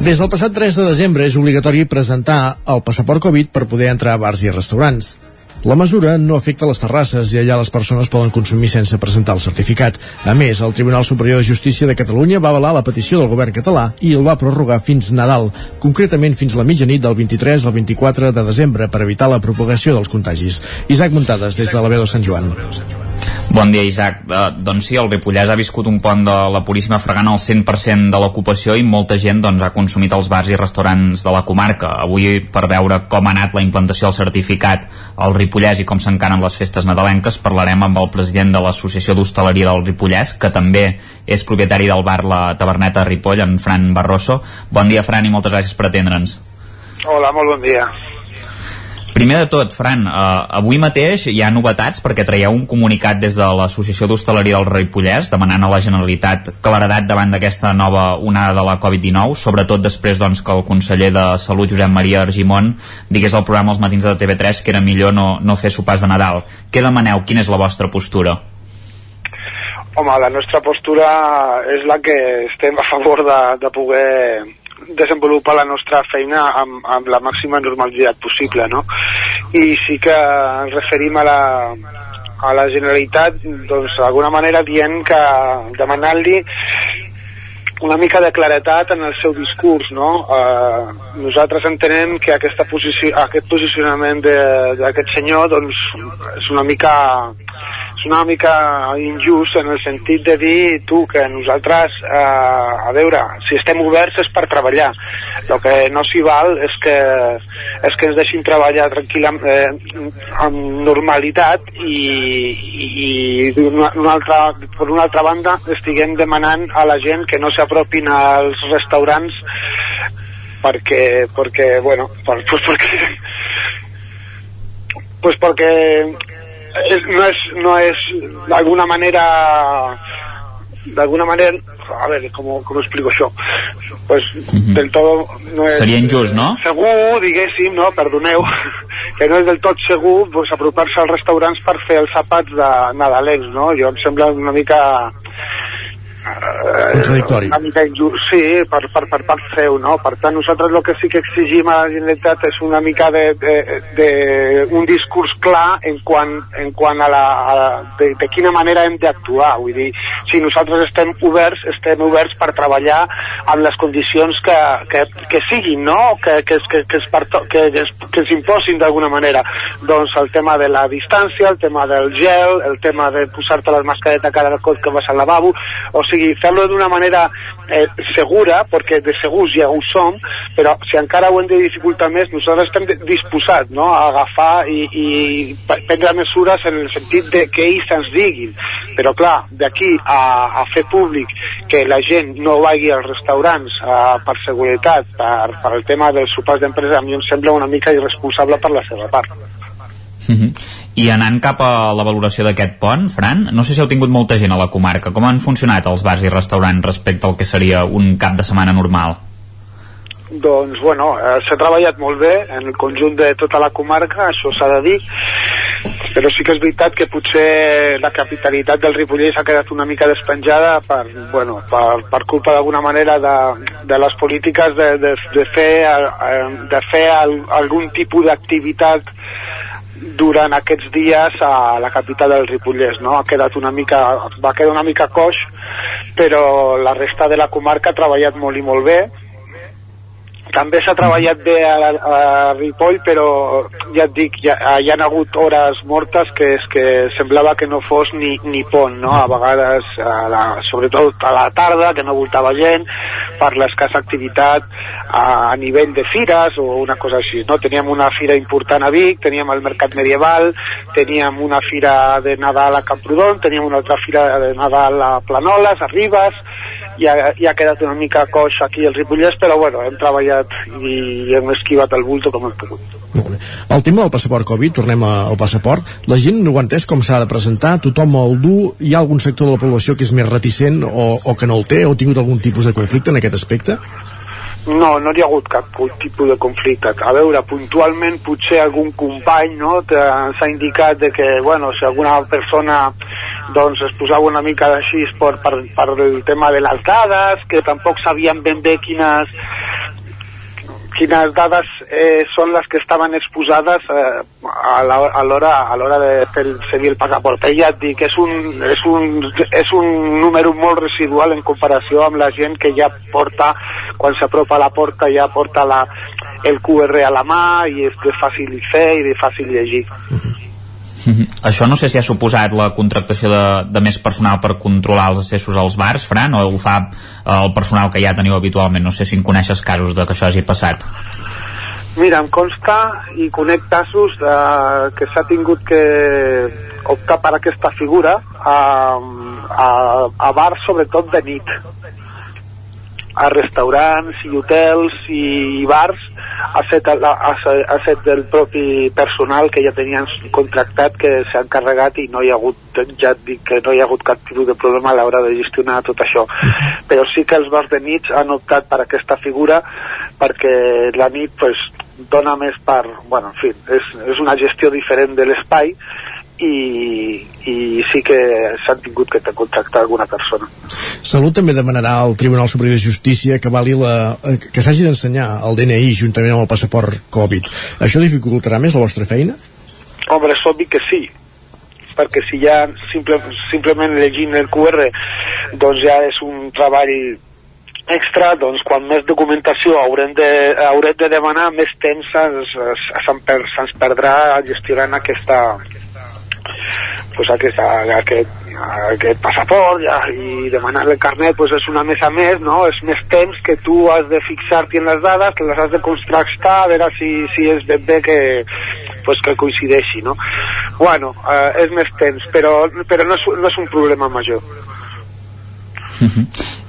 Des del passat 3 de desembre és obligatori presentar el passaport Covid per poder entrar a bars i restaurants. La mesura no afecta les terrasses i allà les persones poden consumir sense presentar el certificat. A més, el Tribunal Superior de Justícia de Catalunya va avalar la petició del govern català i el va prorrogar fins Nadal, concretament fins la mitjanit del 23 al 24 de desembre per evitar la propagació dels contagis. Isaac Muntades, des de la veu de Sant Joan. Bon dia, Isaac. Uh, doncs sí, el Ripollès ha viscut un pont de la Puríssima fregant el 100% de l'ocupació i molta gent doncs, ha consumit els bars i restaurants de la comarca. Avui, per veure com ha anat la implantació del certificat al Ripollès i com s'encaren les festes nadalenques, parlarem amb el president de l'Associació d'Hostaleria del Ripollès, que també és propietari del bar La Taberneta de Ripoll, en Fran Barroso. Bon dia, Fran, i moltes gràcies per atendre'ns. Hola, molt bon dia. Primer de tot, Fran, eh, avui mateix hi ha novetats perquè traieu un comunicat des de l'Associació d'Hostaleria del Ripollès demanant a la Generalitat claredat davant d'aquesta nova onada de la Covid-19, sobretot després doncs, que el conseller de Salut, Josep Maria Argimon, digués al programa Els Matins de TV3 que era millor no, no fer sopars de Nadal. Què demaneu? Quina és la vostra postura? Home, la nostra postura és la que estem a favor de, de poder desenvolupar la nostra feina amb, amb la màxima normalitat possible, no? I sí que ens referim a la, a la Generalitat, doncs, d'alguna manera dient que demanant-li una mica de claretat en el seu discurs, no? Uh, nosaltres entenem que aquesta posici aquest posicionament d'aquest senyor doncs, és una mica és una mica injust en el sentit de dir tu que nosaltres, eh, a veure, si estem oberts és per treballar. El que no s'hi val és que, és que ens deixin treballar tranquil·lament, eh, amb normalitat i, i, i d'una una altra, per una altra banda estiguem demanant a la gent que no s'apropin als restaurants perquè, perquè bueno, per, pues perquè pues porque es- no es no es de alguna manera de alguna manera a ver cómo, cómo explico això pues del todo no és Seria injust, no? segur, diguéssim, no, perdoneu que no és del tot segur pues, apropar-se als restaurants per fer els àpats de nadalencs, no? Jo em sembla una mica Contradictori. una mica injust, sí, per, per, per part seu, no? Per tant, nosaltres el que sí que exigim a la Generalitat és una mica de, de, de un discurs clar en quant, en quant a, la, a la, de, de quina manera hem d'actuar. Vull dir, si nosaltres estem oberts, estem oberts per treballar amb les condicions que, que, que siguin, no? Que, que, que, que, es, perto, que, es, que es imposin d'alguna manera. Doncs el tema de la distància, el tema del gel, el tema de posar-te la mascareta cada cop que vas al lavabo, o sigui, fer-lo d'una manera eh, segura, perquè de segurs ja ho som, però si encara ho hem de dificultar més, nosaltres estem disposats no? a agafar i, i pre- prendre mesures en el sentit de que ells ens diguin. Però clar, d'aquí a, a fer públic que la gent no vagi als restaurants eh, per seguretat, per, per el tema dels sopars d'empresa, a mi em sembla una mica irresponsable per la seva part. Mhm. I anant cap a la valoració d'aquest pont, Fran, no sé si heu tingut molta gent a la comarca. Com han funcionat els bars i restaurants respecte al que seria un cap de setmana normal? Doncs, bueno, eh, s'ha treballat molt bé en el conjunt de tota la comarca, això s'ha de dir, però sí que és veritat que potser la capitalitat del Ripollès ha quedat una mica despenjada per, bueno, per, per culpa d'alguna manera de, de les polítiques de, de, de fer, eh, de fer al, algun tipus d'activitat durant aquests dies a la capital del Ripollès, no? Ha quedat una mica, va quedar una mica coix, però la resta de la comarca ha treballat molt i molt bé, també s'ha treballat bé a, a Ripoll, però ja et dic, ja, hi ha hagut hores mortes que és que semblava que no fos ni, ni pont, no? A vegades, a la, sobretot a la tarda, que no voltava gent, per l'escassa activitat a, a nivell de fires o una cosa així, no? Teníem una fira important a Vic, teníem el Mercat Medieval, teníem una fira de Nadal a Camprodon, teníem una altra fira de Nadal a Planoles, a Ribes, ha, i ha quedat una mica coix aquí al Ripollès, però bueno, hem treballat i hem esquivat el bulto com hem pogut. El tema del passaport Covid, tornem al passaport, la gent no ho entès com s'ha de presentar, tothom el du, hi ha algun sector de la població que és més reticent o, o que no el té, o ha tingut algun tipus de conflicte en aquest aspecte? No, no hi ha hagut cap tipus de conflicte. A veure, puntualment potser algun company no, te- ens ha indicat de que, bueno, si alguna persona doncs es posava una mica així per, per, per el tema de les dades, que tampoc sabien ben bé quines quines dades eh, són les que estaven exposades eh, a l'hora a l'hora de fer el, seguir el passaport. Ja et dic, és un, és, un, és un número molt residual en comparació amb la gent que ja porta, quan s'apropa a la porta, ja porta la, el QR a la mà i és de fàcil fer i de fàcil llegir. Mhm. Això no sé si ha suposat la contractació de, de més personal per controlar els accessos als bars, Fran, o ho fa eh, el personal que ja teniu habitualment? No sé si en coneixes casos de que això hagi passat. Mira, em consta i conec casos de, que s'ha tingut que optar per aquesta figura a, a, a bars sobretot de nit a restaurants i hotels i bars ha set, la, ha, ha set el propi personal que ja tenien contractat que s'ha encarregat i no hi ha hagut ja et dic que no hi ha hagut cap tipus de problema a l'hora de gestionar tot això. Però sí que els bars de nit han optat per aquesta figura perquè la nit pues, dona més per bueno, en fi, és, és una gestió diferent de l'espai i, i sí que s'han tingut que contractar alguna persona Salut també demanarà al Tribunal Superior de Justícia que vali la, eh, que s'hagi d'ensenyar el DNI juntament amb el passaport Covid. Això dificultarà més la vostra feina? Home, és obvi que sí, perquè si ja simple, simplement llegint el QR doncs ja és un treball extra, doncs quan més documentació haurem de, haurem de demanar, més temps se'ns se perdrà gestionant aquesta, pues aquesta, aquest, aquest passaport ja, i demanar el carnet pues és una més a més, no? és més temps que tu has de fixar-t'hi en les dades, que les has de contrastar, a veure si, si és ben bé que, pues, que coincideixi. No? Bueno, eh, és més temps, però, però no, és, no és un problema major.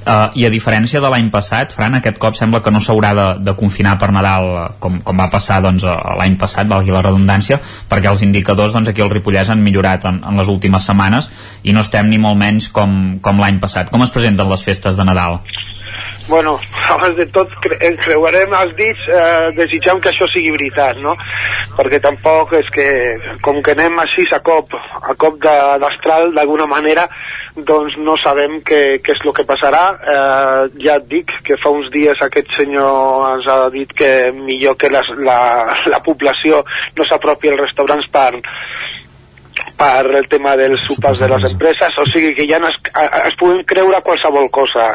Uh, I a diferència de l'any passat, Fran, aquest cop sembla que no s'haurà de, de confinar per Nadal uh, com, com va passar doncs, uh, l'any passat, valgui la redundància, perquè els indicadors doncs, aquí al Ripollès han millorat en, en les últimes setmanes i no estem ni molt menys com, com l'any passat. Com es presenten les festes de Nadal? Bueno, abans de tot cre creuarem els dits eh, desitjant que això sigui veritat, no? Perquè tampoc és que, com que anem així a cop, a cop d'astral, d'alguna manera, doncs no sabem què, què és el que passarà. Eh, ja et dic que fa uns dies aquest senyor ens ha dit que millor que la, la, la població no s'apropi als restaurants per, per el tema dels sopars de les empreses, o sigui que ja no es, es puguin creure qualsevol cosa.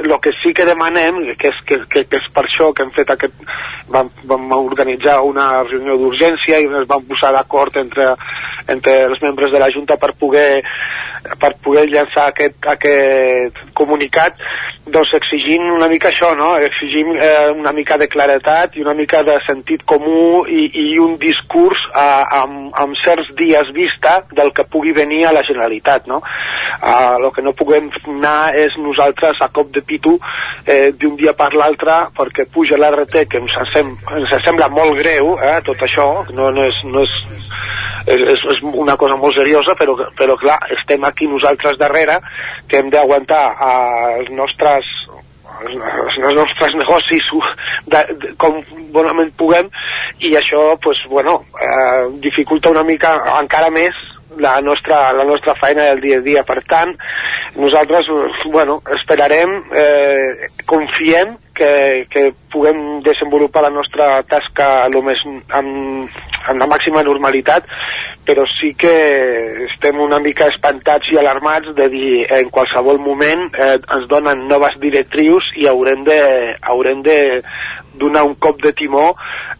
El eh, que sí que demanem, que és, que, que, que és per això que hem fet aquest... Vam, vam organitzar una reunió d'urgència i ens vam posar d'acord entre, entre els membres de la Junta per poder per poder llançar aquest, aquest comunicat doncs exigint una mica això, no? exigint eh, una mica de claretat i una mica de sentit comú i, i un discurs eh, amb, amb certs dies vista del que pugui venir a la Generalitat. No? El que no puguem anar és nosaltres a cop de pitu eh, d'un dia per l'altre perquè puja l'RT que ens, sem ens sembla molt greu eh, tot això, no, no és, no és és, és una cosa molt seriosa, però, però clar, estem aquí nosaltres darrere, que hem d'aguantar els nostres els, els nostres negocis de, de, com bonament puguem i això pues, bueno, eh, dificulta una mica encara més la nostra, la nostra feina del dia a dia. Per tant, nosaltres bueno, esperarem, eh, confiem que, que puguem desenvolupar la nostra tasca lo més, amb, amb la màxima normalitat, però sí que estem una mica espantats i alarmats de dir en qualsevol moment eh, ens donen noves directrius i haurem de, haurem de donar un cop de timó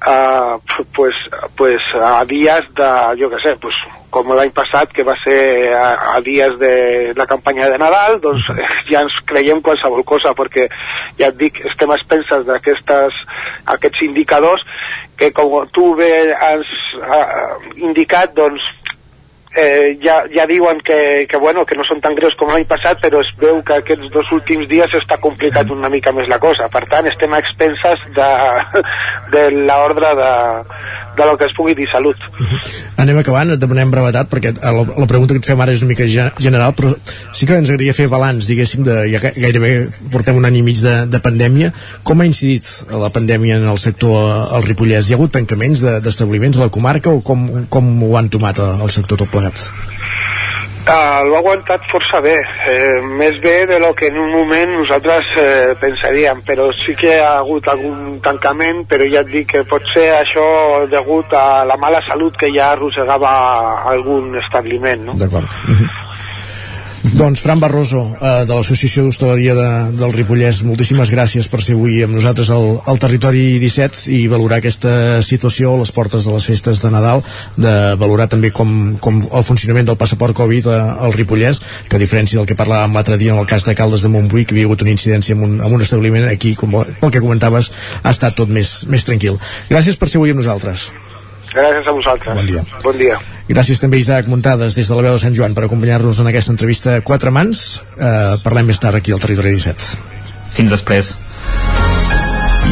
eh, pues, pues a dies de, jo què sé, pues, com l'any passat, que va ser a, a dies de la campanya de Nadal, doncs ja ens creiem qualsevol cosa, perquè ja et dic, estem a expenses d'aquests indicadors que com tu bé has uh, indicat, doncs eh, ja, ja diuen que, que, bueno, que no són tan greus com l'any passat, però es veu que aquests dos últims dies està complicat una mica més la cosa. Per tant, estem a expenses de, de l'ordre de, de lo que es pugui dir salut. Anem acabant, et demanem brevetat, perquè la, la pregunta que et fem ara és una mica general, però sí que ens agradaria fer balanç, diguéssim, de, ja gairebé portem un any i mig de, de pandèmia. Com ha incidit la pandèmia en el sector al Ripollès? Hi ha hagut tancaments d'establiments de, a la comarca o com, com ho han tomat el sector tot plegat? Uh, l'ho ha aguantat força bé, eh, més bé de lo que en un moment nosaltres eh, pensaríem, però sí que ha hagut algun tancament, però ja et dic que pot ser això degut a la mala salut que ja arrossegava algun establiment. No? D'acord. Uh -huh. Doncs Fran Barroso, eh, de l'Associació d'Hostaleria de, del Ripollès, moltíssimes gràcies per ser avui amb nosaltres al, al Territori 17 i valorar aquesta situació a les portes de les festes de Nadal, de valorar també com, com el funcionament del passaport Covid a, eh, al Ripollès, que a diferència del que parlàvem l'altre dia en el cas de Caldes de Montbui, que havia hagut una incidència en un, en un establiment, aquí, com, pel que comentaves, ha estat tot més, més tranquil. Gràcies per ser avui amb nosaltres. Gràcies a vosaltres. Bon dia. Bon dia. Gràcies també Isaac Muntades des de la veu de Sant Joan per acompanyar-nos en aquesta entrevista a quatre mans. Eh, parlem més tard aquí al Territori 17. Fins després.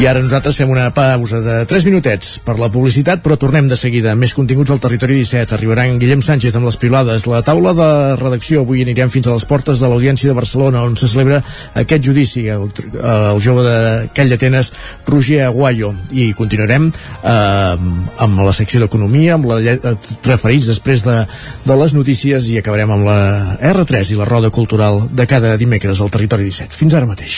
I ara nosaltres fem una pausa de 3 minutets per la publicitat, però tornem de seguida. Més continguts al Territori 17. Arribaran Guillem Sánchez amb les pilades. La taula de redacció avui anirem fins a les portes de l'Audiència de Barcelona, on se celebra aquest judici el, el jove de Call d'Atenes, Roger Aguayo. I continuarem eh, amb la secció d'Economia, amb la referits després de, de les notícies i acabarem amb la R3 i la roda cultural de cada dimecres al Territori 17. Fins ara mateix.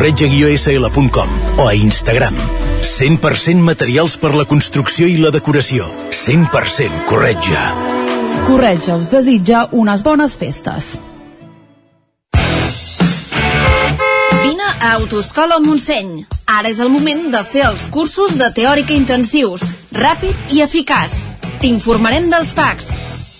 corretja-sl.com o a Instagram. 100% materials per la construcció i la decoració. 100% corretja. Corretja us desitja unes bones festes. Vine a Autoscola Montseny. Ara és el moment de fer els cursos de teòrica intensius, ràpid i eficaç. T'informarem dels PACs,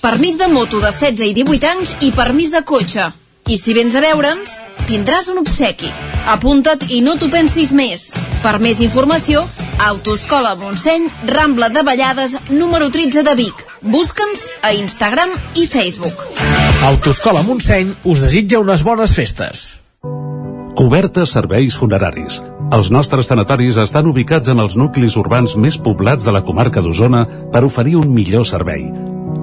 permís de moto de 16 i 18 anys i permís de cotxe. I si vens a veure'ns, tindràs un obsequi. Apunta't i no t'ho pensis més. Per més informació, Autoscola Montseny, Rambla de Vallades, número 13 de Vic. Busca'ns a Instagram i Facebook. Autoscola Montseny us desitja unes bones festes. Cobertes serveis funeraris. Els nostres tanatoris estan ubicats en els nuclis urbans més poblats de la comarca d'Osona per oferir un millor servei.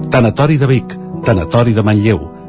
Tanatori de Vic, Tanatori de Manlleu,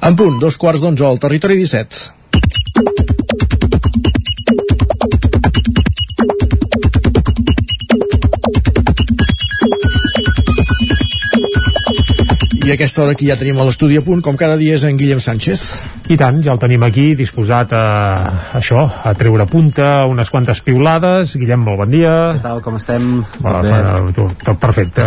En punt, dos quarts d'onze al territori 17. I a aquesta hora aquí ja tenim a l'estudi a punt, com cada dia és en Guillem Sánchez. I tant, ja el tenim aquí, disposat a això, a treure punta, unes quantes piulades. Guillem, molt bon dia. Què tal, com estem? Bueno, bueno, tot, tot perfecte.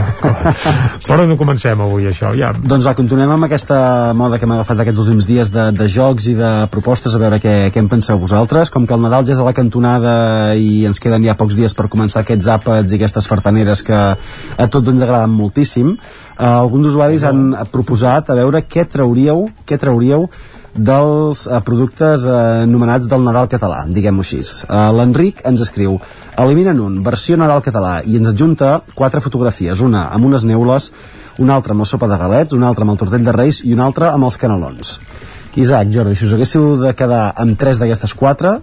Per on comencem avui, això? Ja. Doncs va, continuem amb aquesta moda que hem agafat aquests últims dies de, de jocs i de propostes, a veure què, què en penseu vosaltres. Com que el Nadal ja és a la cantonada i ens queden ja pocs dies per començar aquests àpats i aquestes fartaneres que a tots ens agraden moltíssim, eh, alguns usuaris han proposat a veure què trauríeu, què trauríeu dels eh, productes eh, anomenats del Nadal català, diguem-ho així. Eh, L'Enric ens escriu eliminen un, versió Nadal català, i ens adjunta quatre fotografies, una amb unes neules, una altra amb la sopa de galets, una altra amb el tortell de reis i una altra amb els canelons. Isaac, Jordi, si us haguéssiu de quedar amb tres d'aquestes quatre,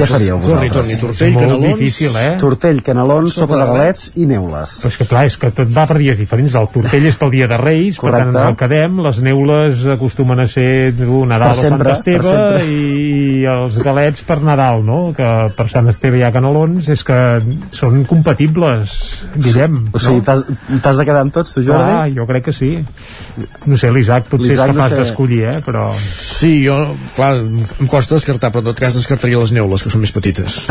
què faríeu Torni, vosaltres? torni, tortell, Molt canelons... difícil, eh? Tortell, canelons, sopa de galets i neules. Però és que clar, és que tot va per dies diferents. El tortell és pel dia de Reis, Correcte. per tant ens el quedem. Les neules acostumen a ser Nadal Per sempre, o Sant Esteve i els galets per Nadal, no? Que per Sant Esteve hi ha canelons, és que són compatibles, Guillem. O sigui, no? t'has de quedar amb tots, tu, Jordi? Clar, jo crec que sí. No sé, l'Isaac potser és L'Isaac no capaç sé. d'escollir, eh? Però... Sí, jo, clar, em costa descartar, però en tot cas descartaria les neules, que són més petites.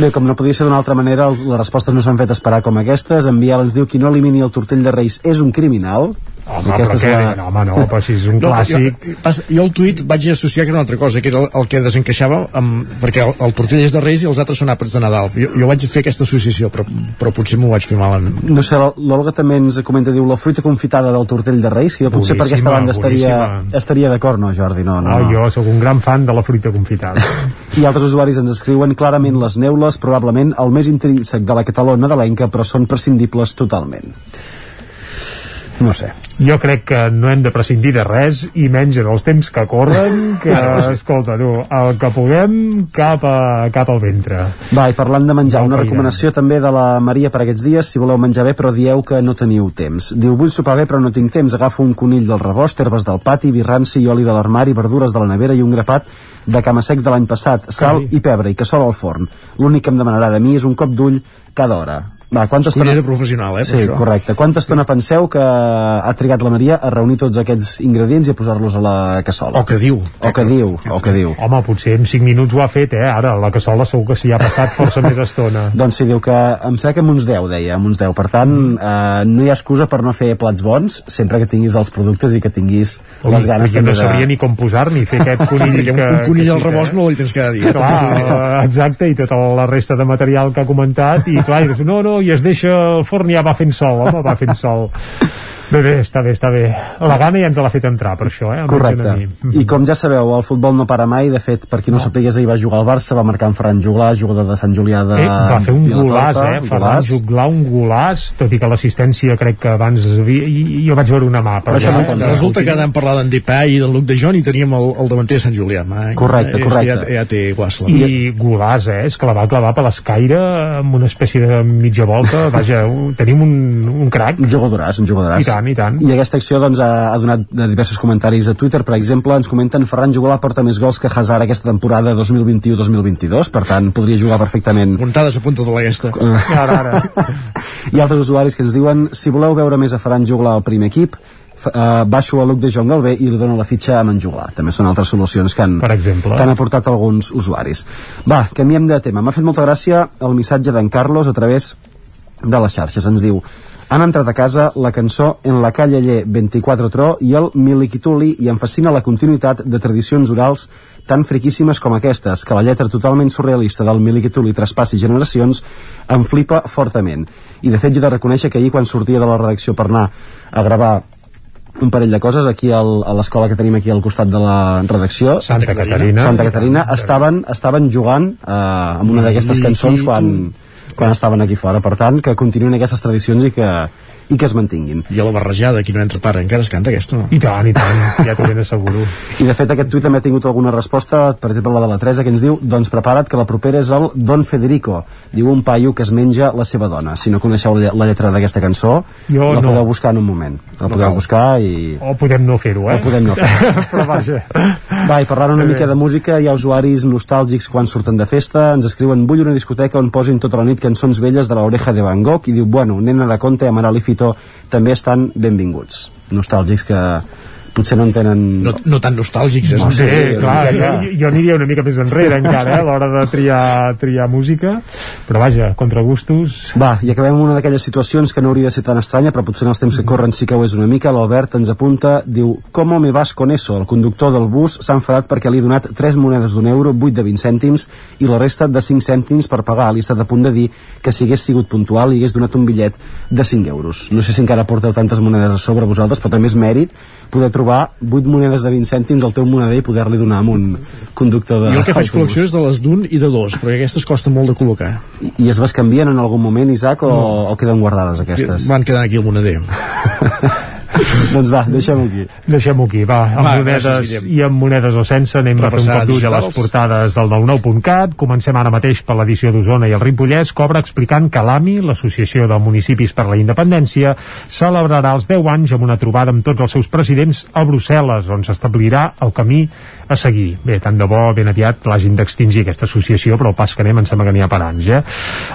Bé, com no podia ser d'una altra manera, les respostes no s'han fet esperar com aquestes. En Biel ens diu qui no elimini el tortell de Reis és un criminal. Home, aquesta però és què? la- No, home, no, però si és un clàssic... Jo, pas- jo el tuit vaig associar que era una altra cosa, que era el, el que desencaixava, amb, perquè el, el tortell és de Reis i els altres són àpats de Nadal. Jo, jo vaig fer aquesta associació, però, però potser m'ho vaig fer malament. No sé, l'Olga també ens comenta, diu, la fruita confitada del tortell de Reis, que jo potser per aquesta Boníssima, banda estaria, boníssima. estaria d'acord, no, Jordi? No, no, Ah, no. jo sóc un gran fan de la fruita confitada. I altres usuaris ens escriuen clarament les neules, probablement el més intrínsec de la cataló nadalenca, però són prescindibles totalment. No sé. Jo crec que no hem de prescindir de res i menys en els temps que corren que, escolta, tu, el que puguem cap, a, cap al ventre. Va, i parlant de menjar, una recomanació també de la Maria per aquests dies, si voleu menjar bé però dieu que no teniu temps. Diu, vull sopar bé però no tinc temps, agafo un conill del rebost, herbes del pati, birranci i oli de l'armari, verdures de la nevera i un grapat de camasecs de l'any passat, sal i pebre i cassola al forn. L'únic que em demanarà de mi és un cop d'ull cada hora. Va, quanta estona... Cuinera professional, eh, per Sí, això. correcte. Quanta estona penseu que ha trigat la Maria a reunir tots aquests ingredients i a posar-los a la cassola? O que diu. O que diu, o que diu. Home, potser en 5 minuts ho ha fet, eh? Ara, la cassola segur que s'hi ha passat força més estona. Doncs sí, diu que em sembla que amb uns 10, deia, amb uns 10. Per tant, eh, no hi ha excusa per no fer plats bons, sempre que tinguis els productes i que tinguis Ui, les ganes jo també no sabria ni com posar ni fer aquest conill un- que, un conill que al sí rebost no li tens cada dia. Clar, eh, exacte, i tota la resta de material que ha comentat i clar, i dius, no, no, i es deixa el forn i ja va fent sol, home, va fent sol bé, bé, està bé, està bé la gana ja ens l'ha fet entrar per això, eh, Correcte. mi. I com ja sabeu, el futbol no para mai. De fet, per qui no, no. sapigués, ahir va jugar al Barça, va marcar en Ferran Juglà, jugador de Sant Julià de Eh, va fer un golàs, eh? Ferran. Juglà, un golàs, tot i que l'assistència crec que abans havia, i, jo vaig veure una mà. Però això no compta. Resulta que anàvem parlant d'en Depay i d'en Luc de Jong i teníem el, el davanter de Sant Julià. Eh? Correcte, correcte. Ja, ja té guasla. I golàs, eh? És que la va clavar per l'escaire amb una espècie de mitja volta. Vaja, un- tenim un, un crac. Un jugadoràs, un jugadoràs. I tant, i tant. I aquesta acció doncs, ha, ha donat de diversos comentaris a Twitter. Per exemple, ens comenten Ferran Juglà porta més gols que Hazard aquesta temporada 2021-2022, per tant, podria jugar perfectament Puntades a punta de l'aguesta. Ara, ara. I altres usuaris que ens diuen si voleu veure més a Ferran Juglà al primer equip, eh, baixo a Luc de Joan Galvé i li dono la fitxa a Manjuglar. També són altres solucions que han, Per exemple. que han aportat alguns usuaris. Va, canviem de tema. M'ha fet molta gràcia el missatge d'en Carlos a través de les xarxes. Ens diu han entrat a casa la cançó En la calle Lle 24 Tro i el Miliquituli i em fascina la continuïtat de tradicions orals tan friquíssimes com aquestes, que la lletra totalment surrealista del Miliquituli traspassi generacions em flipa fortament. I de fet jo he de reconèixer que ahir quan sortia de la redacció per anar a gravar un parell de coses aquí al, a l'escola que tenim aquí al costat de la redacció Santa Caterina. Santa Caterina estaven, estaven jugant eh, amb una d'aquestes cançons quan, quan estaven aquí fora. Per tant que continuïn aquestes tradicions i que, i que es mantinguin I a la barrejada, qui no entra para, encara es canta aquesta, no? I tant, i tant, ja t'ho ben asseguro. i de fet aquest tuit també ha tingut alguna resposta per exemple la de la Teresa que ens diu doncs prepara't que la propera és el Don Federico diu un paio que es menja la seva dona si no coneixeu la lle- la lletra d'aquesta cançó Jo la no. podeu buscar en un moment la No podeu cal. buscar i O podem no fer-ho, eh? O podem no fer. Però vaja. Va, i parlant una Bé. mica de música, hi ha usuaris nostàlgics quan surten de festa, ens escriuen vull una discoteca on posin tota la nit cançons velles de l'oreja de Van Gogh i diu, bueno, Nena de Conte, Amaral i Fito també estan benvinguts. Nostàlgics que potser no en tenen... No, no tan nostàlgics, és No un sé, Sí, clar, ja. jo, jo aniria una mica més enrere encara, eh, a l'hora de triar, triar música, però vaja, contra gustos... Va, i acabem amb una d'aquelles situacions que no hauria de ser tan estranya, però potser en els temps que corren sí que ho és una mica. L'Albert ens apunta, diu, ¿Cómo me vas con eso? El conductor del bus s'ha enfadat perquè li he donat 3 monedes d'un euro, 8 de 20 cèntims i la resta de 5 cèntims per pagar. Li he estat a punt de dir que si hagués sigut puntual li hagués donat un bitllet de 5 euros. No sé si encara porteu tantes monedes a sobre vosaltres, però també és mèrit poder trobar 8 monedes de 20 cèntims al teu moneder i poder-li donar a un conductor de Jo el que faig col·lecció és de les d'un i de dos, perquè aquestes costen molt de col·locar. I, I es bescanvien en algun moment, Isaac, o, no. o queden guardades aquestes? Van quedant aquí al moneder. doncs va, deixem-ho aquí. Deixem-ho aquí, va, amb Va, monedes i amb monedes o sense anem a fer un cop d'ull a les portades del 99.cat comencem ara mateix per l'edició d'Osona i el Ripollès. Cobra explicant que l'AMI, l'Associació de Municipis per la Independència celebrarà els 10 anys amb una trobada amb tots els seus presidents a Brussel·les on s'establirà el camí a seguir. Bé, tant de bo ben aviat l'hagin d'extingir aquesta associació, però el pas que anem em sembla que n'hi ha per anys, eh?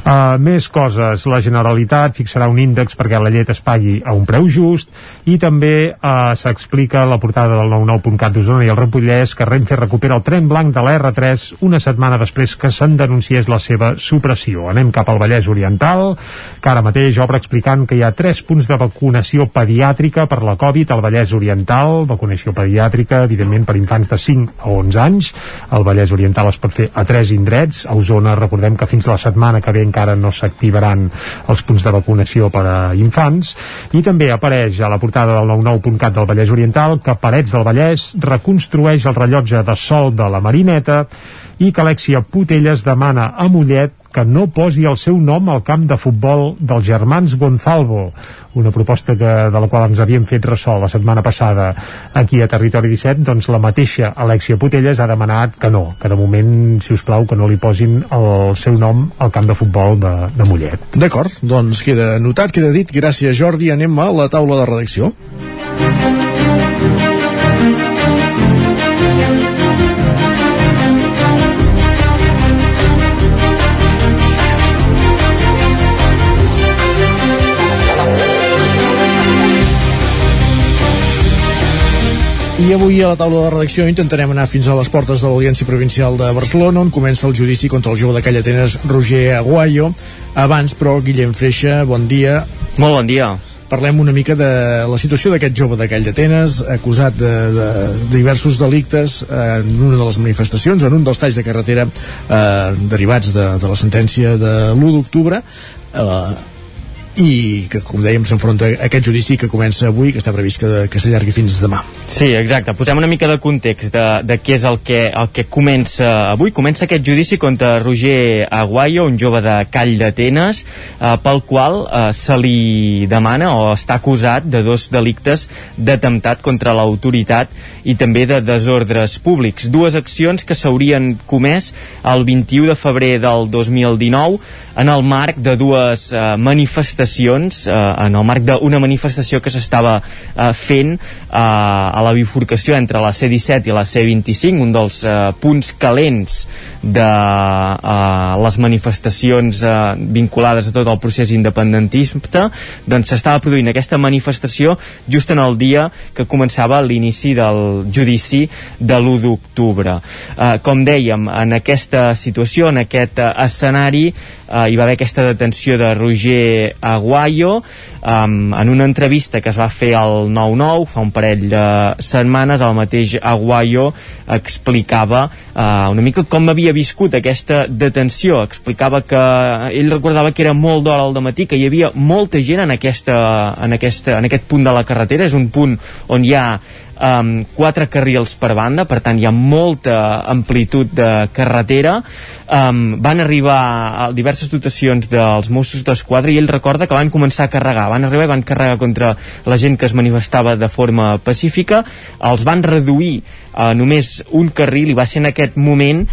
Uh, més coses. La Generalitat fixarà un índex perquè la llet es pagui a un preu just i també eh, s'explica la portada del 99.cat d'Osona i el Repollès que Renfe recupera el tren blanc de la R3 una setmana després que se'n denunciés la seva supressió. Anem cap al Vallès Oriental, que ara mateix obre explicant que hi ha tres punts de vacunació pediàtrica per la Covid al Vallès Oriental, vacunació pediàtrica, evidentment per infants de 5 a 11 anys. Al Vallès Oriental es pot fer a tres indrets. A Osona, recordem que fins la setmana que ve encara no s'activaran els punts de vacunació per a infants. I també apareix a la portada del 99.cat del Vallès Oriental que Parets del Vallès reconstrueix el rellotge de sol de la Marineta i que Alexia Putelles demana a Mollet que no posi el seu nom al camp de futbol dels germans Gonzalvo una proposta que, de la qual ens havíem fet ressò la setmana passada aquí a Territori 17 doncs la mateixa Alexia Putelles ha demanat que no, que de moment si us plau que no li posin el seu nom al camp de futbol de, de Mollet. D'acord, doncs queda notat, queda dit. Gràcies Jordi, anem a la taula de redacció I avui a la taula de redacció intentarem anar fins a les portes de l'Audiència Provincial de Barcelona, on comença el judici contra el jove de Calla Atenes, Roger Aguayo. Abans, però, Guillem Freixa, bon dia. Molt bon dia. Parlem una mica de la situació d'aquest jove de Call d'Atenes, acusat de, de, de diversos delictes en una de les manifestacions, en un dels talls de carretera eh, derivats de, de la sentència de l'1 d'octubre. Eh, i que, com dèiem, s'enfronta a aquest judici que comença avui, que està previst que, que s'allargui fins demà. Sí, exacte. Posem una mica de context de, de què és el que, el que comença avui. Comença aquest judici contra Roger Aguayo, un jove de Call d'Atenes, eh, pel qual eh, se li demana o està acusat de dos delictes d'atemptat contra l'autoritat i també de desordres públics. Dues accions que s'haurien comès el 21 de febrer del 2019 en el marc de dues eh, manifestacions, eh, en el marc d'una manifestació que s'estava eh, fent eh, a la bifurcació entre la C-17 i la C-25, un dels eh, punts calents de eh, les manifestacions eh, vinculades a tot el procés independentista, doncs s'estava produint aquesta manifestació just en el dia que començava l'inici del judici de l'1 d'octubre. Eh, com dèiem, en aquesta situació, en aquest eh, escenari, eh, hi va haver aquesta detenció de Roger Aguayo um, en una entrevista que es va fer al 9-9 fa un parell de setmanes el mateix Aguayo explicava uh, una mica com havia viscut aquesta detenció. Explicava que ell recordava que era molt d'hora al matí que hi havia molta gent en, aquesta, en, aquesta, en aquest punt de la carretera. És un punt on hi ha um, quatre carrils per banda, per tant hi ha molta amplitud de carretera. Um, van arribar a diverses dotacions dels Mossos d'Esquadra i ell recorda que van començar a carregar. Van arribar i van carregar contra la gent que es manifestava de forma pacífica. Els van reduir a només un carril i va ser en aquest moment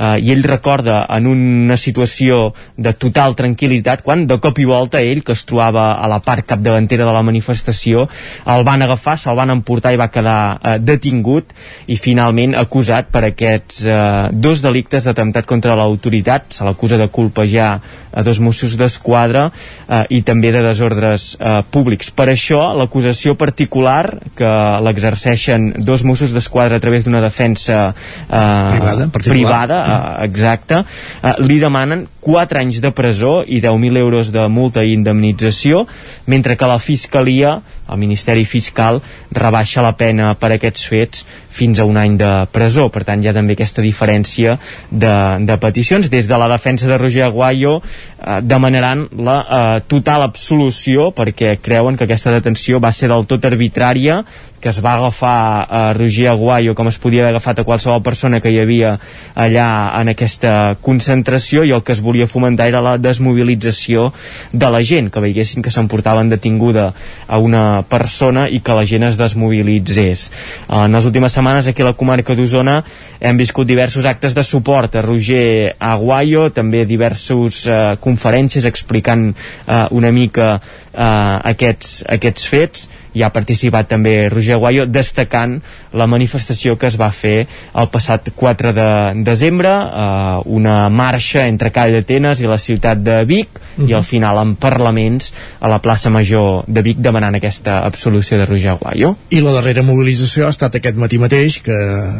eh, i ell recorda en una situació de total tranquil·litat quan de cop i volta ell que es trobava a la part capdavantera de la manifestació el van agafar, se'l van emportar i va quedar eh, detingut i finalment acusat per aquests eh, dos delictes d'atemptat contra l'autoritat se l'acusa de colpejar a dos Mossos d'Esquadra eh, i també de desordres eh, públics per això l'acusació particular que l'exerceixen dos Mossos d'Esquadra a través d'una defensa eh, Privada, particular. privada eh, exacte, eh, li demanen 4 anys de presó i 10.000 euros de multa i indemnització, mentre que la Fiscalia, el Ministeri Fiscal, rebaixa la pena per aquests fets fins a un any de presó. Per tant, hi ha també aquesta diferència de, de peticions. Des de la defensa de Roger Aguayo eh, demanaran la eh, total absolució perquè creuen que aquesta detenció va ser del tot arbitrària que es va agafar a Roger Aguayo com es podia haver agafat a qualsevol persona que hi havia allà en aquesta concentració i el que es volia fomentar era la desmobilització de la gent, que veiessin que s'emportaven detinguda a una persona i que la gent es desmobilitzés. En les últimes setmanes aquí a la comarca d'Osona hem viscut diversos actes de suport a Roger Aguayo, també diversos eh, conferències explicant eh, una mica eh, aquests, aquests fets. Hi ha participat també Roger Aguayo destacant la manifestació que es va fer el passat 4 de desembre eh, una marxa entre Call d'Atenes i la ciutat de Vic uh -huh. i al final en parlaments a la plaça Major de Vic demanant aquesta absolució de Roger Aguayo. I la darrera mobilització ha estat aquest matí mateix que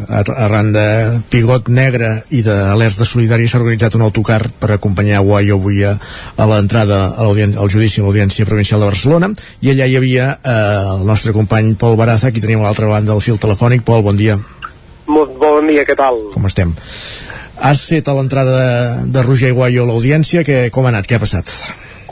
arran de Pigot Negre i d'Alerta Solidària s'ha organitzat un autocar per acompanyar Aguayo avui a, a l'entrada al judici a l'Audiència Provincial de Barcelona i allà hi havia eh, el nostre company Pol Baraza, aquí tenim a l'altra banda del fil telefònic. Pol, bon dia. Molt bon dia, què tal? Com estem? Has set a l'entrada de, de Roger Guayo a l'audiència, com ha anat, què ha passat?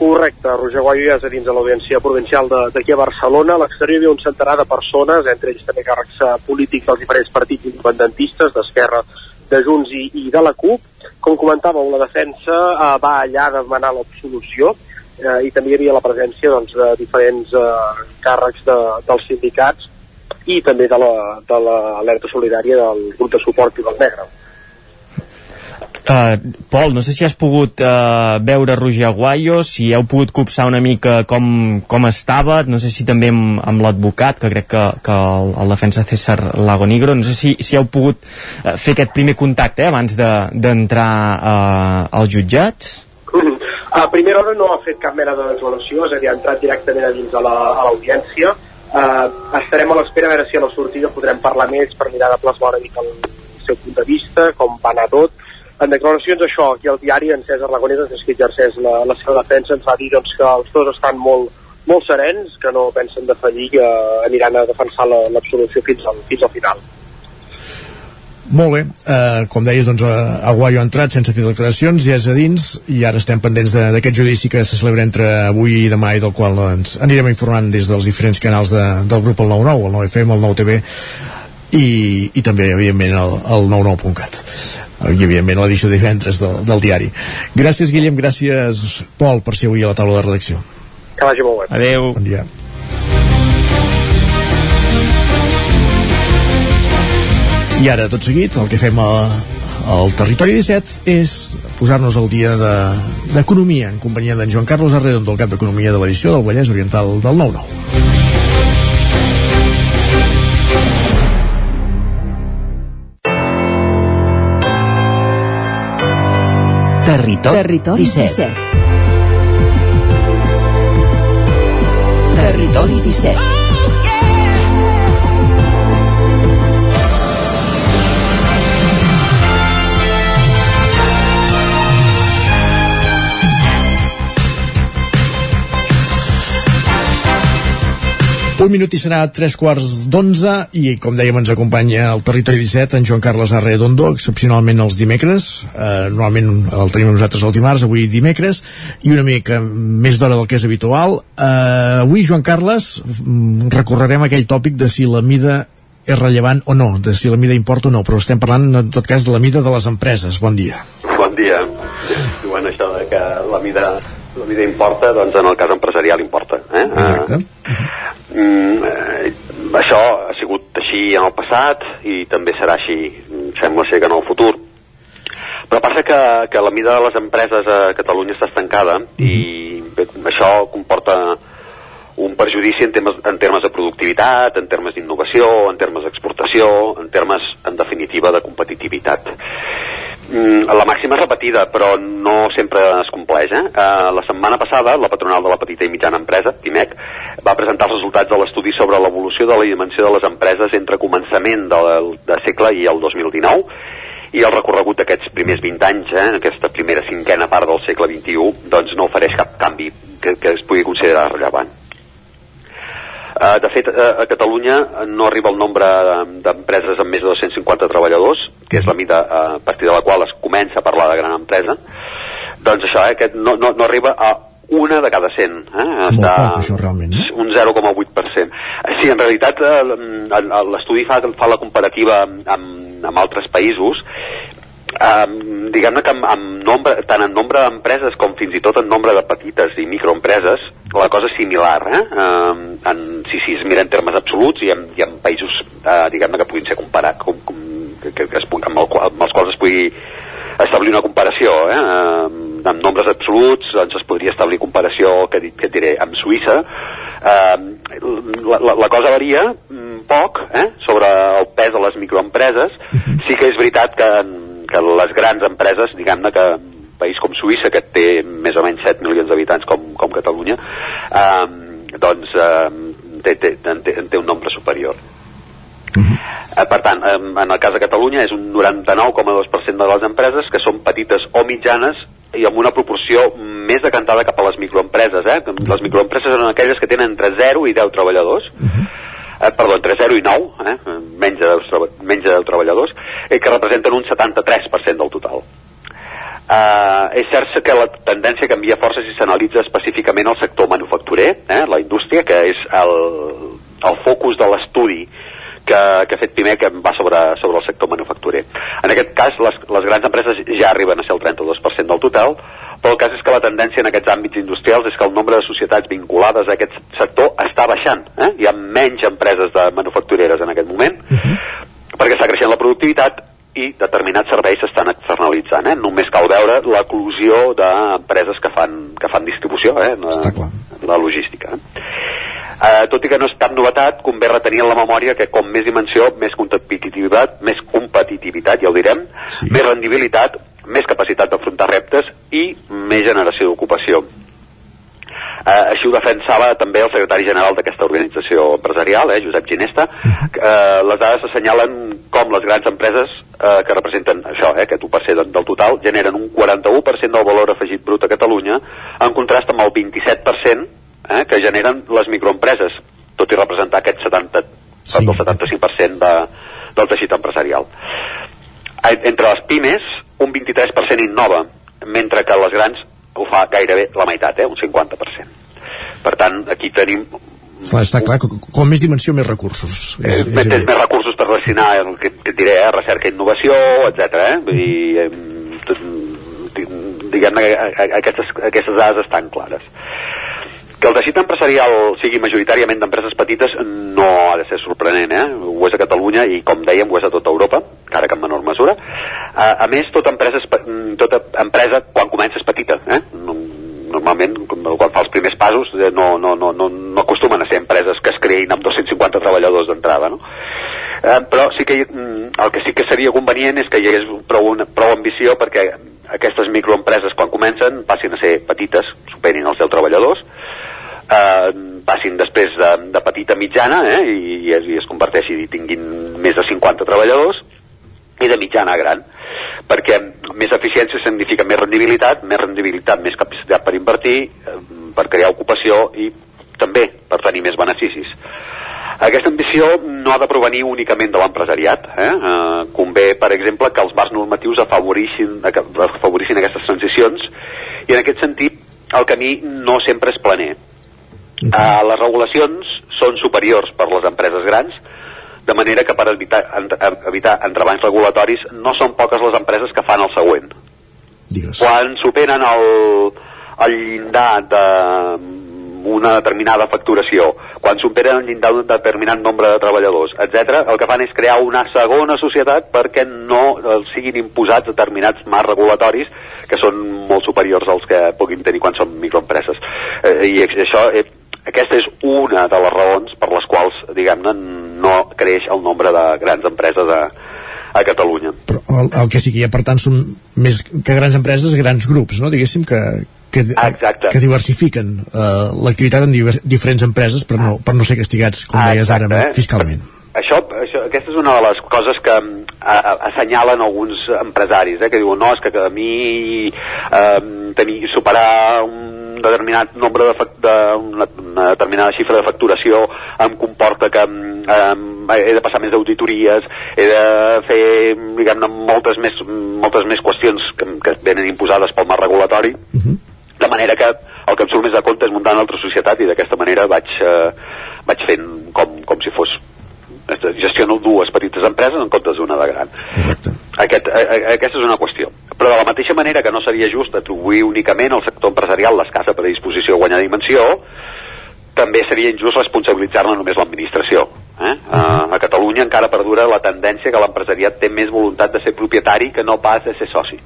Correcte, Roger Guayo ja és a dins de l'audiència provincial d'aquí a Barcelona. A l'exterior hi havia un centenar de persones, entre ells també càrrecs eh, polítics dels diferents partits independentistes, d'Esquerra, de Junts i, i de la CUP. Com comentàveu, la defensa eh, va allà a demanar l'absolució eh, i també hi havia la presència doncs, de diferents eh, càrrecs de, dels sindicats i també de l'alerta la, solidària del grup de suport i del Negre. Uh, Pol, no sé si has pogut uh, veure Roger Aguayo, si heu pogut copsar una mica com, com estava, no sé si també amb, amb l'advocat, que crec que, que el, el defensa César Lagonigro, no sé si, si heu pogut uh, fer aquest primer contacte eh, abans d'entrar de, uh, als jutjats. A primera hora no ha fet cap mena de declaració, és a dir, ha entrat directament a dins de l'audiència. La, uh, estarem a l'espera a veure si a la sortida podrem parlar més per mirar de plasmar una mica el seu punt de vista, com va anar tot. En declaracions això, aquí al diari, en César Lagonés, des que exerceix la, la seva defensa, ens va dir doncs, que els dos estan molt, molt serens, que no pensen defallir, que aniran a defensar l'absolució la, fins, al, fins al final. Molt bé, uh, com deies, doncs, uh, Aguayo ha entrat sense fer declaracions, ja és a dins, i ara estem pendents d'aquest judici que se celebra entre avui i demà i del qual ens anirem informant des dels diferents canals de, del grup el 99, el 9FM, el 9TV, i, i també, evidentment, el, el 99.cat i evidentment l'edició de divendres del, del diari. Gràcies Guillem, gràcies Pol per ser avui a la taula de redacció. Que vagi molt bé. Adéu. Bon dia. I ara, tot seguit, el que fem a, al Territori 17 és posar-nos al dia d'Economia, de, en companyia d'en Joan Carlos Arredondo, el cap d'Economia de l'edició del Vallès Oriental del 9-9. Territori, Territori 17. 17. Territori 17. Un minut i serà tres quarts d'onze i com dèiem ens acompanya el Territori 17 en Joan Carles Arredondo, excepcionalment els dimecres eh, normalment el tenim nosaltres el dimarts, avui dimecres i una mica més d'hora del que és habitual eh, avui Joan Carles mm, recorrerem aquell tòpic de si la mida és rellevant o no, de si la mida importa o no, però estem parlant en tot cas de la mida de les empreses. Bon dia. Bon dia. Diuen això de que la mida la vida importa, doncs en el cas empresarial importa. Eh? Exacte. Uh, mm, eh, això ha sigut així en el passat i també serà així, sembla ser que en el futur. Però passa que, que la mida de les empreses a Catalunya està estancada i bé, això comporta un perjudici en termes, en termes de productivitat, en termes d'innovació, en termes d'exportació, en termes, en definitiva, de competitivitat. Mm, la màxima és repetida, però no sempre es compleix. Eh? Uh, la setmana passada, la patronal de la petita i mitjana empresa, PIMEC, va presentar els resultats de l'estudi sobre l'evolució de la dimensió de les empreses entre començament del de segle i el 2019, i el recorregut d'aquests primers 20 anys, eh, aquesta primera cinquena part del segle XXI, doncs no ofereix cap canvi que, que es pugui considerar rellevant. Uh, de fet, uh, a Catalunya no arriba el nombre d'empreses amb més de 250 treballadors, que és la mida uh, a partir de la qual es comença a parlar de gran empresa. Doncs això, eh, aquest no, no, no arriba a una de cada 100. Eh? És molt poc, això, realment. Eh? Un 0,8%. Sí, en realitat l'estudi fa, fa la comparativa amb, amb altres països Um, diguem-ne que amb, amb nombre, tant en nombre d'empreses com fins i tot en nombre de petites i microempreses la cosa és similar eh? um, en, si, si es mira en termes absoluts i en, i en països uh, diguem-ne que puguin ser comparats com, com, que, que es, amb, el, amb els quals es pugui establir una comparació eh? um, amb nombres absoluts doncs es podria establir comparació que, que et diré amb Suïssa uh, la, la, la cosa varia poc eh, sobre el pes de les microempreses. Sí que és veritat que, que les grans empreses, diguem-ne que un país com Suïssa, que té més o menys 7 milions d'habitants com, com Catalunya, eh, doncs eh, té, té, té, té un nombre superior. Eh, per tant, eh, en el cas de Catalunya és un 99,2% de les empreses que són petites o mitjanes i amb una proporció més decantada cap a les microempreses. Eh? Les microempreses són aquelles que tenen entre 0 i 10 treballadors, eh, perdó, entre 0 i 9, eh? menys, de 10, menys de 10 treballadors, eh, que representen un 73% del total. Uh, és cert que la tendència canvia força si s'analitza específicament el sector manufacturer, eh, la indústria, que és el, el focus de l'estudi que, que ha fet Pimec que va sobre, sobre el sector manufacturer. En aquest cas, les, les grans empreses ja arriben a ser el 32% del total, però el cas és que la tendència en aquests àmbits industrials és que el nombre de societats vinculades a aquest sector està baixant. Eh? Hi ha menys empreses de manufactureres en aquest moment, perquè està creixent la productivitat i determinats serveis s'estan externalitzant. Eh? Només cal veure l'eclusió d'empreses que fan, que fan distribució, eh? la, la logística. Eh? Eh, tot i que no és cap novetat, convé retenir en la memòria que com més dimensió, més competitivitat, més competitivitat, ja ho direm, sí. més rendibilitat, més capacitat d'afrontar reptes i més generació d'ocupació. Eh, així ho defensava també el secretari general d'aquesta organització empresarial, eh, Josep Ginesta. Eh, les dades assenyalen com les grans empreses eh, que representen això, eh, aquest 1% del total, generen un 41% del valor afegit brut a Catalunya, en contrast amb el 27% eh, que generen les microempreses, tot i representar aquest 70, sí. el 75% de, del teixit empresarial. Eh, Entre les pimes, un 23% innova, mentre que les grans ho fa gairebé la meitat, eh, un 50%. Per tant, aquí tenim Clar, està clar, com, més dimensió, més recursos. eh, més, més recursos per destinar, eh, que, que et diré, eh, recerca i innovació, etc. Eh? Vull dir, eh, diguem-ne que aquestes, aquestes dades estan clares. Que el teixit empresarial sigui majoritàriament d'empreses petites no ha de ser sorprenent, eh? Ho és a Catalunya i, com dèiem, ho és a tota Europa, encara que en menor mesura. A, a més, tota empresa, mm, tota empresa, quan comença, és petita, eh? No, normalment, quan fa els primers passos, eh, no, no, no, no, no acostumen a ser empreses que es creïn amb 250 treballadors d'entrada, no? Eh, però sí que mm, el que sí que seria convenient és que hi hagués prou, una, prou ambició perquè aquestes microempreses quan comencen passin a ser petites, superin els 10 treballadors, eh, passin després de, de petita a mitjana eh, i, i, es, i es converteixi i tinguin més de 50 treballadors i de mitjana a gran perquè més eficiència significa més rendibilitat, més rendibilitat, més capacitat per invertir, eh, per crear ocupació i també per tenir més beneficis. Aquesta ambició no ha de provenir únicament de l'empresariat. Eh? Eh, convé, per exemple, que els marcs normatius afavorissin, afavorissin aquestes transicions i en aquest sentit el camí no sempre és planer. Uh, les regulacions són superiors per les empreses grans, de manera que per evitar, en, evitar entrebanys regulatoris no són poques les empreses que fan el següent. Digues. Quan superen el, el llindar de una determinada facturació, quan superen el llindar d'un determinat nombre de treballadors, etc, el que fan és crear una segona societat perquè no eh, siguin imposats determinats marcs regulatoris que són molt superiors als que puguin tenir quan són microempreses. Eh, I això, eh, aquesta és una de les raons per les quals, diguem-ne, no creix el nombre de grans empreses a, a Catalunya. El, el que sí que hi ha, per tant, són més que grans empreses, grans grups, no? Diguéssim que, que, Exacte. que diversifiquen eh, l'activitat en diver, diferents empreses per no, per no ser castigats, com deies ara, Exacte, eh? fiscalment. Això, això, aquesta és una de les coses que mm, a, a, assenyalen alguns empresaris, eh, que diuen, no, és que a mi eh, tenir, superar un determinat nombre de, de una, una determinada xifra de facturació em comporta que eh, he de passar més auditories, he de fer, diguem-ne, moltes més, moltes més qüestions que, que venen imposades pel marc regulatori, de manera que el que em surt més de compte és muntar una altra societat i d'aquesta manera vaig, eh, vaig fent com, com si fos gestiono dues petites empreses en comptes d'una de gran. Correcte. Aquest, a, a, aquesta és una qüestió. Però de la mateixa manera que no seria just atribuir únicament al sector empresarial l'escassa predisposició a guanyar dimensió, també seria injust responsabilitzar-ne només l'administració. Eh? Uh, a Catalunya encara perdura la tendència que l'empresariat té més voluntat de ser propietari que no pas de ser soci.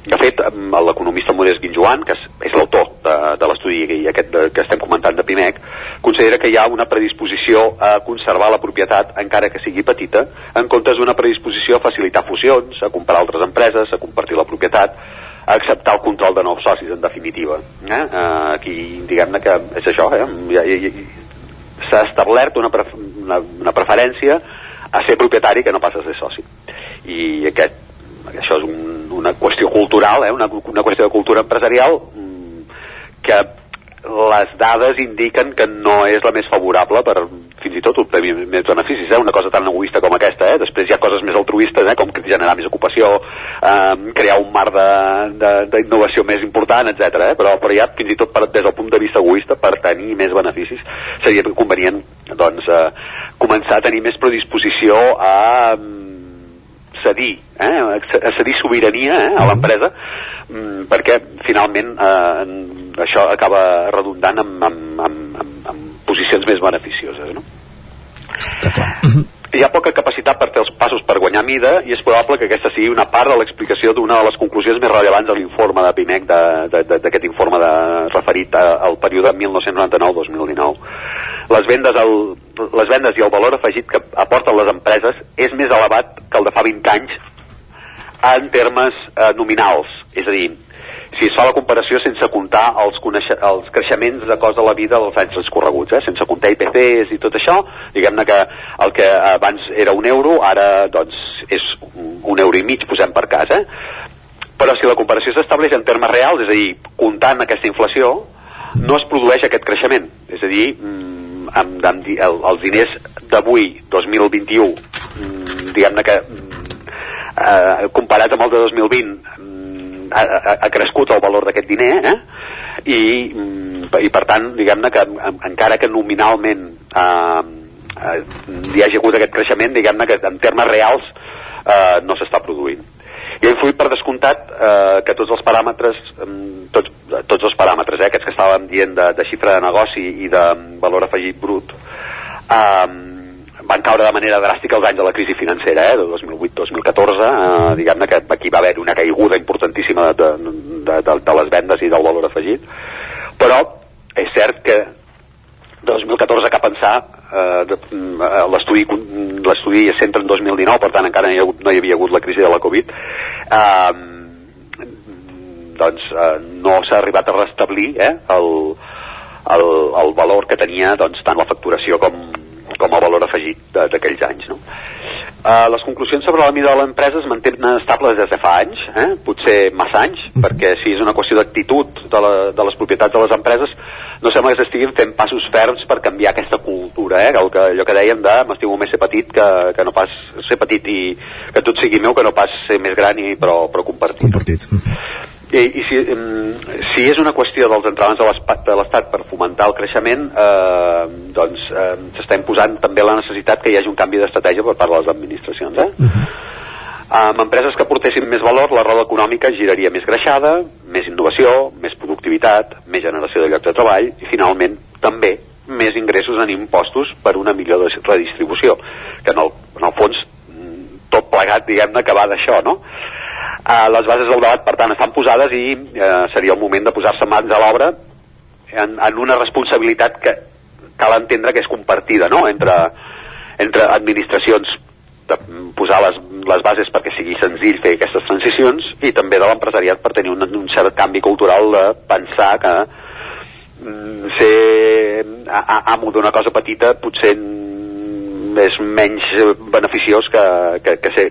De fet, l'economista Modest Guinjoan, que és, l'autor de, de l'estudi aquest que estem comentant de PIMEC, considera que hi ha una predisposició a conservar la propietat, encara que sigui petita, en comptes d'una predisposició a facilitar fusions, a comprar altres empreses, a compartir la propietat, a acceptar el control de nous socis, en definitiva. Eh? Uh, aquí, diguem-ne que és això, eh? Ja, s'ha establert una, pref una, una preferència a ser propietari que no passa a ser soci. I aquest, això és un, una qüestió cultural, eh? una, una qüestió de cultura empresarial mm, que les dades indiquen que no és la més favorable per fins i tot obtenir més beneficis, eh? una cosa tan egoista com aquesta, eh? després hi ha coses més altruistes, eh? com generar més ocupació, eh, crear un mar d'innovació més important, etc. Eh? Però, però ja fins i tot per, des del punt de vista egoista, per tenir més beneficis, seria convenient doncs, eh, començar a tenir més predisposició a cedir, eh? a cedir sobirania eh? a l'empresa, mm, perquè finalment eh, això acaba redundant amb, amb, amb, amb, amb posicions més beneficioses. No? Hi ha poca capacitat per fer els passos per guanyar mida i és probable que aquesta sigui una part de l'explicació d'una de les conclusions més rellevants de l'informe de PIMEC, d'aquest informe de, referit a, al període 1999-2019. Les vendes, el, les vendes i el valor afegit que aporten les empreses és més elevat que el de fa 20 anys en termes eh, nominals, és a dir, si es fa la comparació sense comptar els, els creixements de cost de la vida dels anys transcorreguts, eh? sense comptar IPCs i tot això, diguem-ne que el que abans era un euro, ara doncs és un euro i mig, posem per cas, eh? però si la comparació s'estableix en termes reals, és a dir, comptant aquesta inflació, no es produeix aquest creixement, és a dir, mm, amb, amb, el, els diners d'avui, 2021, mm, diguem-ne que eh, comparat amb el de 2020 ha, ha, ha crescut el valor d'aquest diner eh? I, mm, i per tant diguem-ne que encara que nominalment eh, eh, hi hagi hagut aquest creixement diguem-ne que en termes reals eh, no s'està produint ha influït per descomptat eh, que tots els paràmetres mm, tots, tots els paràmetres, eh, aquests que estàvem dient de, de xifra de negoci i de valor afegit brut eh, van caure de manera dràstica els anys de la crisi financera, eh, de 2008-2014, eh, diguem-ne que aquí va haver una caiguda importantíssima de, de, de, de les vendes i del valor afegit, però és cert que 2014 cap pensar eh, eh l'estudi es centra en 2019 per tant encara no hi, ha no hi havia hagut la crisi de la Covid. Eh, doncs eh, no s'ha arribat a restablir eh, el, el, el valor que tenia doncs, tant la facturació com, com a valor afegit d'aquells anys. No? Uh, les conclusions sobre la mida de l'empresa es mantenen estables des de fa anys, eh? potser massa anys, mm -hmm. perquè si és una qüestió d'actitud de, la, de les propietats de les empreses, no sembla que s'estiguin fent passos ferms per canviar aquesta cultura, eh? El que, allò que dèiem de m'estimo més ser petit que, que no pas ser petit i que tot sigui meu que no pas ser més gran i però, però compartit. Compartit. I, i si, si és una qüestió dels entrenaments de l'Estat per fomentar el creixement, eh, doncs eh, s'està imposant també la necessitat que hi hagi un canvi d'estratègia per part de les administracions. Eh? Uh -huh. Amb empreses que portessin més valor, la roda econòmica giraria més greixada, més innovació, més productivitat, més generació de llocs de treball i, finalment, també més ingressos en impostos per una millor redistribució, que en el, en el fons tot plegat, diguem-ne, que va d'això, no? Eh, les bases del debat, per tant, estan posades i eh, seria el moment de posar-se mans a l'obra en, en una responsabilitat que cal entendre que és compartida no? entre, entre administracions de posar les, les bases perquè sigui senzill fer aquestes transicions i també de l'empresariat per tenir un, un cert canvi cultural de pensar que mm, ser amo d'una cosa petita potser és menys beneficiós que, que, que ser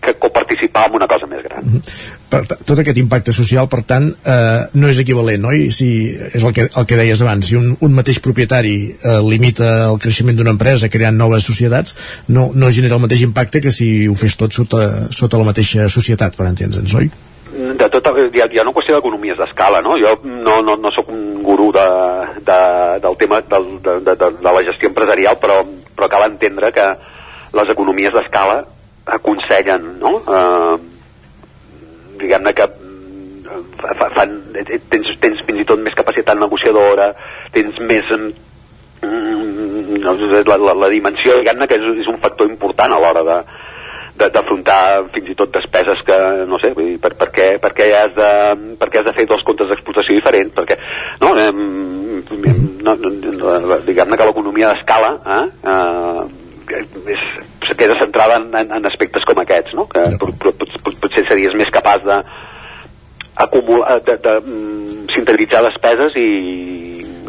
que coparticipar en una cosa més gran. Mm -hmm. per, tot aquest impacte social, per tant, eh, no és equivalent, oi? Si, és el que, el que deies abans, si un, un mateix propietari eh, limita el creixement d'una empresa creant noves societats, no, no genera el mateix impacte que si ho fes tot sota, sota la mateixa societat, per entendre'ns, oi? de tot, hi ha, hi ha una qüestió d'economies d'escala, no? Jo no, no, no sóc un gurú de, de, del tema del, de, de, de, de la gestió empresarial, però, però cal entendre que les economies d'escala aconsellen no? eh, diguem-ne que mm, fan, tens, tens fins i tot més capacitat negociadora tens més mm, la, la, la dimensió diguem-ne que és, és un factor important a l'hora de d'afrontar fins i tot despeses que, no sé, vull dir, per, per, què, per, què has de, per què has de fer dos comptes d'explotació diferents, perquè, no, eh, no, no, no, diguem-ne que l'economia d'escala eh, eh, és, se queda centrada en, en, en aspectes com aquests, no? que pot, pot, pot, potser series més capaç de, acumular, de, de, de sintetitzar despeses i,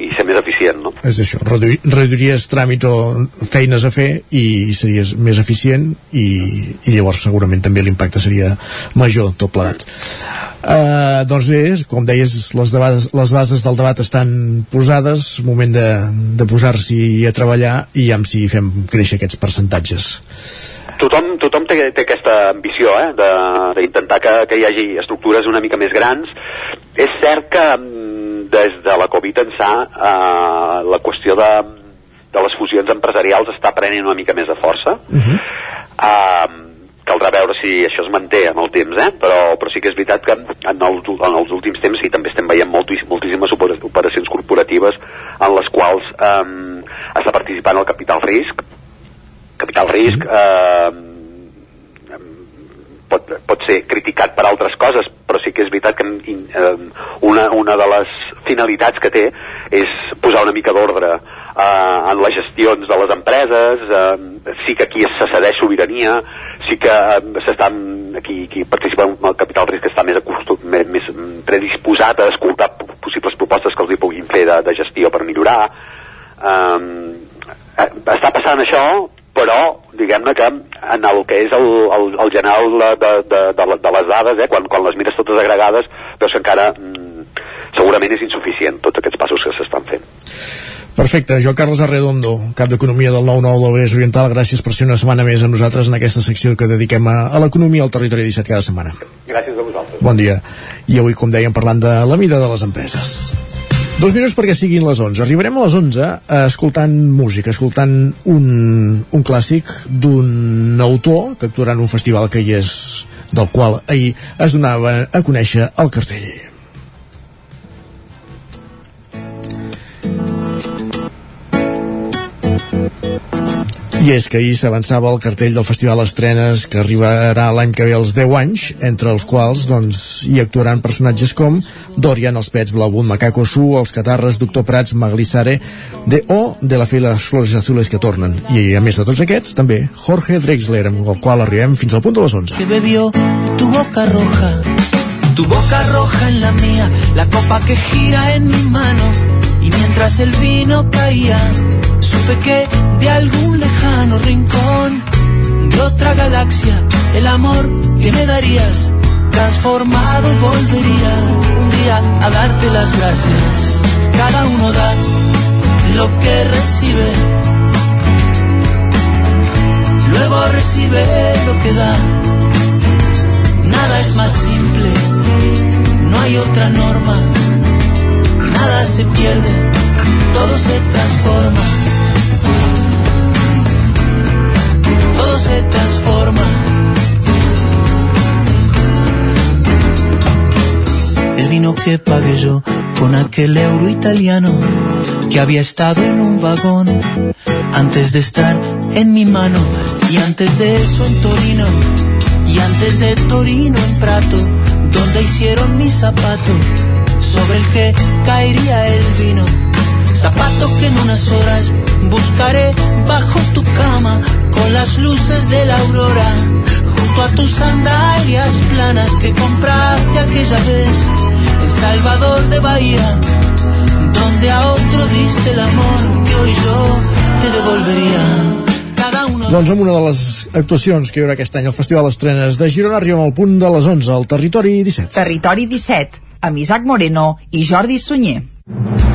i ser més eficient, no? És això, reduir, reduiries tràmits o feines a fer i series més eficient i, i llavors segurament també l'impacte seria major, tot plegat. Uh, doncs bé, com deies, les, debades, les bases del debat estan posades, moment de, de posar-s'hi a treballar i ja si fem créixer aquests percentatges tothom, tothom té, té aquesta ambició eh, d'intentar que, que hi hagi estructures una mica més grans. És cert que des de la Covid ençà eh, la qüestió de, de les fusions empresarials està prenent una mica més de força. Uh -huh. eh, caldrà veure si això es manté en el temps, eh? però, però sí que és veritat que en els, en els últims temps sí, també estem veient moltíssim, moltíssimes operacions corporatives en les quals eh, està participant el capital risc. Capital risc eh, pot, pot ser criticat per altres coses, però sí que és veritat que eh, una, una de les finalitats que té és posar una mica d'ordre eh, en les gestions de les empreses, eh, sí que aquí se cedeix sobirania, sí que eh, s'està aquí, aquí participa en el capital risc està més, acostum, més, més predisposat a escoltar possibles propostes que els hi puguin fer de, de gestió per millorar. Eh, està passant això, però diguem-ne que en el que és el, el, el general de, de, de, de, les dades, eh, quan, quan les mires totes agregades, veus que encara mm, segurament és insuficient tots aquests passos que s'estan fent. Perfecte, jo Carles Arredondo, cap d'Economia del 9-9 del Vallès Oriental, gràcies per ser una setmana més amb nosaltres en aquesta secció que dediquem a, a l'economia al territori 17 cada setmana. Gràcies a vosaltres. Bon dia. I avui, com dèiem, parlant de la mida de les empreses. Dos minuts perquè siguin les 11. Arribarem a les 11 eh, escoltant música, escoltant un, un clàssic d'un autor que actuarà en un festival que hi és del qual ahir es donava a conèixer el cartell. I és que ahir s'avançava el cartell del Festival Estrenes que arribarà l'any que ve als 10 anys, entre els quals doncs, hi actuaran personatges com Dorian, els Pets, Blaubun, Macaco Su, els Catarres, Doctor Prats, Maglissare, de O, de la les Flores Azules que tornen. I a més de tots aquests, també Jorge Drexler, amb el qual arribem fins al punt de les 11. Que bebió tu boca roja, tu boca roja en la mía, la copa que gira en mi mano, y mientras el vino caía, supe que de algún lejano rincón de otra galaxia el amor que me darías transformado volvería un día a darte las gracias. Cada uno da lo que recibe. Luego recibe lo que da. Nada es más simple no hay otra norma. Nada se pierde todo se transforma se transforma. El vino que pagué yo con aquel euro italiano que había estado en un vagón antes de estar en mi mano y antes de eso en Torino y antes de Torino en Prato donde hicieron mi zapato sobre el que caería el vino zapato que en unas horas buscaré bajo tu cama con las luces de la aurora, junto a tus sandalias planas que compraste aquella vez en Salvador de Bahía, donde a otro diste el amor que hoy yo te devolvería. Doncs amb una de les actuacions que hi haurà aquest any al Festival Estrenes de Girona arribem al punt de les 11 al Territori 17. Territori 17, amb Isaac Moreno i Jordi Sunyer.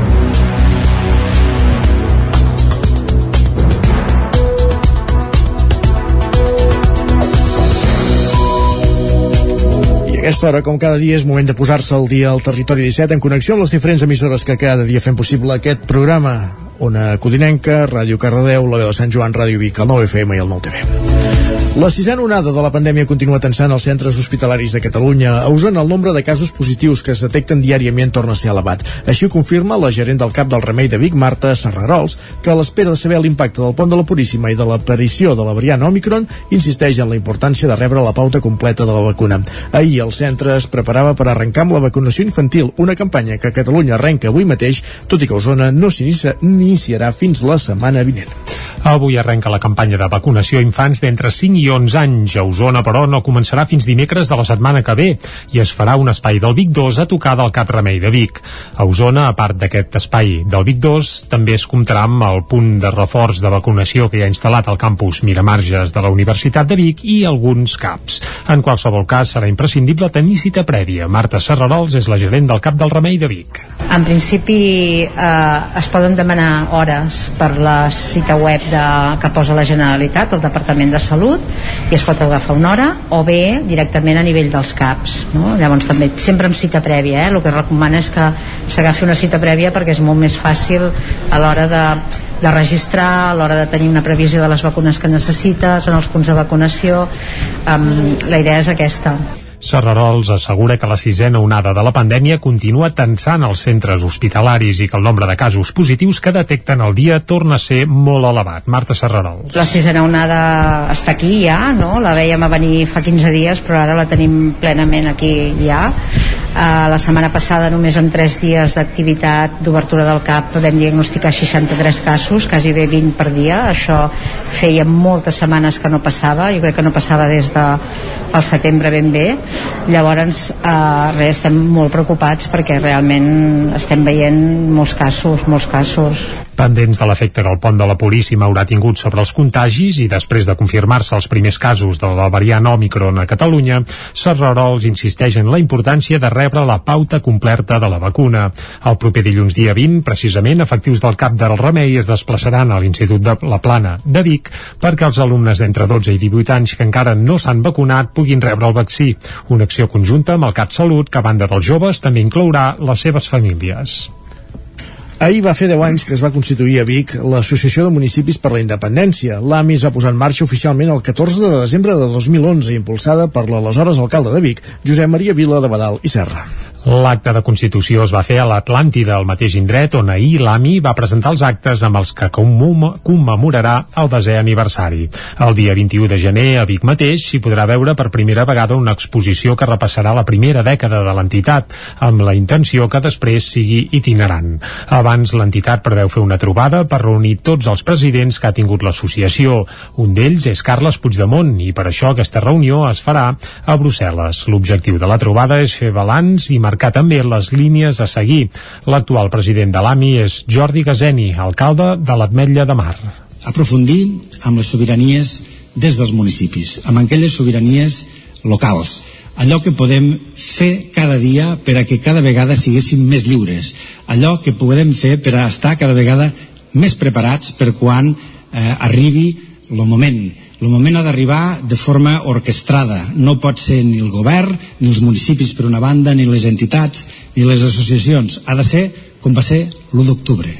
Aquesta hora, com cada dia, és moment de posar-se al dia al Territori 17 en connexió amb les diferents emissores que cada dia fem possible aquest programa. Ona Codinenca, Ràdio Cardedeu, la veu de Sant Joan, Ràdio Vic, el 9 FM i el 9 TV. La sisena onada de la pandèmia continua tensant els centres hospitalaris de Catalunya. A Osona, el nombre de casos positius que es detecten diàriament torna a ser elevat. Així ho confirma la gerent del CAP del Remei de Vic, Marta Serrarols, que a l'espera de saber l'impacte del pont de la Puríssima i de l'aparició de la variant Omicron, insisteix en la importància de rebre la pauta completa de la vacuna. Ahir el centre es preparava per arrencar amb la vacunació infantil, una campanya que a Catalunya arrenca avui mateix, tot i que Osona no s'iniciarà fins la setmana vinent. Avui arrenca la campanya de vacunació a infants d'entre 5 i 11 anys. A Osona, però, no començarà fins dimecres de la setmana que ve i es farà un espai del Vic 2 a tocar del Cap Remei de Vic. A Osona, a part d'aquest espai del Vic 2, també es comptarà amb el punt de reforç de vacunació que hi ha instal·lat al campus Miramarges de la Universitat de Vic i alguns CAPs. En qualsevol cas, serà imprescindible tenir cita prèvia. Marta Serrarols és la gerent del Cap del Remei de Vic. En principi eh, es poden demanar hores per la cita web de, que posa la Generalitat, el Departament de Salut, i es pot agafar una hora, o bé directament a nivell dels CAPs. No? Llavors també sempre amb cita prèvia, eh? el que recomana és que s'agafi una cita prèvia perquè és molt més fàcil a l'hora de de registrar, a l'hora de tenir una previsió de les vacunes que necessites, en els punts de vacunació, um, la idea és aquesta. Serrarols assegura que la sisena onada de la pandèmia continua tensant els centres hospitalaris i que el nombre de casos positius que detecten al dia torna a ser molt elevat. Marta Serrarols. La sisena onada està aquí ja, no? La veiem a venir fa 15 dies, però ara la tenim plenament aquí ja. Uh, la setmana passada, només en 3 dies d'activitat d'obertura del CAP, vam diagnosticar 63 casos, quasi bé 20 per dia. Això feia moltes setmanes que no passava, jo crec que no passava des de el setembre ben bé llavors eh, res, estem molt preocupats perquè realment estem veient molts casos, molts casos pendents de l'efecte que el pont de la Puríssima haurà tingut sobre els contagis i després de confirmar-se els primers casos de la variant Omicron a Catalunya, Serrarols insisteix en la importància de rebre la pauta completa de la vacuna. El proper dilluns dia 20, precisament, efectius del CAP del Remei es desplaçaran a l'Institut de la Plana de Vic perquè els alumnes d'entre 12 i 18 anys que encara no s'han vacunat puguin rebre el vaccí. Una acció conjunta amb el CAT Salut que a banda dels joves també inclourà les seves famílies. Ahir va fer 10 anys que es va constituir a Vic l'Associació de Municipis per la Independència. L'AMI es va posar en marxa oficialment el 14 de desembre de 2011, impulsada per l'aleshores alcalde de Vic, Josep Maria Vila de Badal i Serra. L'acte de Constitució es va fer a l'Atlàntida, al mateix indret on ahir l'AMI va presentar els actes amb els que commemorarà el desè aniversari. El dia 21 de gener, a Vic mateix, s'hi podrà veure per primera vegada una exposició que repassarà la primera dècada de l'entitat, amb la intenció que després sigui itinerant. Abans, l'entitat preveu fer una trobada per reunir tots els presidents que ha tingut l'associació. Un d'ells és Carles Puigdemont i per això aquesta reunió es farà a Brussel·les. L'objectiu de la trobada és fer balanç i marcar marcar també les línies a seguir. L'actual president de l'AMI és Jordi Gazeni, alcalde de l'Atmetlla de Mar. Aprofundir amb les sobiranies des dels municipis, amb aquelles sobiranies locals, allò que podem fer cada dia per a que cada vegada siguéssim més lliures, allò que podem fer per a estar cada vegada més preparats per quan eh, arribi el moment el moment ha d'arribar de forma orquestrada. No pot ser ni el govern, ni els municipis per una banda, ni les entitats, ni les associacions. Ha de ser com va ser l'1 d'octubre.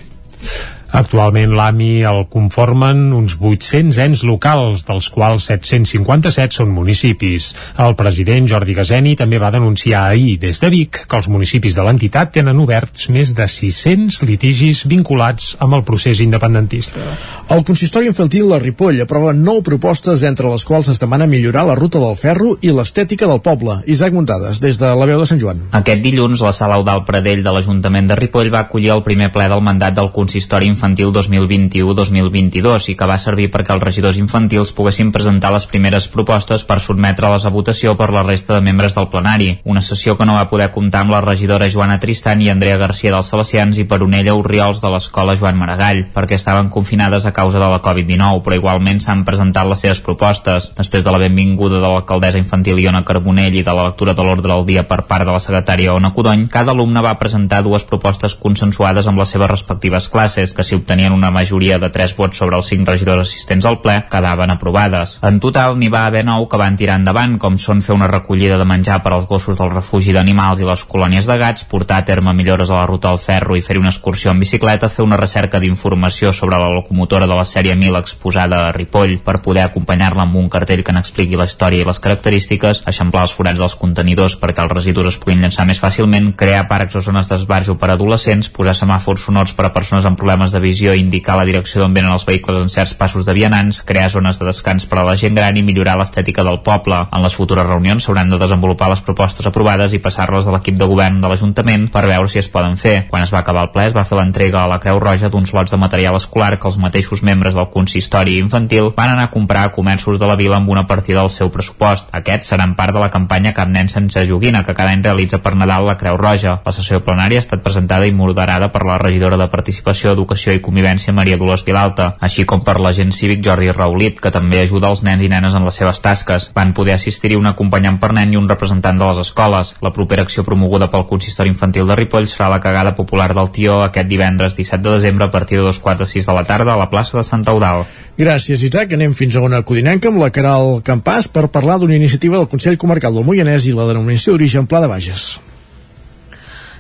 Actualment l'AMI el conformen uns 800 ens locals, dels quals 757 són municipis. El president Jordi Gazeni també va denunciar ahir des de Vic que els municipis de l'entitat tenen oberts més de 600 litigis vinculats amb el procés independentista. El consistori infantil de Ripoll aprova nou propostes entre les quals es demana millorar la ruta del ferro i l'estètica del poble. Isaac Muntades, des de la veu de Sant Joan. Aquest dilluns, la sala Eudal Pradell de l'Ajuntament de Ripoll va acollir el primer ple del mandat del consistori infantil 2021-2022 i que va servir perquè els regidors infantils poguessin presentar les primeres propostes per sotmetre-les a votació per la resta de membres del plenari. Una sessió que no va poder comptar amb la regidora Joana Tristan i Andrea Garcia dels Salesians i per Onella Urriols de l'escola Joan Maragall, perquè estaven confinades a causa de la Covid-19, però igualment s'han presentat les seves propostes. Després de la benvinguda de l'alcaldessa infantil Iona Carbonell i de la lectura de l'ordre del dia per part de la secretària Ona Codony, cada alumne va presentar dues propostes consensuades amb les seves respectives classes, que si obtenien una majoria de 3 vots sobre els 5 regidors assistents al ple, quedaven aprovades. En total, n'hi va haver 9 que van tirar endavant, com són fer una recollida de menjar per als gossos del refugi d'animals i les colònies de gats, portar a terme millores a la ruta del ferro i fer una excursió en bicicleta, fer una recerca d'informació sobre la locomotora de la sèrie 1000 exposada a Ripoll per poder acompanyar-la amb un cartell que n'expliqui la història i les característiques, eixamplar els forats dels contenidors perquè els residus es puguin llançar més fàcilment, crear parcs o zones d'esbarjo per adolescents, posar semàfors sonors per a persones amb problemes de visió i indicar la direcció d'on venen els vehicles en certs passos de vianants, crear zones de descans per a la gent gran i millorar l'estètica del poble. En les futures reunions s'hauran de desenvolupar les propostes aprovades i passar-les a l'equip de govern de l'Ajuntament per veure si es poden fer. Quan es va acabar el ple es va fer l'entrega a la Creu Roja d'uns lots de material escolar que els mateixos membres del consistori infantil van anar a comprar a comerços de la vila amb una partida del seu pressupost. Aquests seran part de la campanya Cap nen sense joguina que cada any realitza per Nadal la Creu Roja. La sessió plenària ha estat presentada i moderada per la regidora de Participació, Educació i Convivència Maria Dolors Vilalta, així com per l'agent cívic Jordi Raulit, que també ajuda els nens i nenes en les seves tasques. Van poder assistir-hi un acompanyant per nen i un representant de les escoles. La propera acció promoguda pel consistori infantil de Ripoll serà la cagada popular del Tió aquest divendres 17 de desembre a partir de dos quarts de sis de la tarda a la plaça de Santa Eudal. Gràcies, Isaac. Anem fins a una codinenca amb la Caral Campàs per parlar d'una iniciativa del Consell Comarcal del Moianès i la denominació d'origen Pla de Bages.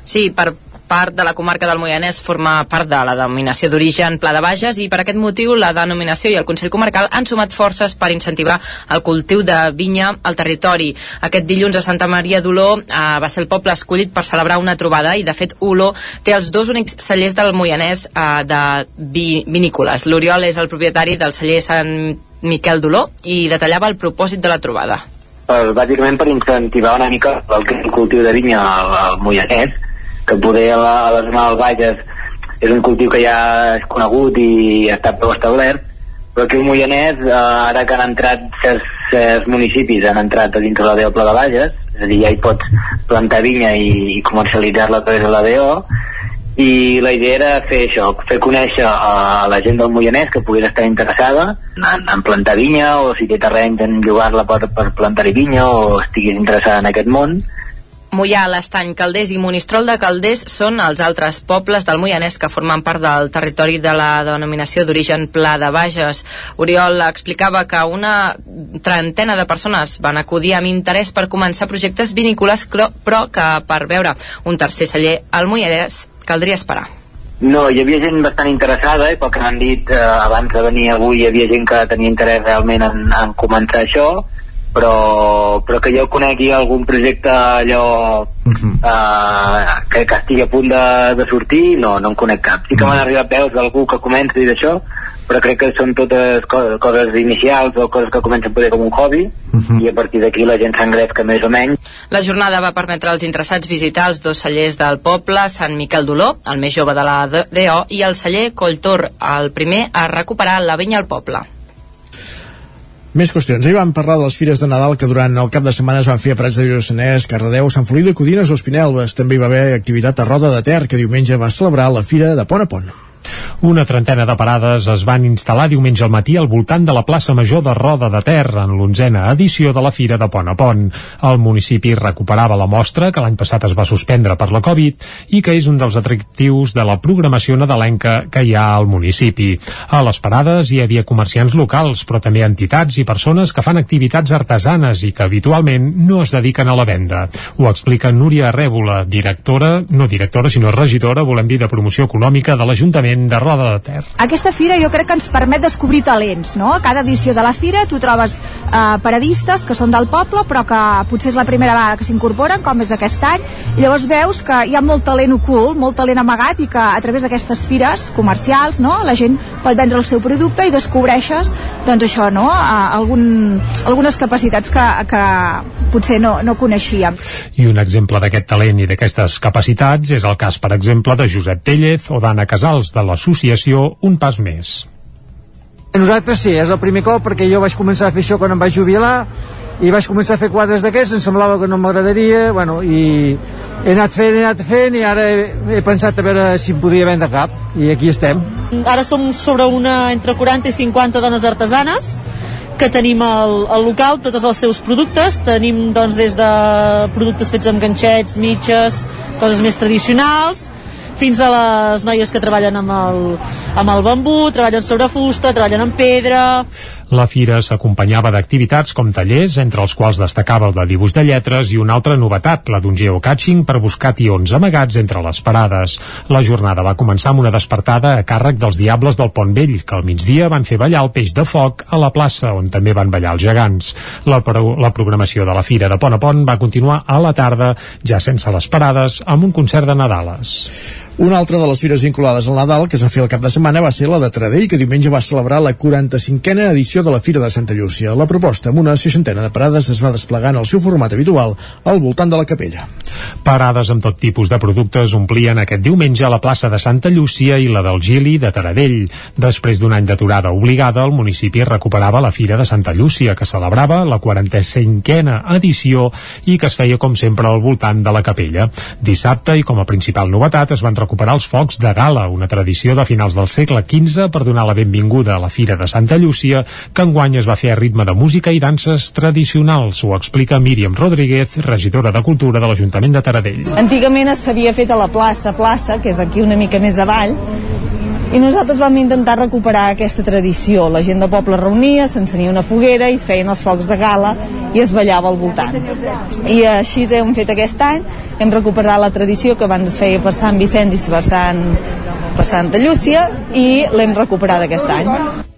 Sí, per part de la comarca del Moianès forma part de la denominació d'origen Pla de Bages i per aquest motiu la denominació i el Consell Comarcal han sumat forces per incentivar el cultiu de vinya al territori. Aquest dilluns a Santa Maria d'Oló eh, va ser el poble escollit per celebrar una trobada i de fet Oló té els dos únics cellers del Moianès eh, de vi, vinícoles. L'Oriol és el propietari del celler Sant Miquel d'Oló i detallava el propòsit de la trobada. Per, bàsicament per incentivar una mica el, cultiu de vinya al Moianès que poder a la, a la zona del Bages és un cultiu que ja és conegut i està prou establert però aquí al Moianès, eh, ara que han entrat certs, certs municipis, han entrat a dintre la DO Pla de Bages, és a dir, ja hi pots plantar vinya i, i comercialitzar-la a través de la DO, i la idea era fer això, fer conèixer a la gent del Moianès que pogués estar interessada en, en plantar vinya o si té terreny en llogar-la per, per plantar-hi vinya o estiguis interessada en aquest món Mollà, l'Estany, Calders i Monistrol de Calders són els altres pobles del Moianès que formen part del territori de la denominació d'origen Pla de Bages. Oriol explicava que una trentena de persones van acudir amb interès per començar projectes vinícoles, però que per veure un tercer celler al Moianès caldria esperar. No, hi havia gent bastant interessada i pel que m'han dit eh, abans de venir avui hi havia gent que tenia interès realment en, en començar això però, però que jo conegui algun projecte allò uh -huh. uh, que, que estigui a punt de, de sortir, no, no en conec cap. Sí que m'han arribat veus d'algú que comença i d'això, però crec que són totes co coses inicials o coses que comencen poder com un hobby uh -huh. i a partir d'aquí la gent s'engresca més o menys. La jornada va permetre als interessats visitar els dos cellers del poble, Sant Miquel d'Oló, el més jove de la DO, i el celler Colltor, el primer a recuperar la vinya al poble. Més qüestions. Ahir vam parlar de les fires de Nadal que durant el cap de setmana es van fer a Prats de Lluçanès, Cardedeu, Sant Feliu de Codines o Espinelves. També hi va haver activitat a Roda de Ter, que diumenge va celebrar la fira de Pont a Pont. Una trentena de parades es van instal·lar diumenge al matí al voltant de la plaça Major de Roda de Ter en l'onzena edició de la Fira de Pont a Pont. El municipi recuperava la mostra que l'any passat es va suspendre per la Covid i que és un dels atractius de la programació nadalenca que hi ha al municipi. A les parades hi havia comerciants locals, però també entitats i persones que fan activitats artesanes i que habitualment no es dediquen a la venda. Ho explica Núria Rèbola, directora, no directora, sinó regidora, volem dir, de promoció econòmica de l'Ajuntament de Roda de Ter. Aquesta fira jo crec que ens permet descobrir talents, no? A cada edició de la fira tu trobes eh, paradistes que són del poble però que potser és la primera vegada que s'incorporen, com és aquest any, i llavors veus que hi ha molt talent ocult, molt talent amagat i que a través d'aquestes fires comercials, no? La gent pot vendre el seu producte i descobreixes, doncs això, no? Eh, algun, algunes capacitats que, que potser no, no coneixíem. I un exemple d'aquest talent i d'aquestes capacitats és el cas, per exemple, de Josep Tellez o d'Anna Casals, de l'associació Un Pas Més. Nosaltres sí, és el primer cop perquè jo vaig començar a fer això quan em vaig jubilar i vaig començar a fer quadres d'aquests, em semblava que no m'agradaria, bueno, i he anat fent, he anat fent i ara he, he pensat a veure si em podria vendre cap i aquí estem. Ara som sobre una entre 40 i 50 dones artesanes que tenim al, al local tots els seus productes tenim doncs des de productes fets amb ganxets, mitges coses més tradicionals fins a les noies que treballen amb el, amb el bambú, treballen sobre fusta, treballen en pedra... La fira s'acompanyava d'activitats com tallers, entre els quals destacava el de dibuix de lletres i una altra novetat, la d'un geocaching per buscar tions amagats entre les parades. La jornada va començar amb una despertada a càrrec dels Diables del Pont Vell, que al migdia van fer ballar el peix de foc a la plaça, on també van ballar els gegants. La, pro la programació de la fira de Pont a Pont va continuar a la tarda, ja sense les parades, amb un concert de Nadales. Una altra de les fires vinculades al Nadal que es va fer el cap de setmana va ser la de Taradell, que diumenge va celebrar la 45a edició de la Fira de Santa Llúcia. La proposta, amb una seixantena de parades, es va desplegar en el seu format habitual al voltant de la capella. Parades amb tot tipus de productes omplien aquest diumenge la plaça de Santa Llúcia i la del Gili de Taradell. Després d'un any d'aturada obligada, el municipi recuperava la Fira de Santa Llúcia, que celebrava la 45a edició i que es feia, com sempre, al voltant de la capella. Dissabte, i com a principal novetat, es van recuperar els focs de gala, una tradició de finals del segle XV per donar la benvinguda a la Fira de Santa Llúcia, que enguany es va fer a ritme de música i danses tradicionals. Ho explica Míriam Rodríguez, regidora de Cultura de l'Ajuntament de Taradell. Antigament s'havia fet a la plaça, plaça, que és aquí una mica més avall, i nosaltres vam intentar recuperar aquesta tradició. La gent del poble reunia, s'encenia una foguera i feien els focs de gala i es ballava al voltant. I així hem fet aquest any, hem recuperat la tradició que abans es feia per Sant Vicenç i per, Sant, per Santa Llúcia i l'hem recuperat aquest any.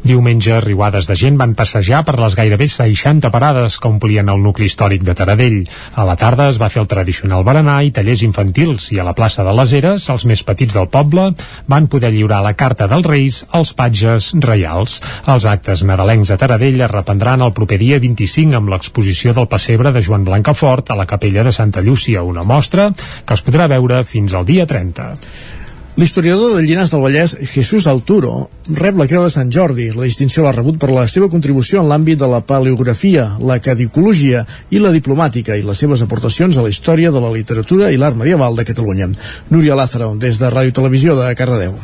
Diumenge, riuades de gent van passejar per les gairebé 60 parades que omplien el nucli històric de Taradell. A la tarda es va fer el tradicional berenar i tallers infantils i a la plaça de les Eres, els més petits del poble van poder lliurar la carta dels Reis als patges reials. Els actes nadalencs a Taradell es reprendran el proper dia 25 amb l'exposició del pessebre de Joan Blancafort a la capella de Santa Llúcia, una mostra que es podrà veure fins al dia 30. L'historiador de Llinars del Vallès, Jesús Alturo, rep la Creu de Sant Jordi. La distinció l'ha rebut per la seva contribució en l'àmbit de la paleografia, la cadicologia i la diplomàtica i les seves aportacions a la història de la literatura i l'art medieval de Catalunya. Núria Lázaro, des de Ràdio Televisió de Cardedeu.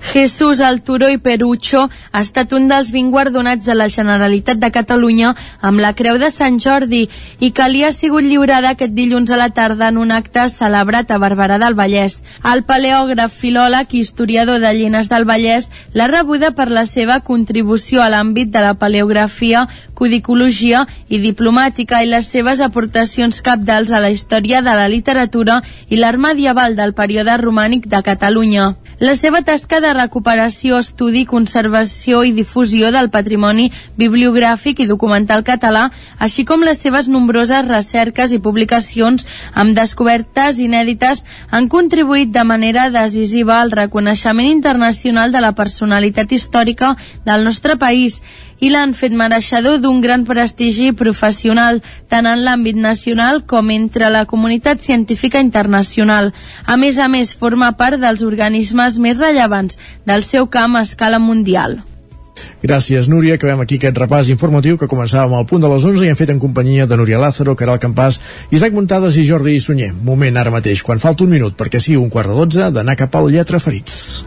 Jesús Alturo i Perucho ha estat un dels 20 guardonats de la Generalitat de Catalunya amb la Creu de Sant Jordi i que li ha sigut lliurada aquest dilluns a la tarda en un acte celebrat a Barberà del Vallès. El paleògraf, filòleg i historiador de Llenes del Vallès l'ha rebuda per la seva contribució a l'àmbit de la paleografia, codicologia i diplomàtica i les seves aportacions capdals a la història de la literatura i l'art medieval del període romànic de Catalunya. La seva tasca de recuperació, estudi, conservació i difusió del patrimoni bibliogràfic i documental català, així com les seves nombroses recerques i publicacions amb descobertes inèdites han contribuït de manera decisiva al reconeixement internacional de la personalitat històrica del nostre país i l'han fet mereixedor d'un gran prestigi professional, tant en l'àmbit nacional com entre la comunitat científica internacional. A més a més, forma part dels organismes més rellevants del seu camp a escala mundial. Gràcies, Núria. Acabem aquí aquest repàs informatiu que començàvem al punt de les 11 i hem fet en companyia de Núria Lázaro, Caral Campàs, Isaac Muntades i Jordi Sunyer. Moment ara mateix, quan falta un minut perquè sigui un quart de dotze, d'anar cap al Lletra Ferits.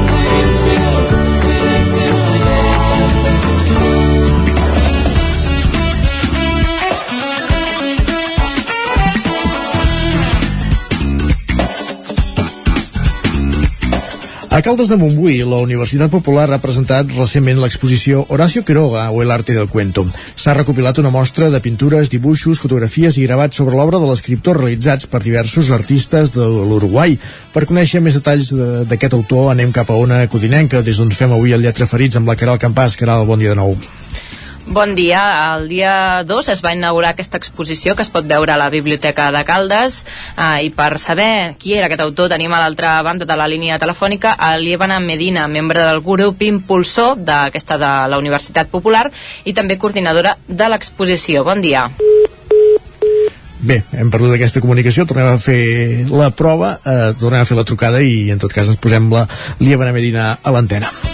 A Caldes de Montbui, la Universitat Popular ha presentat recentment l'exposició Horacio Quiroga o El arte del cuento. S'ha recopilat una mostra de pintures, dibuixos, fotografies i gravats sobre l'obra de l'escriptor realitzats per diversos artistes de l'Uruguai. Per conèixer més detalls d'aquest autor anem cap a Ona Codinenca, des d'on fem avui el Lletra Ferits amb la Caral Campàs. Caral, bon dia de nou. Bon dia. El dia 2 es va inaugurar aquesta exposició que es pot veure a la Biblioteca de Caldes eh, i per saber qui era aquest autor tenim a l'altra banda de la línia telefònica a Medina, membre del grup impulsor d'aquesta de la Universitat Popular i també coordinadora de l'exposició. Bon dia. bé, hem perdut aquesta comunicació, tornem a fer la prova, eh, tornem a fer la trucada i en tot cas ens posem la Lia Medina a l'antena.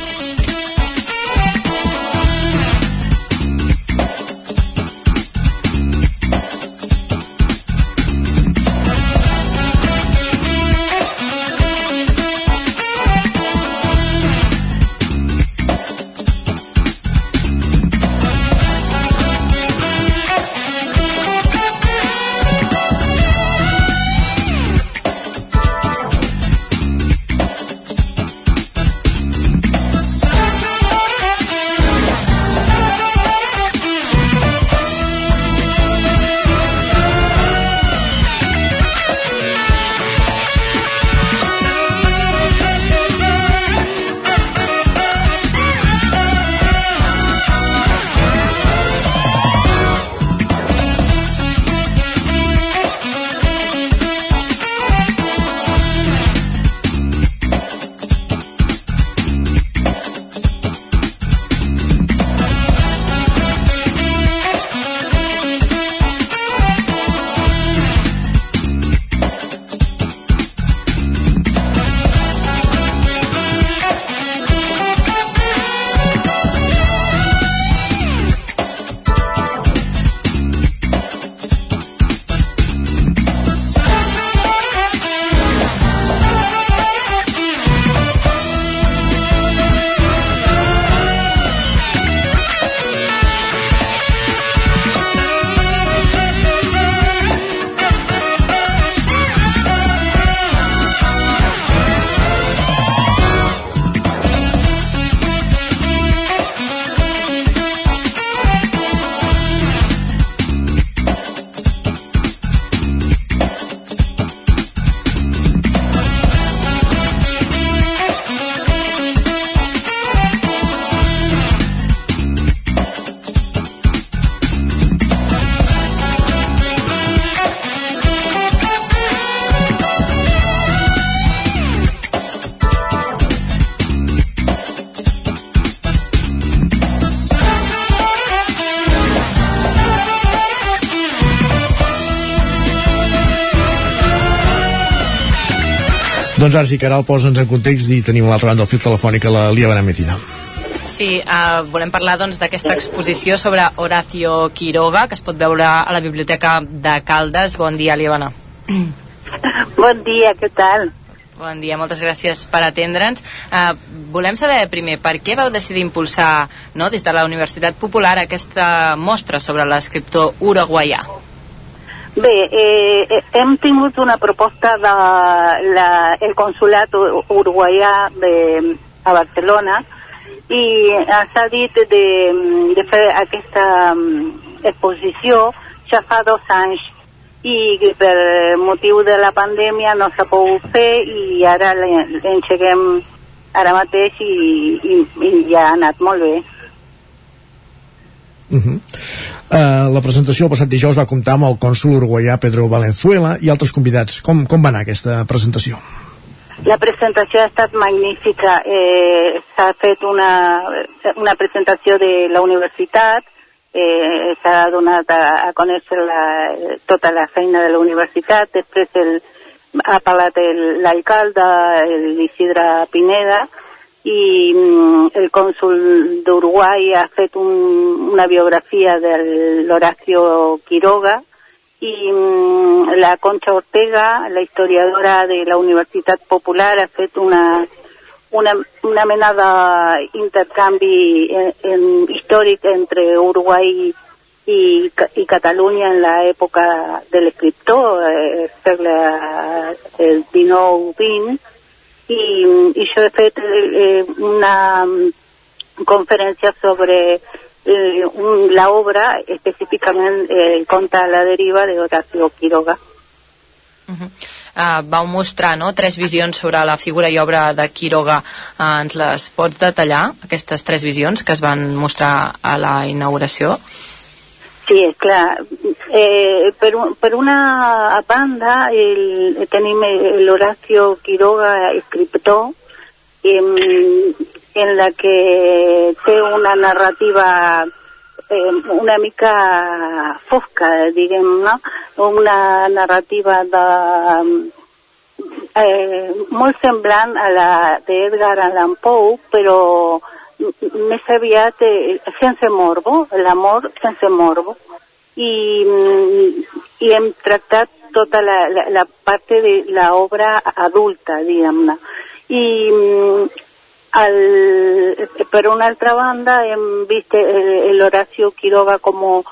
Doncs ara sí, Caral, posa'ns en context i tenim a l'altra banda del fil telefònic a la Lia Benametina. Sí, uh, volem parlar doncs, d'aquesta doncs, exposició sobre Horacio Quiroga, que es pot veure a la Biblioteca de Caldes. Bon dia, Liebana. Bon dia, què tal? Bon dia, moltes gràcies per atendre'ns. Uh, volem saber primer per què vau decidir impulsar no, des de la Universitat Popular aquesta mostra sobre l'escriptor uruguaià. Bé, eh, eh, hem tingut una proposta de la, el consulat uruguaià de, a Barcelona i s'ha dit de, de fer aquesta mm, exposició ja fa dos anys i per motiu de la pandèmia no s'ha pogut fer i ara l'engeguem ara mateix i, i, i ja ha anat molt bé. Uh -huh. Uh, la presentació el passat dijous va comptar amb el cònsul uruguaià Pedro Valenzuela i altres convidats. Com, com va anar aquesta presentació? La presentació ha estat magnífica. Eh, S'ha fet una, una presentació de la universitat, eh, s'ha donat a, a conèixer la, tota la feina de la universitat, després el, ha parlat l'alcalde, l'Isidre Pineda, i mm, el cònsul d'Uruguai ha fet un, una biografia de l'Horacio Quiroga i mm, la Concha Ortega, la historiadora de la Universitat Popular, ha fet una, una, una mena d'intercanvi en, en, històric entre Uruguai i, i Catalunya en l'època de l'escriptor, eh, segle XIX-XX, i, i jo he fet eh, una conferència sobre eh, un, la obra, específicament eh, Conta a la deriva de Horacio Quiroga. Uh -huh. uh, vau mostrar no, tres visions sobre la figura i obra de Quiroga. Uh, ens les pots detallar, aquestes tres visions que es van mostrar a la inauguració? És clar. Eh, per, un, per una banda el, tenim l'Horacio Quiroga, escriptor, en, en la que té una narrativa eh, una mica fosca, diguem, no? una narrativa de, eh, molt semblant a la d'Edgar Allan Poe, però m- més aviat eh, sense morbo, l'amor sense morbo. I, mm, i hem tractat tota la, la, la parte de l'obra adulta, diguem-ne. I mm, al, per una altra banda hem vist el, el Horacio Quiroga como,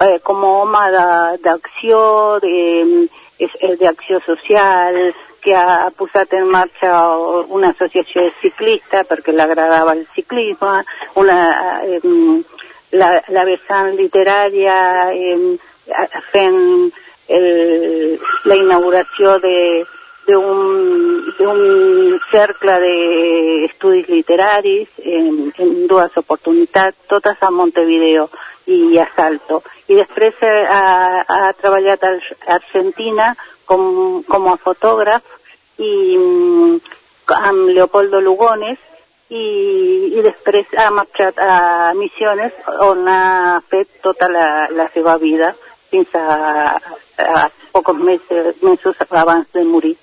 eh, como home de- d'acció, de, és- de acció social, que ha posat en marxa una associació de ciclistes perquè l'agradava el ciclisme, una, eh, la, la vessant literària eh, fent el, la inauguració de, d'un cercle d'estudis literaris en, en dues oportunitats, totes a Montevideo i a Salto. I després eh, ha, ha treballat a Argentina com, com a fotògraf i mm, amb Leopoldo Lugones i, i després ha marxat a Missiones on ha fet tota la, la seva vida fins a, a pocs mesos, mesos abans de morir.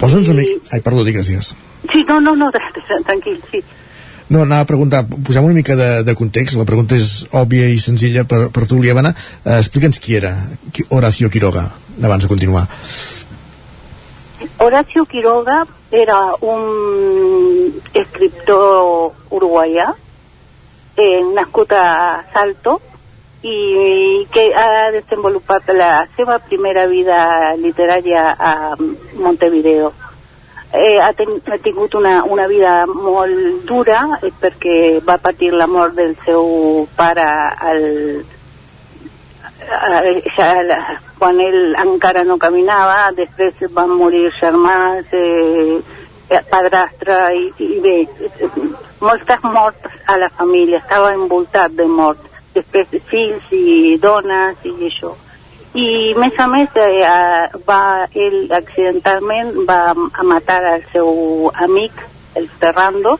Posa'ns una mica... Ai, perdó, digues, digues. Sí, no, no, no, tranquil, sí. No, anava a preguntar, posem una mica de, de context, la pregunta és òbvia i senzilla per, per tu, Liebana. Eh, Explica'ns qui era qui, Horacio Quiroga, abans de continuar. Horacio Quiroga era un escriptor uruguaià eh, nascut a Salto i que ha desenvolupat la seva primera vida literària a Montevideo. Eh, ha, ten, ha tingut una, una vida molt dura eh, perquè va patir la mort del seu pare al, ja, quan ell encara no caminava, després van morir germans, eh, padrastre i, i bé, moltes morts a la família, estava envoltat de mort, després fills i dones i això. I més a més eh, va, ell accidentalment va matar el seu amic, el Ferrando,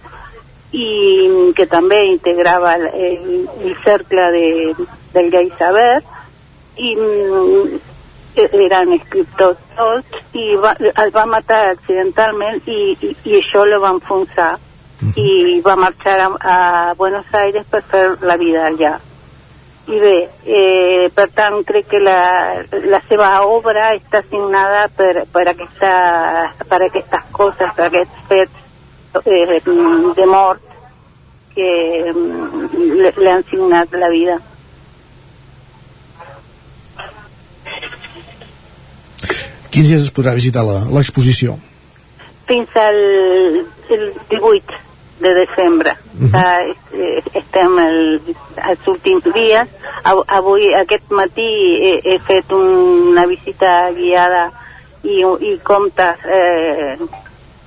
i que també integrava el, el, el cercle de, del gai saber, i mm, eren escriptors tots i va, el va matar accidentalment i, i, i això lo va enfonsar i va marxar a, a Buenos Aires per fer la vida allà i bé, eh, per tant crec que la, la seva obra està signada per, per, aquesta, per aquestes coses, per aquests fets eh, de mort que mm, le, le han signat la vida. Quins dies es podrà visitar la- l'exposició? fins al el 18 de desembre. Uh -huh. uh, estem el, els últims dies. Av- Avui, aquest matí, he, he fet una visita guiada i, i comptes eh,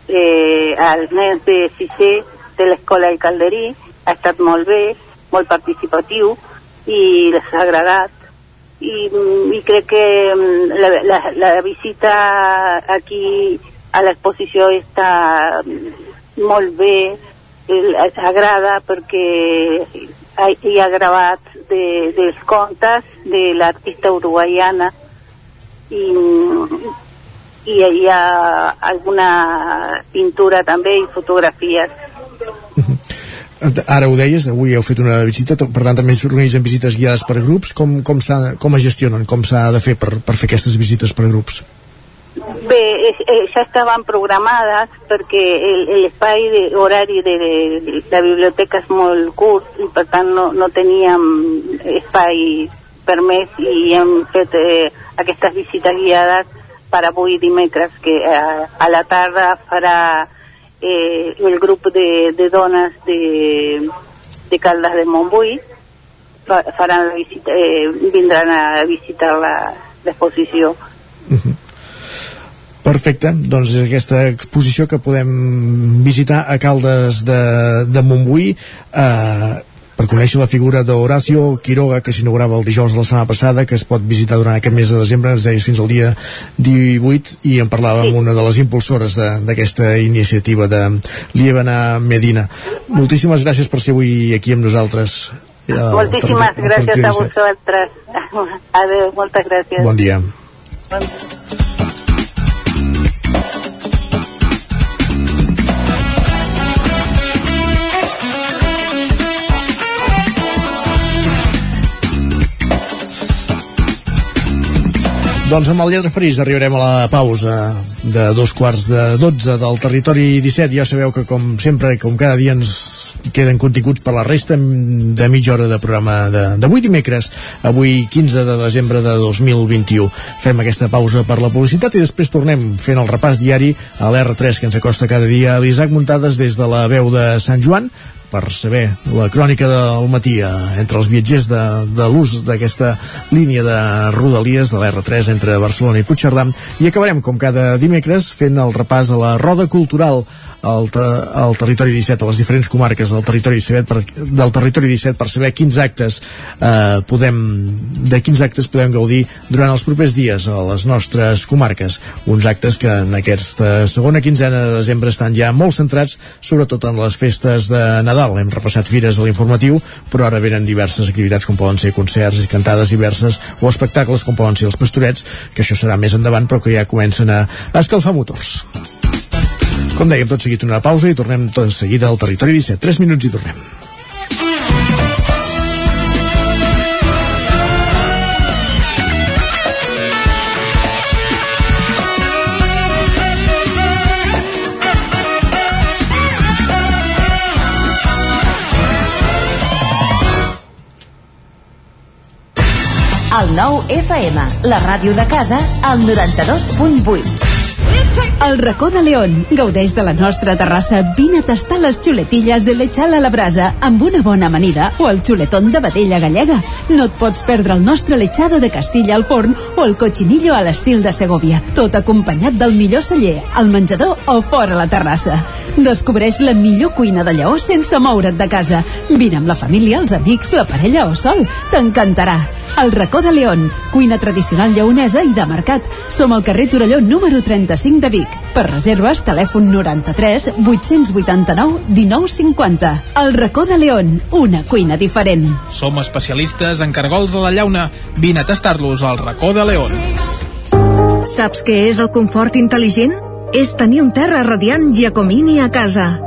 eh, als nens de sisè de l'escola del Calderí. Ha estat molt bé, molt participatiu i les ha agradat i, i crec que mm, la, la, la visita aquí a l'exposició està mm, molt bé, agrada perquè hi- hi ha de, dels contes de l'artista uruguaiana i, i hi ha alguna pintura també i fotografies Ara ho deies, avui heu fet una visita, per tant també s'organitzen visites guiades per grups. Com, com, com es gestionen? Com s'ha de fer per, per fer aquestes visites per grups? Bé, eh, ja estaven programades perquè l'espai horari de, de la biblioteca és molt curt i per tant no, no teníem espai permès i hem fet eh, aquestes visites guiades per avui dimecres que eh, a la tarda farà eh, el grup de, de dones de, de Caldes de Montbui fa, faran la visita, eh, vindran a visitar l'exposició. Perfecte, doncs aquesta exposició que podem visitar a Caldes de, de Montbui eh, per conèixer la figura d'Horacio Quiroga que s'inaugurava el dijous de la setmana passada que es pot visitar durant aquest mes de desembre ens deies fins al dia 18 i en parlàvem amb una de les impulsores de- d'aquesta iniciativa de Liebana Medina moltíssimes gràcies per ser avui aquí amb nosaltres Eh, Moltíssimes gràcies a Territori 17. vosaltres. Adéu, moltes gràcies. Bon dia. Bon... Doncs amb el Lletja Fris arribarem a la pausa de dos quarts de 12 del territori 17. Ja sabeu que com sempre, com cada dia ens queden continguts per la resta de mitja hora de programa d'avui dimecres, avui 15 de desembre de 2021. Fem aquesta pausa per la publicitat i després tornem fent el repàs diari a l'R3 que ens acosta cada dia l'Isaac Muntades des de la veu de Sant Joan per saber la crònica del matí eh, entre els viatgers de, de l'ús d'aquesta línia de rodalies de l'R3 entre Barcelona i Puigcerdà. I acabarem com cada dimecres fent el repàs a la roda cultural al, te, al territori 17, a les diferents comarques del territori 17 per, del territori 17 per saber quins actes eh, podem de quins actes podem gaudir durant els propers dies a les nostres comarques. Uns actes que en aquesta segona quinzena de desembre estan ja molt centrats sobretot en les festes de Nadal hem repassat fires a l'informatiu però ara venen diverses activitats com poden ser concerts i cantades diverses o espectacles com poden ser els pastorets que això serà més endavant però que ja comencen a, a escalfar motors com dèiem, tot seguit una pausa i tornem tot seguida al territori 17. 3 minuts i tornem. El nou FM, la ràdio de casa, al 92.8. El racó de León. Gaudeix de la nostra terrassa. Vine a tastar les xuletilles de lechal a la brasa amb una bona amanida o el xuletón de vedella gallega. No et pots perdre el nostre lechado de Castilla al forn o el cochinillo a l'estil de Segovia. Tot acompanyat del millor celler, al menjador o fora la terrassa. Descobreix la millor cuina de Lleó sense moure't de casa. Vine amb la família, els amics, la parella o sol. T'encantarà. El racó de León, cuina tradicional lleonesa i de mercat. Som al carrer Torelló número 35 de Vic. Per reserves, telèfon 93 889 1950. El racó de León, una cuina diferent. Som especialistes en cargols a la llauna. Vine a tastar-los al racó de León. Saps què és el confort intel·ligent? És tenir un terra radiant Giacomini a casa.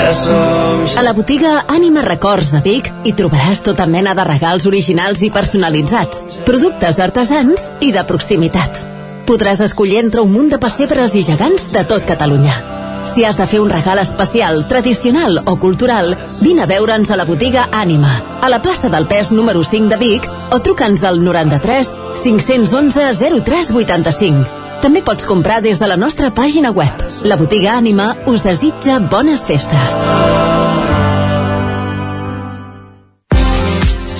A la botiga Ànima Records de Vic hi trobaràs tota mena de regals originals i personalitzats, productes artesans i de proximitat. Podràs escollir entre un munt de pessebres i gegants de tot Catalunya. Si has de fer un regal especial, tradicional o cultural, vine a veure'ns a la botiga Ànima, a la plaça del Pes número 5 de Vic o truca'ns al 93 511 0385. També pots comprar des de la nostra pàgina web. La botiga Ànima us desitja bones festes.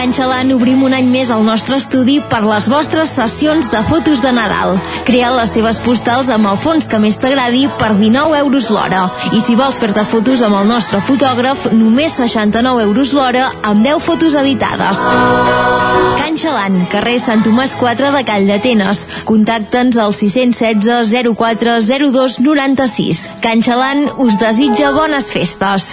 Can Xalant obrim un any més el nostre estudi per les vostres sessions de fotos de Nadal. Crea les teves postals amb el fons que més t'agradi per 19 euros l'hora. I si vols fer-te fotos amb el nostre fotògraf, només 69 euros l'hora amb 10 fotos editades. Can Xalant, carrer Sant Tomàs 4 de Call d'Atenes. Contacta'ns al 616 04 02 96. Can Xalant us desitja bones festes.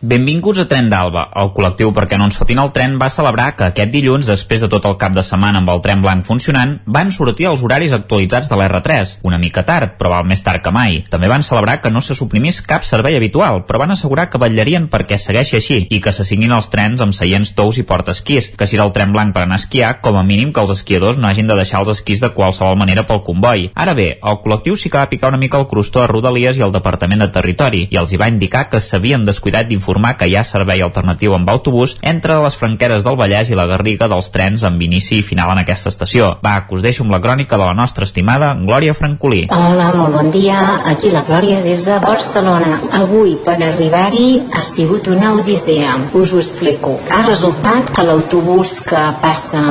Benvinguts a Tren d'Alba. El col·lectiu Perquè no ens fotin el tren va celebrar que aquest dilluns, després de tot el cap de setmana amb el tren blanc funcionant, van sortir els horaris actualitzats de l'R3, una mica tard, però val més tard que mai. També van celebrar que no se suprimís cap servei habitual, però van assegurar que vetllarien perquè segueixi així i que s'assignin els trens amb seients tous i portaesquís, que si és el tren blanc per anar a esquiar, com a mínim que els esquiadors no hagin de deixar els esquís de qualsevol manera pel comboi. Ara bé, el col·lectiu sí que va picar una mica el crustó a Rodalies i al Departament de Territori i els hi va indicar que s'havien descuidat d'informar informar que hi ha servei alternatiu amb autobús entre les franqueres del Vallès i la Garriga dels trens amb inici i final en aquesta estació. Va, que us deixo amb la crònica de la nostra estimada Glòria Francolí. Hola, molt bon dia. Aquí la Glòria des de Barcelona. Avui, per arribar-hi, ha sigut una odissea. Us ho explico. Ha resultat que l'autobús que passa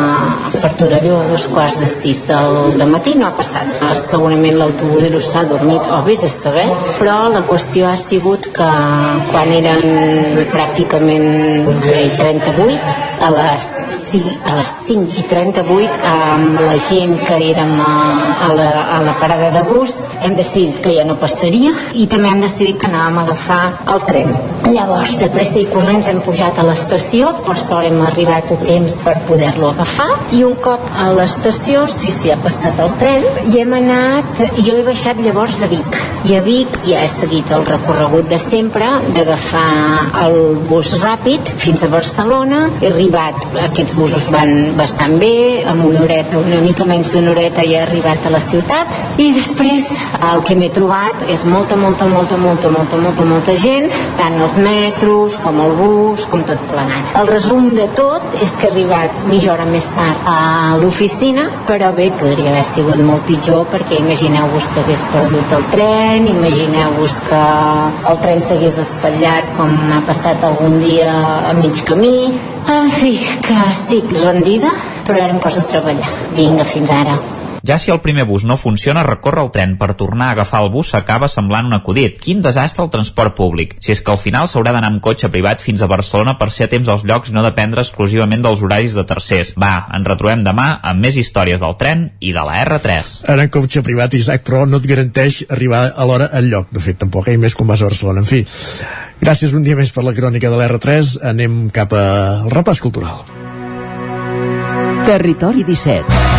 per Torelló a dos quarts de sis del matí no ha passat. Segurament l'autobús s'ha dormit o vés a saber, però la qüestió ha sigut que quan eren pràcticament 38 a les, sí, a les 5 i 38 amb la gent que érem a, a, la, a la parada de bus hem decidit que ja no passaria i també hem decidit que anàvem a agafar el tren. Llavors de pressa i corrents hem pujat a l'estació per sort hem arribat a temps per poder-lo agafar i un cop a l'estació sí, sí, ha passat el tren i hem anat, jo he baixat llavors a Vic i a Vic ja he seguit el recorregut de sempre d'agafar el bus ràpid fins a Barcelona he arribat, aquests busos van bastant bé, amb una horeta, una mica menys d'una horeta ja he arribat a la ciutat i després el que m'he trobat és molta, molta, molta, molta, molta, molta, molta gent, tant els metros com el bus, com tot planat. El resum de tot és que he arribat mitja hora més tard a l'oficina, però bé, podria haver sigut molt pitjor perquè imagineu-vos que hagués perdut el tren, imagineu-vos que el tren s'hagués espatllat com ha passat algun dia a mig camí, en fi, que estic rendida, però ara em poso a treballar. Vinga, fins ara. Ja si el primer bus no funciona, recórrer el tren per tornar a agafar el bus s'acaba semblant un acudit. Quin desastre el transport públic. Si és que al final s'haurà d'anar amb cotxe privat fins a Barcelona per ser a temps als llocs i no dependre exclusivament dels horaris de tercers. Va, ens retrobem demà amb més històries del tren i de la R3. Ara en cotxe privat, Isaac, però no et garanteix arribar a l'hora al lloc. De fet, tampoc, eh? més quan vas a Barcelona. En fi, gràcies un dia més per la crònica de l'R3. Anem cap al repàs cultural. Territori 17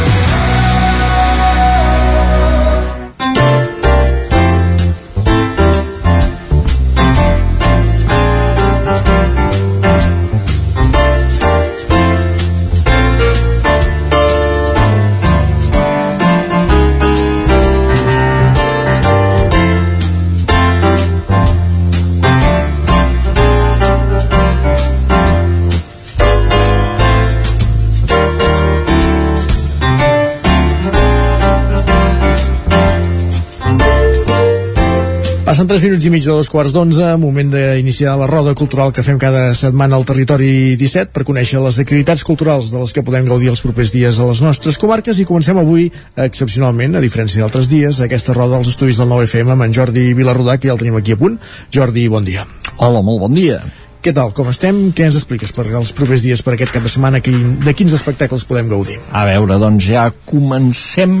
Passen 3 minuts i mig de dos quarts d'onze, moment d'iniciar la roda cultural que fem cada setmana al territori 17 per conèixer les activitats culturals de les que podem gaudir els propers dies a les nostres comarques i comencem avui, excepcionalment, a diferència d'altres dies, aquesta roda als estudis del 9FM amb en Jordi Vilarrodà, que ja el tenim aquí a punt. Jordi, bon dia. Hola, molt bon dia. Què tal, com estem? Què ens expliques per els propers dies, per aquest cap de setmana? De quins espectacles podem gaudir? A veure, doncs ja comencem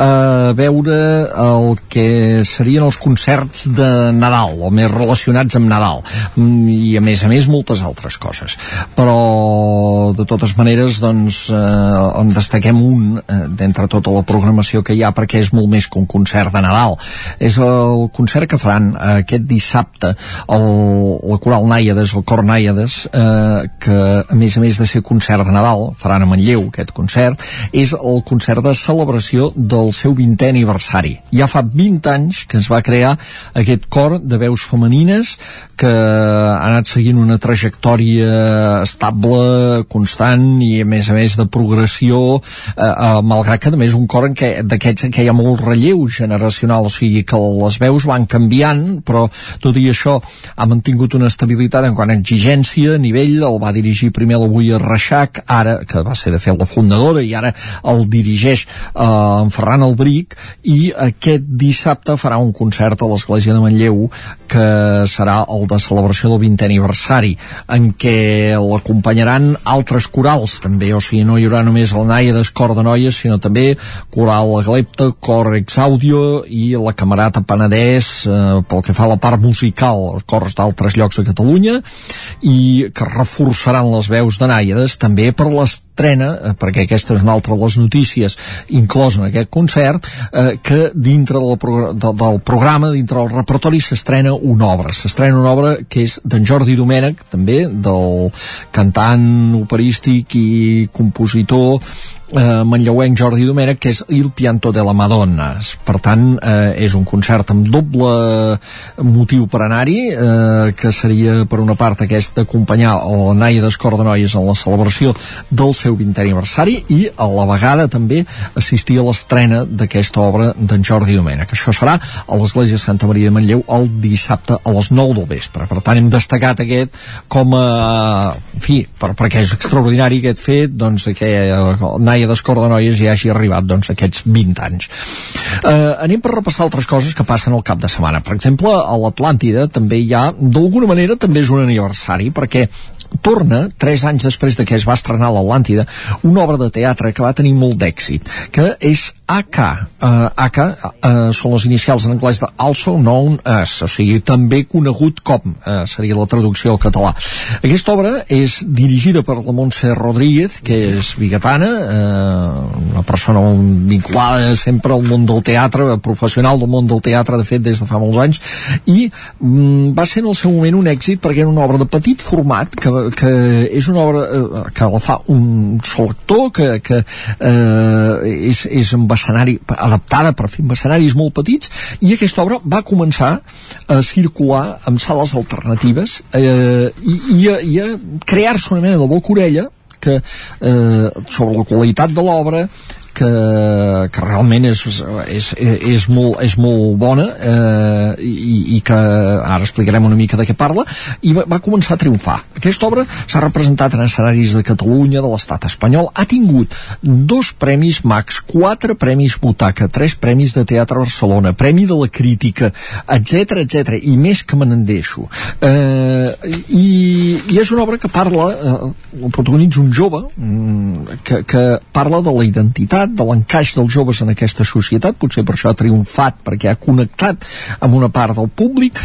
a veure el que serien els concerts de Nadal, o més relacionats amb Nadal, mm, i a més a més moltes altres coses. Però, de totes maneres, doncs, eh, en destaquem un eh, d'entre tota la programació que hi ha, perquè és molt més que un concert de Nadal. És el concert que faran aquest dissabte el, la Coral El Cor Nàiades, eh, que a més a més de ser concert de Nadal, faran a Manlleu aquest concert, és el concert de celebració del seu 20è aniversari. Ja fa 20 anys que es va crear aquest cor de veus femenines que ha anat seguint una trajectòria estable, constant i a més a més de progressió, eh, eh, malgrat que també és un cor d'aquests en què hi ha molt relleu generacional, o sigui que les veus van canviant, però tot i això ha mantingut una estabilitat en quant quant a exigència, a nivell, el va dirigir primer l'avui a Reixac, ara, que va ser de fet la fundadora, i ara el dirigeix eh, en Ferran Albric, i aquest dissabte farà un concert a l'Església de Manlleu, que serà el de celebració del 20è aniversari, en què l'acompanyaran altres corals, també, o sigui, no hi haurà només el Naia d'Escor de Noies, sinó també Coral Aglepta, Cor Exaudio i la Camerata Penedès, eh, pel que fa a la part musical, cors d'altres llocs de Catalunya, i que reforçaran les veus de Nàiades també per l'estrena, eh, perquè aquesta és una altra de les notícies inclosa en aquest concert, eh, que dintre del, progr de, del programa, dintre del repertori, s'estrena una obra. S'estrena una obra que és d'en Jordi Domènech, també, del cantant operístic i compositor eh, manlleuenc Jordi Domènech que és Il Pianto de la Madonna. Per tant eh, és un concert amb doble motiu per anar-hi eh, que seria per una part aquest d'acompanyar el Naia d'Escor de Noies en la celebració del seu 20è aniversari i a la vegada també assistir a l'estrena d'aquesta obra d'en Jordi Domènech. Això serà a l'Església Santa Maria de Manlleu el dissabte a les 9 del vespre. Per tant hem destacat aquest com a en fi, per, perquè és extraordinari aquest fet doncs que eh, Naia d'Escor de Noies ja hagi arribat doncs, aquests 20 anys. Eh, anem per repassar altres coses que passen al cap de setmana. Per exemple, a l'Atlàntida també hi ha, d'alguna manera, també és un aniversari, perquè torna, tres anys després de que es va estrenar l'Atlàntida, una obra de teatre que va tenir molt d'èxit, que és AK. Uh, AK uh, són les inicials en anglès de Also Known As, o sigui, també conegut com, uh, seria la traducció al català. Aquesta obra és dirigida per la Montse Rodríguez, que és bigatana, uh, una persona vinculada sempre al món del teatre, professional del món del teatre, de fet, des de fa molts anys, i um, va ser en el seu moment un èxit perquè era una obra de petit format, que, que és una obra uh, que la fa un sol actor, que, que uh, és, és amb escenari, adaptada per fer escenaris molt petits i aquesta obra va començar a circular en sales alternatives eh, i, i, a, i a crear-se una mena de boca orella que, eh, sobre la qualitat de l'obra que, que realment és, és, és, molt, és molt bona eh, i, i que ara explicarem una mica de què parla i va, va començar a triomfar. Aquesta obra s'ha representat en escenaris de Catalunya de l'estat espanyol, ha tingut dos premis Max, quatre premis Butaca tres premis de Teatre Barcelona premi de la crítica, etc etc i més que me n'endeixo. Eh, i, i és una obra que parla eh, protagonitza un jove mm, que, que parla de la identitat societat, de l'encaix dels joves en aquesta societat, potser per això ha triomfat, perquè ha connectat amb una part del públic,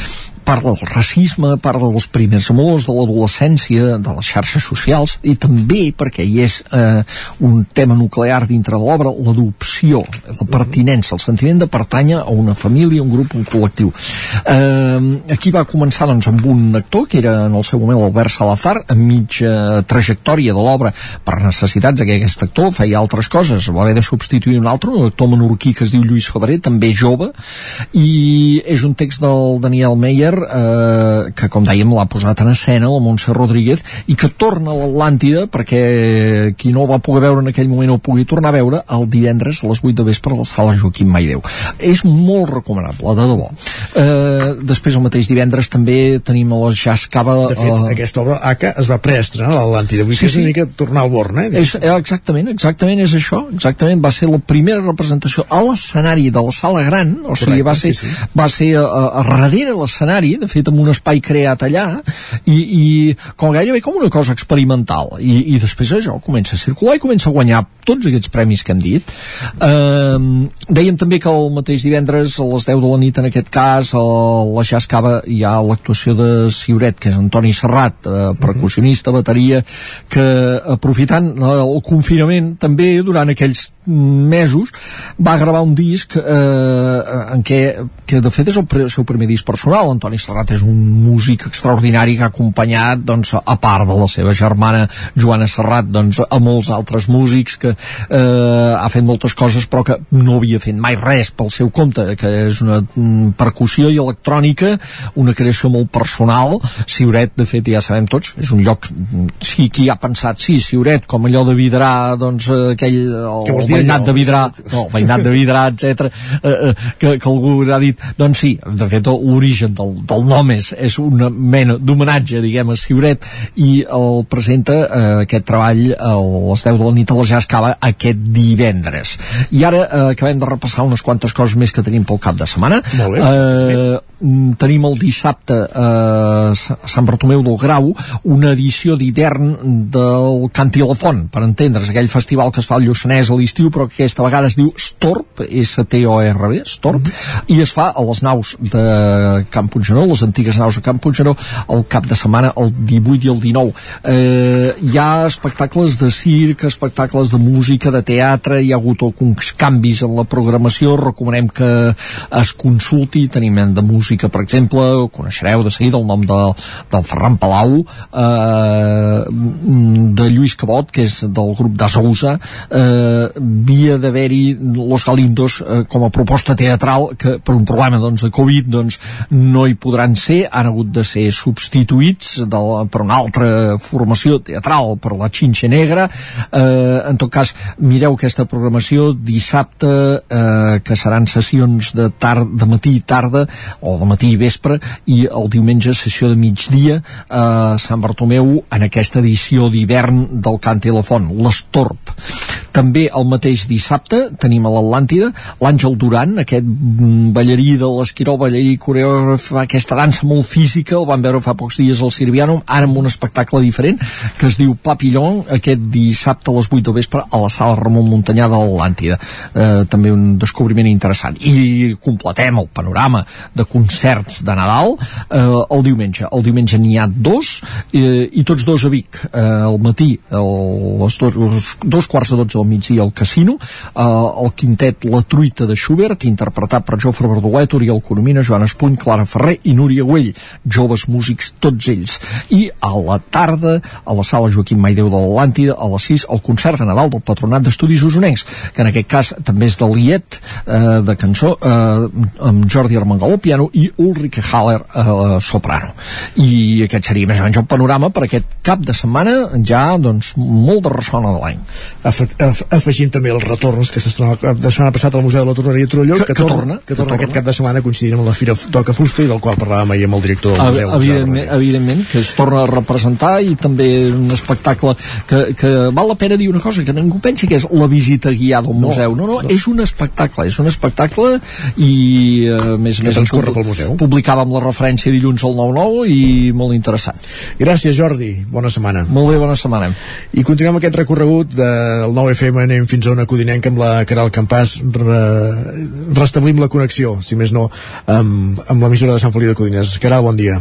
parla del racisme, parla dels primers amors, de l'adolescència, de les xarxes socials, i també, perquè hi és eh, un tema nuclear dintre de l'obra, l'adopció, la pertinença, el sentiment de pertànyer a una família, un grup, un col·lectiu. Eh, aquí va començar doncs, amb un actor, que era en el seu moment l'Albert Salazar, a mitja trajectòria de l'obra, per necessitats que aquest actor feia altres coses, va haver de substituir un altre, un actor menorquí que es diu Lluís Febrer, també jove, i és un text del Daniel Meyer eh, que com dèiem l'ha posat en escena la Montse Rodríguez i que torna a l'Atlàntida perquè qui no el va poder veure en aquell moment o pugui tornar a veure el divendres a les 8 de vespre a la sala Joaquim Maideu. És molt recomanable, de debò. Eh, després el mateix divendres també tenim a les Jazz Cava de fet, eh, aquesta obra ACA es va preestrenar a l'Atlàntida. Vull sí, que és una mica tornar al Born eh? És, eh, exactament, exactament és això exactament. Va ser la primera representació a l'escenari de la sala gran o sigui, Correcte, va ser, sí, sí. va ser a, a, a darrere l'escenari de fet amb un espai creat allà i, i com gairebé com una cosa experimental. I, i després això comença a circular i comença a guanyar tots aquests premis que hem dit. Um, dèiem també que el mateix divendres a les 10 de la nit en aquest cas a la Jazz Cava hi ha l'actuació de Siuret que és Antoni Serrat eh, percussionista, bateria que aprofitant el confinament també durant aquells mesos va gravar un disc eh, en què que de fet és el seu primer disc personal Antoni Serrat és un músic extraordinari que ha acompanyat doncs, a part de la seva germana Joana Serrat doncs, a molts altres músics que eh, ha fet moltes coses però que no havia fet mai res pel seu compte que és una mm, percussió i electrònica una creació molt personal. Siuret de fet ja sabem tots és un lloc, sí, qui ha pensat sí, Siuret, com allò de Vidrà doncs aquell, el, el veïnat de Vidrà no, el veïnat de Vidrà, etc eh, eh, que, que algú ha dit doncs sí, de fet l'origen del, del nom és, és una mena d'homenatge, diguem, a Siuret, i el presenta eh, aquest treball a les 10 de la nit a la Jazz Cava aquest divendres. I ara eh, acabem de repassar unes quantes coses més que tenim pel cap de setmana. Molt bé. Eh, tenim el dissabte eh, a Sant Bartomeu del Grau una edició d'hivern del Canti a la Font, per entendre's, aquell festival que es fa al Lluçanès a l'estiu, però que aquesta vegada es diu Storp, S-T-O-R-B, Storp, mm -hmm. i es fa a les naus de Camp Puigneró, les antigues naus de Camp Puigneró, el cap de setmana, el 18 i el 19. Eh, hi ha espectacles de circ, espectacles de música, de teatre, hi ha hagut alguns canvis en la programació, recomanem que es consulti, tenim de música, per exemple, coneixereu de seguida el nom de, del Ferran Palau, eh, de Lluís Cabot, que és del grup d'Azousa, eh, havia d'haver-hi Los Galindos eh, com a proposta teatral que per un problema doncs, de Covid doncs, no hi podran ser, han hagut de ser substituïts de la, per una altra formació teatral, per la Xinxa Negra. Eh, en tot cas, mireu aquesta programació dissabte, eh, que seran sessions de, tard, de matí i tarda, o de matí i vespre, i el diumenge sessió de migdia a Sant Bartomeu en aquesta edició d'hivern del Cant i la Font, l'Estorp. També el mateix dissabte tenim a l'Atlàntida l'Àngel Duran, aquest ballarí de l'Esquirol, ballarí coreògraf, aquesta dansa molt física, el van veure fa pocs dies al Sirviano, ara amb un espectacle diferent, que es diu Papillon, aquest dissabte a les 8 del vespre a la sala Ramon Muntanyà de l'Atlàntida. Eh, també un descobriment interessant. I completem el panorama de concerts de Nadal eh, el diumenge. El diumenge n'hi ha dos, eh, i tots dos a Vic. Eh, al matí, el, les dos, dos quarts de 12 al migdia al Casino, eh, el quintet La Truita de Schubert, interpretat per Jofre Verdolet, Oriol Coromina, Joan Espuny, Clara Ferrer i Núria Güell, joves músics tots ells. I a la tarda, a la sala Joaquim Maideu de l'Atlàntida, a les 6, el concert de Nadal del Patronat d'Estudis Usonencs, que en aquest cas també és de Liet, eh, de cançó, eh, amb Jordi Armengol al piano Ulrike Haller eh, soprano. I aquest seria més o menys el panorama per aquest cap de setmana ja doncs molt de ressona de l'any af afegint també els retorns que s'estrenava cap de setmana passat al Museu de la Torneria de Torelló que, que, que torna, torna, que torna aquest cap de setmana coincidint amb la Fira Toca Fusta i del qual parlàvem ahir amb el director del museu evidentment, evidentment que es torna a representar i també un espectacle que, que val la pena dir una cosa que ningú pensi que és la visita guiada al No, museu no, no, no. és un espectacle és un espectacle i eh, més a Que més transcorre pel museu. publicàvem la referència dilluns al 9-9 i molt interessant. Gràcies Jordi, bona setmana. Molt bé, bona setmana. I continuem aquest recorregut del 9FM anem fins a una codinenca amb la Caral Campàs. Re, restablim la connexió, si més no amb, amb l'emissora de Sant Feliu de Codines. Caral, bon dia.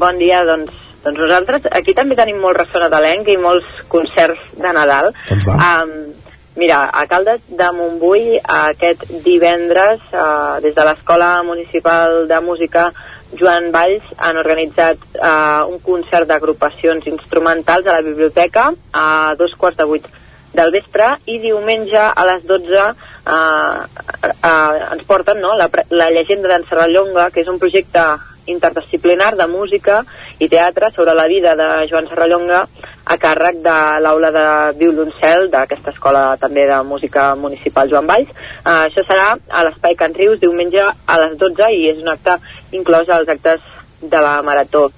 Bon dia, doncs, doncs nosaltres aquí també tenim molt ressona d'elenc i molts concerts de Nadal. Doncs va. Um, mira, a Caldes de Montbui aquest divendres uh, des de l'Escola Municipal de Música Joan Valls han organitzat uh, un concert d'agrupacions instrumentals a la biblioteca a dos quarts de vuit del vespre i diumenge a les 12 uh, uh, ens porten no, la, la llegenda d'en Serrallonga, que és un projecte interdisciplinar de música i teatre sobre la vida de Joan Serrallonga a càrrec de l'aula de violoncel d'aquesta escola també de música municipal Joan Valls. Uh, això serà a l'Espai Can Rius diumenge a les 12 i és un acte inclòs als actes de la Marató.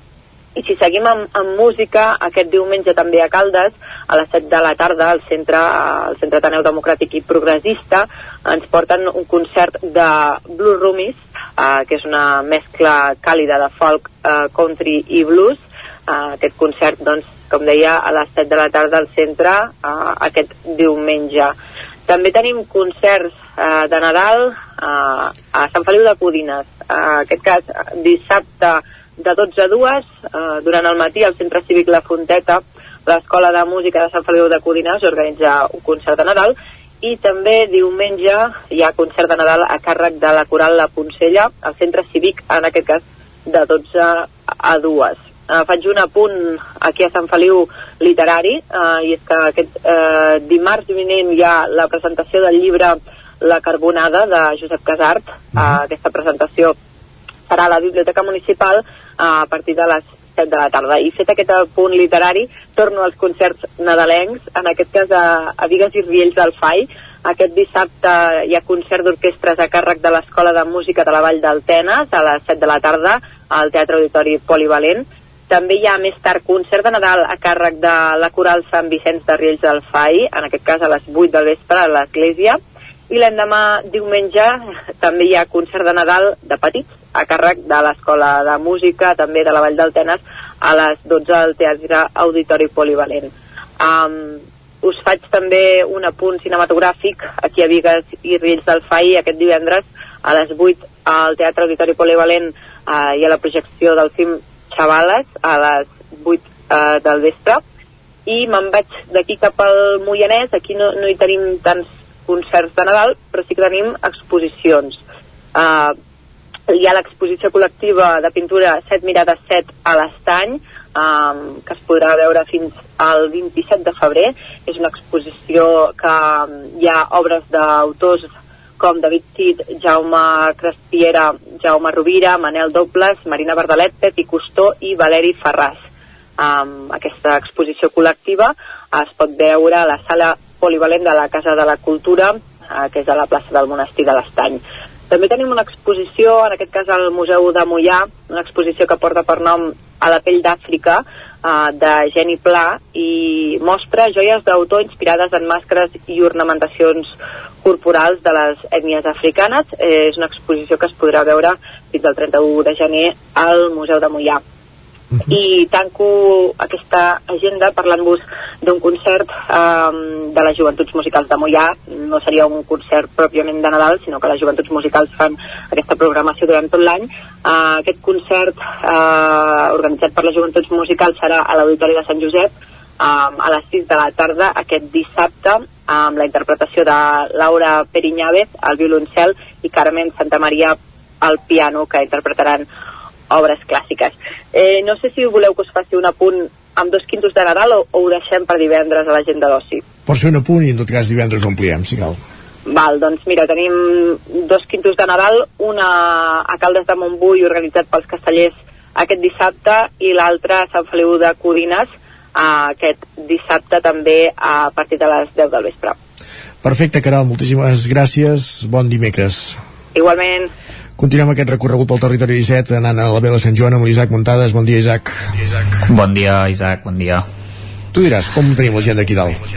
I si seguim amb, amb música, aquest diumenge també a Caldes, a les 7 de la tarda, al centre, al centre Ateneu Democràtic i Progressista, ens porten un concert de Blue Roomies, eh, que és una mescla càlida de folk, eh, country i blues. Eh, aquest concert, doncs, com deia, a les 7 de la tarda al centre, eh, aquest diumenge. També tenim concerts eh, de Nadal eh, a Sant Feliu de Codines. Eh, en aquest cas, dissabte de 12 a 2, eh, durant el matí al Centre Cívic La Fonteta, l'Escola de Música de Sant Feliu de Codines organitza un concert de Nadal i també diumenge hi ha concert de Nadal a càrrec de la Coral La Poncella al Centre Cívic, en aquest cas de 12 a 2. Uh, faig un apunt aquí a Sant Feliu literari uh, i és que aquest uh, dimarts vinent hi ha la presentació del llibre La Carbonada de Josep Casart. Uh, aquesta presentació serà a la Biblioteca Municipal a partir de les 7 de la tarda. I fet aquest punt literari, torno als concerts nadalencs, en aquest cas a, a Vigues i Riells del FAI, Aquest dissabte hi ha concert d'orquestres a càrrec de l'Escola de Música de la Vall d'Altenes a les 7 de la tarda al Teatre Auditori Polivalent. També hi ha més tard concert de Nadal a càrrec de la Coral Sant Vicenç de Riells del FAI, en aquest cas a les 8 del vespre a l'Església. I l'endemà diumenge també hi ha concert de Nadal de petits a càrrec de l'Escola de Música, també de la Vall d'Altenes, a les 12 al Teatre Auditori Polivalent. Um, us faig també un apunt cinematogràfic aquí a Vigues i Riells del FAI aquest divendres a les 8 al Teatre Auditori Polivalent uh, i a la projecció del film Xavales a les 8 uh, del vespre. I me'n vaig d'aquí cap al Moianès. Aquí no, no hi tenim tants concerts de Nadal però sí que tenim exposicions. Uh, hi ha l'exposició col·lectiva de pintura 7 mirades 7 a l'estany um, que es podrà veure fins al 27 de febrer és una exposició que um, hi ha obres d'autors com David Cid, Jaume Crespiera, Jaume Rovira, Manel Dobles, Marina Bardalet, Pepi Costó i Valeri Ferràs. Um, aquesta exposició col·lectiva es pot veure a la sala polivalent de la Casa de la Cultura, uh, que és a la plaça del Monestir de l'Estany. També tenim una exposició, en aquest cas al Museu de Mollà, una exposició que porta per nom a la pell d'Àfrica, uh, de Geni Pla, i mostra joies d'autor inspirades en màscares i ornamentacions corporals de les ètnies africanes. Eh, és una exposició que es podrà veure fins al 31 de gener al Museu de Mollà. Uh -huh. I tanco aquesta agenda parlant-vos d'un concert um, de les Joventuts Musicals de Mollà. No seria un concert pròpiament de Nadal, sinó que les Joventuts Musicals fan aquesta programació durant tot l'any. Uh, aquest concert uh, organitzat per les Joventuts Musicals serà a l'Auditori de Sant Josep um, a les 6 de la tarda aquest dissabte amb la interpretació de Laura Perinyàvez al violoncel i Carmen Santa Maria al piano que interpretaran obres clàssiques. Eh, no sé si voleu que us faci un apunt amb dos quintos de Nadal o, o ho deixem per divendres a l'agenda d'oci. Pots fer un apunt i en tot cas divendres ho ampliem, si cal. Val, doncs mira, tenim dos quintos de Nadal, una a Caldes de Montbui organitzat pels castellers aquest dissabte i l'altre a Sant Feliu de Codines aquest dissabte també a partir de les 10 del vespre. Perfecte, Caral, moltíssimes gràcies. Bon dimecres. Igualment. Continuem aquest recorregut pel territori 17 anant a la vela Sant Joan amb l'Isaac Muntades. Bon dia, Isaac. Bon dia, Isaac. Bon dia, Isaac, bon dia. Tu diràs, com tenim la gent d'aquí dalt?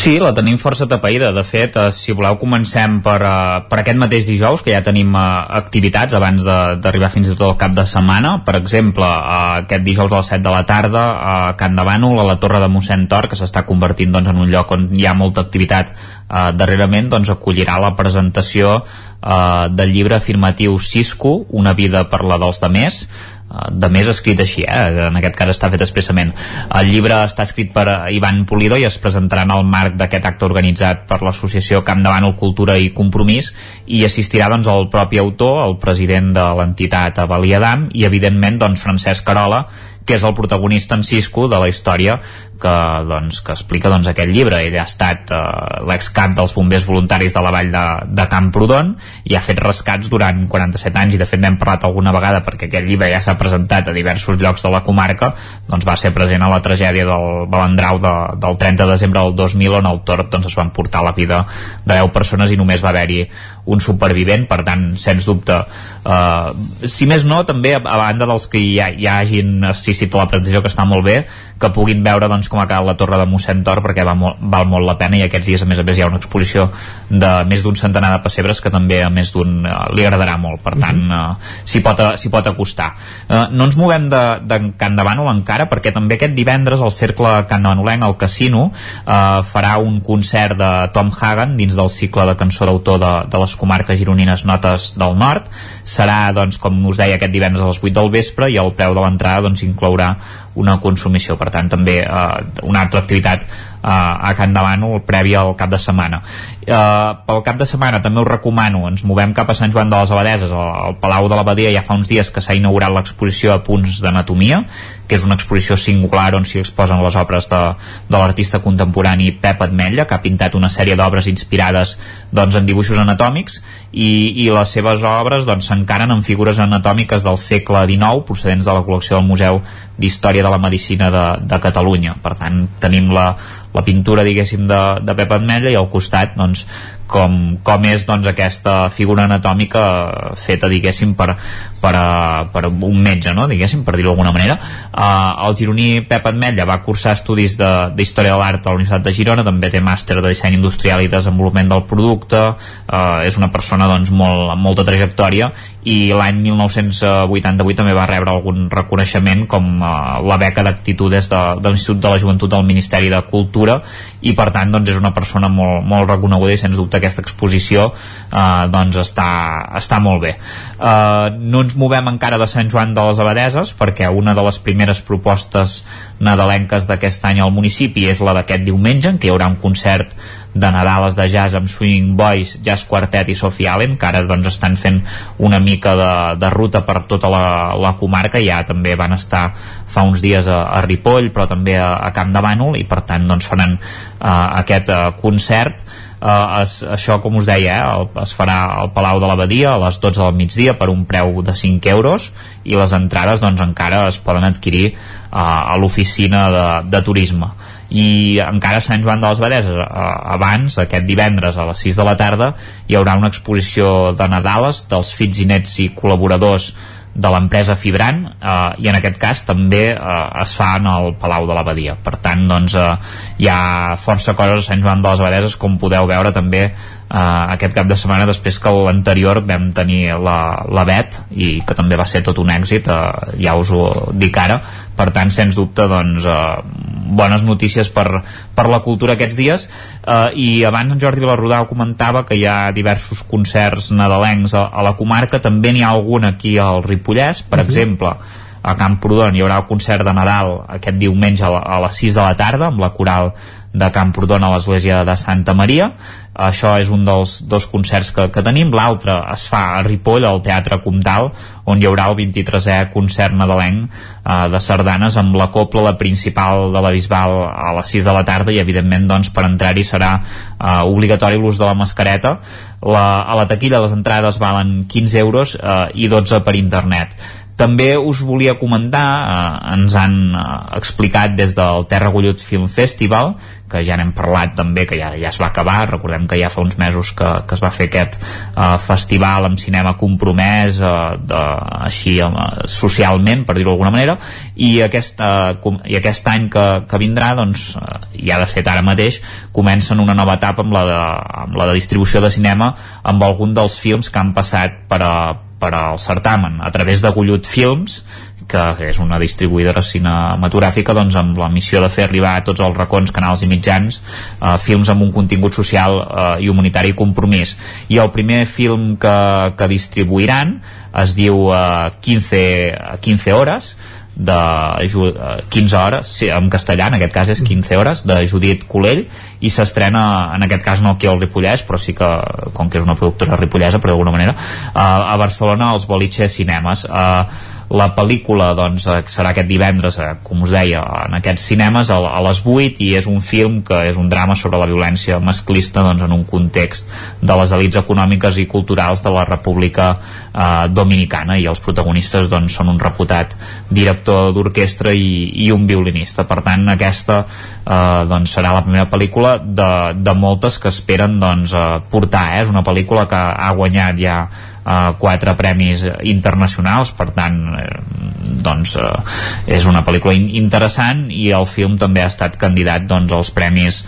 Sí, la tenim força tapaïda. De fet, eh, si voleu, comencem per, eh, per aquest mateix dijous, que ja tenim eh, activitats abans d'arribar fins i tot al cap de setmana. Per exemple, eh, aquest dijous a les 7 de la tarda a Can de Bànol, a la Torre de mossèn Tor, que s'està convertint doncs, en un lloc on hi ha molta activitat eh, darrerament, doncs, acollirà la presentació eh, del llibre afirmatiu Cisco, una vida per la dels demés, de més escrit així, eh? en aquest cas està fet expressament. El llibre està escrit per Ivan Pulido i es presentarà en el marc d'aquest acte organitzat per l'associació Camp de Bànol Cultura i Compromís i assistirà doncs, el propi autor, el president de l'entitat Avalia Dam i evidentment doncs, Francesc Carola que és el protagonista en Cisco de la història que, doncs, que explica doncs, aquest llibre. Ell ha estat eh, l'excap dels bombers voluntaris de la vall de, de Camprodon i ha fet rescats durant 47 anys. I de fet n'hem parlat alguna vegada perquè aquest llibre ja s'ha presentat a diversos llocs de la comarca. Doncs va ser present a la tragèdia del Balandrau de, del 30 de desembre del 2000 on el Torp doncs, es van portar la vida de 10 persones i només va haver-hi un supervivent, per tant, sens dubte eh, si més no, també a, a banda dels que ja, ja hagin assistit a la presentació que està molt bé, que puguin veure doncs, com ha quedat la torre de mossèn Tor perquè va molt, val molt la pena i aquests dies a més a més hi ha una exposició de més d'un centenar de pessebres que també a més d'un uh, li agradarà molt. Per tant uh, s'hi pot, pot acostar. Uh, no ens movem de, de Can de Bànol encara perquè també aquest divendres el Cercle Can de Bànolenc al Casino uh, farà un concert de Tom Hagen dins del cicle de cançó d'autor de, de les comarques gironines Notes del Nord. Serà doncs com us deia aquest divendres a les 8 del vespre i el preu de l'entrada doncs inclourà una consumició. Per tant, també eh, una altra activitat a Can Davano previ al cap de setmana. Eh, pel cap de setmana també us recomano, ens movem cap a Sant Joan de les Abadeses, al, al Palau de l'Abadia ja fa uns dies que s'ha inaugurat l'exposició a punts d'anatomia, que és una exposició singular on s'hi exposen les obres de, de l'artista contemporani Pep Admetlla, que ha pintat una sèrie d'obres inspirades doncs, en dibuixos anatòmics i, i les seves obres s'encaren doncs, en figures anatòmiques del segle XIX procedents de la col·lecció del Museu d'Història de la Medicina de, de Catalunya. Per tant, tenim la, la pintura diguéssim de, de Pep Ametlla i al costat doncs com, com és doncs, aquesta figura anatòmica feta diguéssim per, per, a, per un metge no? diguéssim, per dir-ho d'alguna manera uh, el gironí Pep Ametlla va cursar estudis d'Història de, de l'Art a la Universitat de Girona també té màster de disseny industrial i desenvolupament del producte uh, és una persona doncs, molt, amb molta trajectòria i l'any 1988 també va rebre algun reconeixement com uh, la beca d'actitudes de, de l'Institut de la Joventut del Ministeri de Cultura i per tant doncs, és una persona molt, molt reconeguda i sens dubte aquesta exposició uh, doncs està, està molt bé. Uh, no ens movem encara de Sant Joan de les Abadeses perquè una de les primeres propostes nadalenques d'aquest any al municipi és la d'aquest diumenge en què hi haurà un concert de Nadales de jazz amb Swing Boys, Jazz Quartet i Sophie Allen, que ara doncs, estan fent una mica de, de ruta per tota la, la comarca, ja també van estar fa uns dies a, a Ripoll, però també a, a Camp de Bànol, i per tant doncs, faran uh, aquest uh, concert Uh, es, això com us deia eh, el, es farà al Palau de l'Abadia a les 12 del migdia per un preu de 5 euros i les entrades doncs encara es poden adquirir uh, a l'oficina de, de turisme. I encara Sant Joan de les Badeses abans, aquest divendres a les 6 de la tarda hi haurà una exposició de Nadales dels fills i nets i col·laboradors de l'empresa Fibran eh, i en aquest cas també eh, es fa en el Palau de l'Abadia. Per tant doncs eh, hi ha força coses a Sant Joan de les Abadeses com podeu veure també eh, aquest cap de setmana després que l'anterior vam tenir la, la Bet i que també va ser tot un èxit eh, ja us ho dic ara per tant sens dubte doncs eh, bones notícies per, per la cultura aquests dies eh, i abans en Jordi Vilarrodà comentava que hi ha diversos concerts nadalencs a, a la comarca, també n'hi ha algun aquí al Ripollès, per uh mhm. -huh. exemple a Camprodon hi haurà el concert de Nadal aquest diumenge a, la, a les 6 de la tarda amb la coral de Camprodon a l'església de Santa Maria. Això és un dels dos concerts que, que tenim. L'altre es fa a Ripoll al Teatre Comtal on hi haurà el 23è concert nadalenc eh, de sardanes amb la copla la principal de la Bisbal a les 6 de la tarda i evidentment doncs, per entrar-hi serà eh, obligatori l'ús de la mascareta. La, a la taquilla les entrades valen 15 euros eh, i 12 per internet també us volia comentar, eh, ens han eh, explicat des del Terra Gullut Film Festival, que ja n'hem parlat també, que ja, ja es va acabar, recordem que ja fa uns mesos que, que es va fer aquest eh, festival amb cinema compromès, eh, de, així eh, socialment, per dir-ho d'alguna manera, i aquest, eh, i aquest any que, que vindrà, doncs, eh, ja de fet ara mateix, comencen una nova etapa amb la de, amb la de distribució de cinema amb algun dels films que han passat per a, per al certamen a través de Gullut Films que és una distribuïdora cinematogràfica doncs, amb la missió de fer arribar a tots els racons, canals i mitjans eh, films amb un contingut social eh, i humanitari compromís. I el primer film que, que distribuiran es diu eh, 15, 15 hores de 15 hores, sí, en castellà en aquest cas és 15 hores, de Judit Colell i s'estrena en aquest cas no aquí al Ripollès, però sí que com que és una productora ripollesa, però d'alguna manera a Barcelona als Boliche Cinemes. Uh, la pel·lícula doncs, eh, serà aquest divendres, eh, com us deia, en aquests cinemes a, a les 8 i és un film que és un drama sobre la violència masclista doncs, en un context de les elites econòmiques i culturals de la República eh, Dominicana i els protagonistes doncs, són un reputat director d'orquestra i, i un violinista. Per tant, aquesta eh, doncs, serà la primera pel·lícula de, de moltes que esperen doncs, eh, portar. Eh? És una pel·lícula que ha guanyat ja eh, quatre premis internacionals. Per tant eh, doncs eh, és una pel·lícula in interessant i el film també ha estat candidat doncs, als premis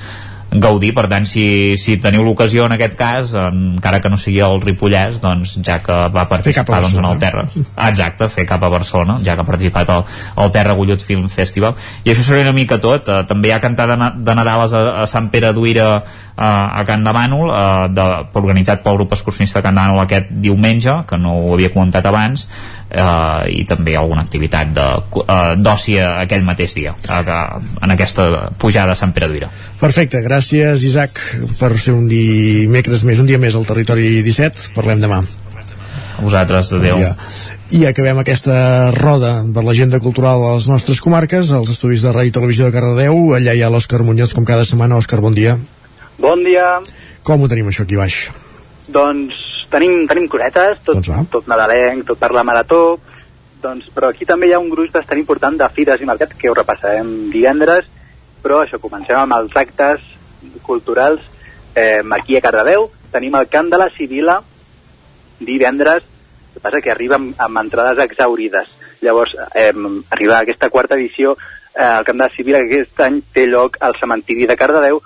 gaudir, per tant si, si teniu l'ocasió en aquest cas, encara que no sigui el Ripollès, doncs ja que va participar doncs, en el Terra, exacte fer cap a Barcelona, ja que ha participat al, al Terra Gullut Film Festival. I això seria una mica tot, eh, també hi ha cantada de, de Nadal a, a Sant Pere d'Uira a Can de Bànol eh, de, organitzat pel grup excursionista de Can de Bànol aquest diumenge, que no ho havia comentat abans eh, i també alguna activitat eh, d'oci eh, aquell mateix dia eh, en aquesta pujada a Sant Pere d'Uira Perfecte, gràcies Isaac per ser un dimecres més, un dia més al territori 17, parlem demà a vosaltres, adeu ja. I acabem aquesta roda per l'agenda cultural a les nostres comarques, als estudis de Ràdio i Televisió de Cardedeu. Allà hi ha l'Òscar Muñoz, com cada setmana. Òscar, bon dia. Bon dia. Com ho tenim això aquí baix? Doncs tenim, tenim cosetes, tot, doncs tot nadalenc, tot per la marató, doncs, però aquí també hi ha un gruix bastant important de fires i mercats que ho repassarem divendres però això, comencem amb els actes culturals eh, aquí a Cardedeu. Tenim el Camp de la Sibila divendres, el que passa que arriba amb, amb entrades exaurides. Llavors, eh, arriba aquesta quarta edició eh, al Camp de la Sibila, que aquest any té lloc al cementiri de Cardedeu,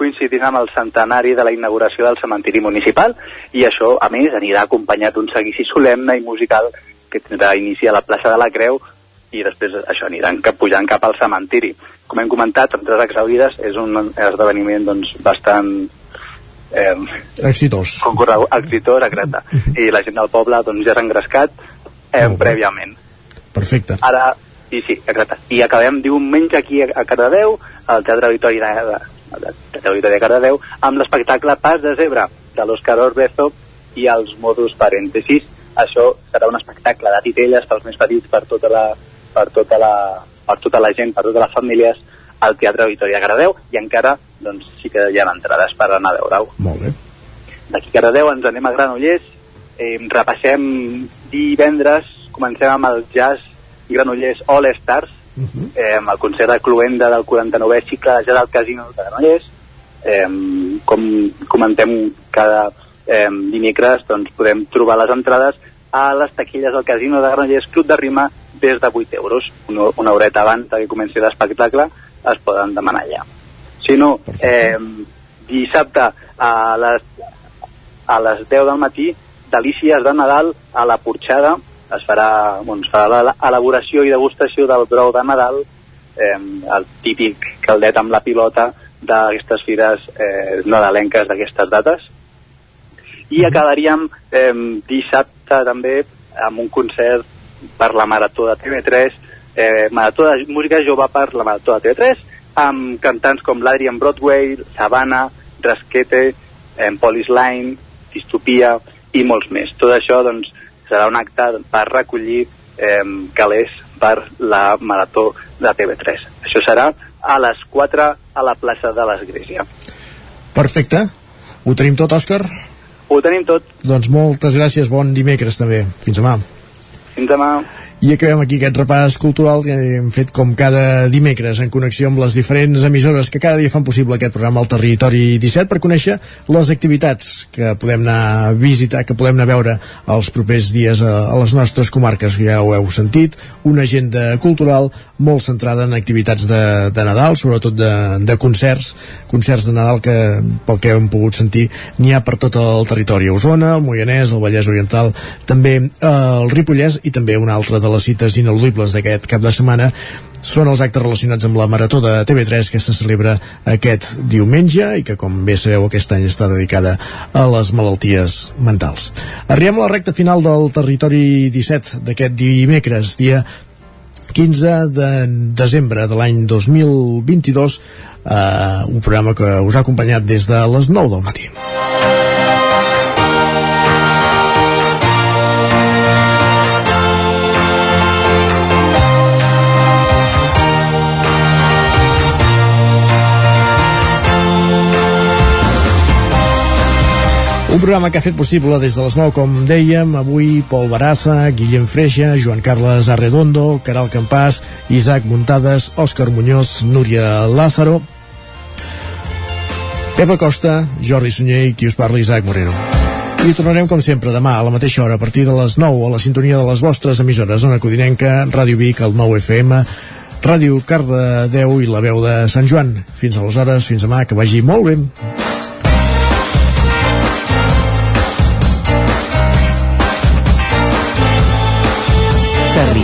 coincidint amb el centenari de la inauguració del cementiri municipal i això, a més, anirà acompanyat d'un seguici solemne i musical que tindrà inici a la plaça de la Creu i després això aniran cap, pujant cap al cementiri. Com hem comentat, Entrades Exaurides és un esdeveniment doncs, bastant eh, Exitós. concorregut, exitós, exacte. I la gent del poble doncs, ja s'ha engrescat eh, prèviament. Perfecte. Ara, sí, sí, exacte. I acabem diumenge aquí a, a Cardedeu, al Teatre Auditori de, de, de, de Cardedeu, amb l'espectacle Pas de Zebra, de l'Òscar Orbezo i els modus parèntesis. Això serà un espectacle de titelles pels més petits per tota la, per tota la, per tota la gent, per totes les famílies, al Teatre Auditori de Cardedeu i encara doncs, sí que hi ha entrades per anar a veure-ho. Molt bé. D'aquí Cardedeu ens anem a Granollers, eh, repassem divendres, comencem amb el jazz Granollers All Stars, uh -huh. eh, amb el concert de Cluenda del 49è cicle de jazz al Casino de Granollers. Eh, com comentem cada eh, dimecres, doncs podem trobar les entrades a les taquilles del Casino de Granollers Club de Rima des de 8 euros. Una, una horeta abans que comenci l'espectacle es poden demanar allà. Si no, eh, dissabte a les, a les 10 del matí, delícies de Nadal a la Porxada, es farà, bueno, es farà l'elaboració i degustació del brou de Nadal, eh, el típic caldet amb la pilota d'aquestes fires eh, nadalenques d'aquestes dates. I acabaríem eh, dissabte també amb un concert per la Marató de TV3, eh, Marató de música jove per la Marató de TV3, amb cantants com l'Adrian Broadway, Savannah, Rasquete, eh, Police Line, Distopia i molts més. Tot això doncs, serà un acte per recollir eh, calés per la Marató de TV3. Això serà a les 4 a la plaça de l'Església. Perfecte. Ho tenim tot, Òscar? Ho tenim tot. Doncs moltes gràcies, bon dimecres també. Fins demà. Fins demà. I acabem aquí aquest repàs cultural que hem fet com cada dimecres en connexió amb les diferents emissores que cada dia fan possible aquest programa al Territori 17 per conèixer les activitats que podem anar a visitar, que podem anar a veure els propers dies a, a les nostres comarques, ja ho heu sentit, una agenda cultural molt centrada en activitats de, de Nadal, sobretot de, de concerts, concerts de Nadal que, pel que hem pogut sentir, n'hi ha per tot el territori, Osona, el Moianès, el Vallès Oriental, també eh, el Ripollès i també una altra de les cites ineludibles d'aquest cap de setmana són els actes relacionats amb la Marató de TV3 que se celebra aquest diumenge i que, com bé sabeu, aquest any està dedicada a les malalties mentals. Arribem a la recta final del territori 17 d'aquest dimecres, dia 15 de desembre de l'any 2022, eh, un programa que us ha acompanyat des de les 9 del matí. Un programa que ha fet possible des de les 9, com dèiem, avui Pol Baraza, Guillem Freixa, Joan Carles Arredondo, Caral Campàs, Isaac Muntades, Òscar Muñoz, Núria Lázaro, Pepa Costa, Jordi Sunyer i qui us parla Isaac Moreno. I tornarem com sempre demà a la mateixa hora a partir de les 9 a la sintonia de les vostres emissores Zona Codinenca, Ràdio Vic, el 9 FM, Ràdio Cardedeu i la veu de Sant Joan. Fins aleshores, fins demà, que vagi molt bé.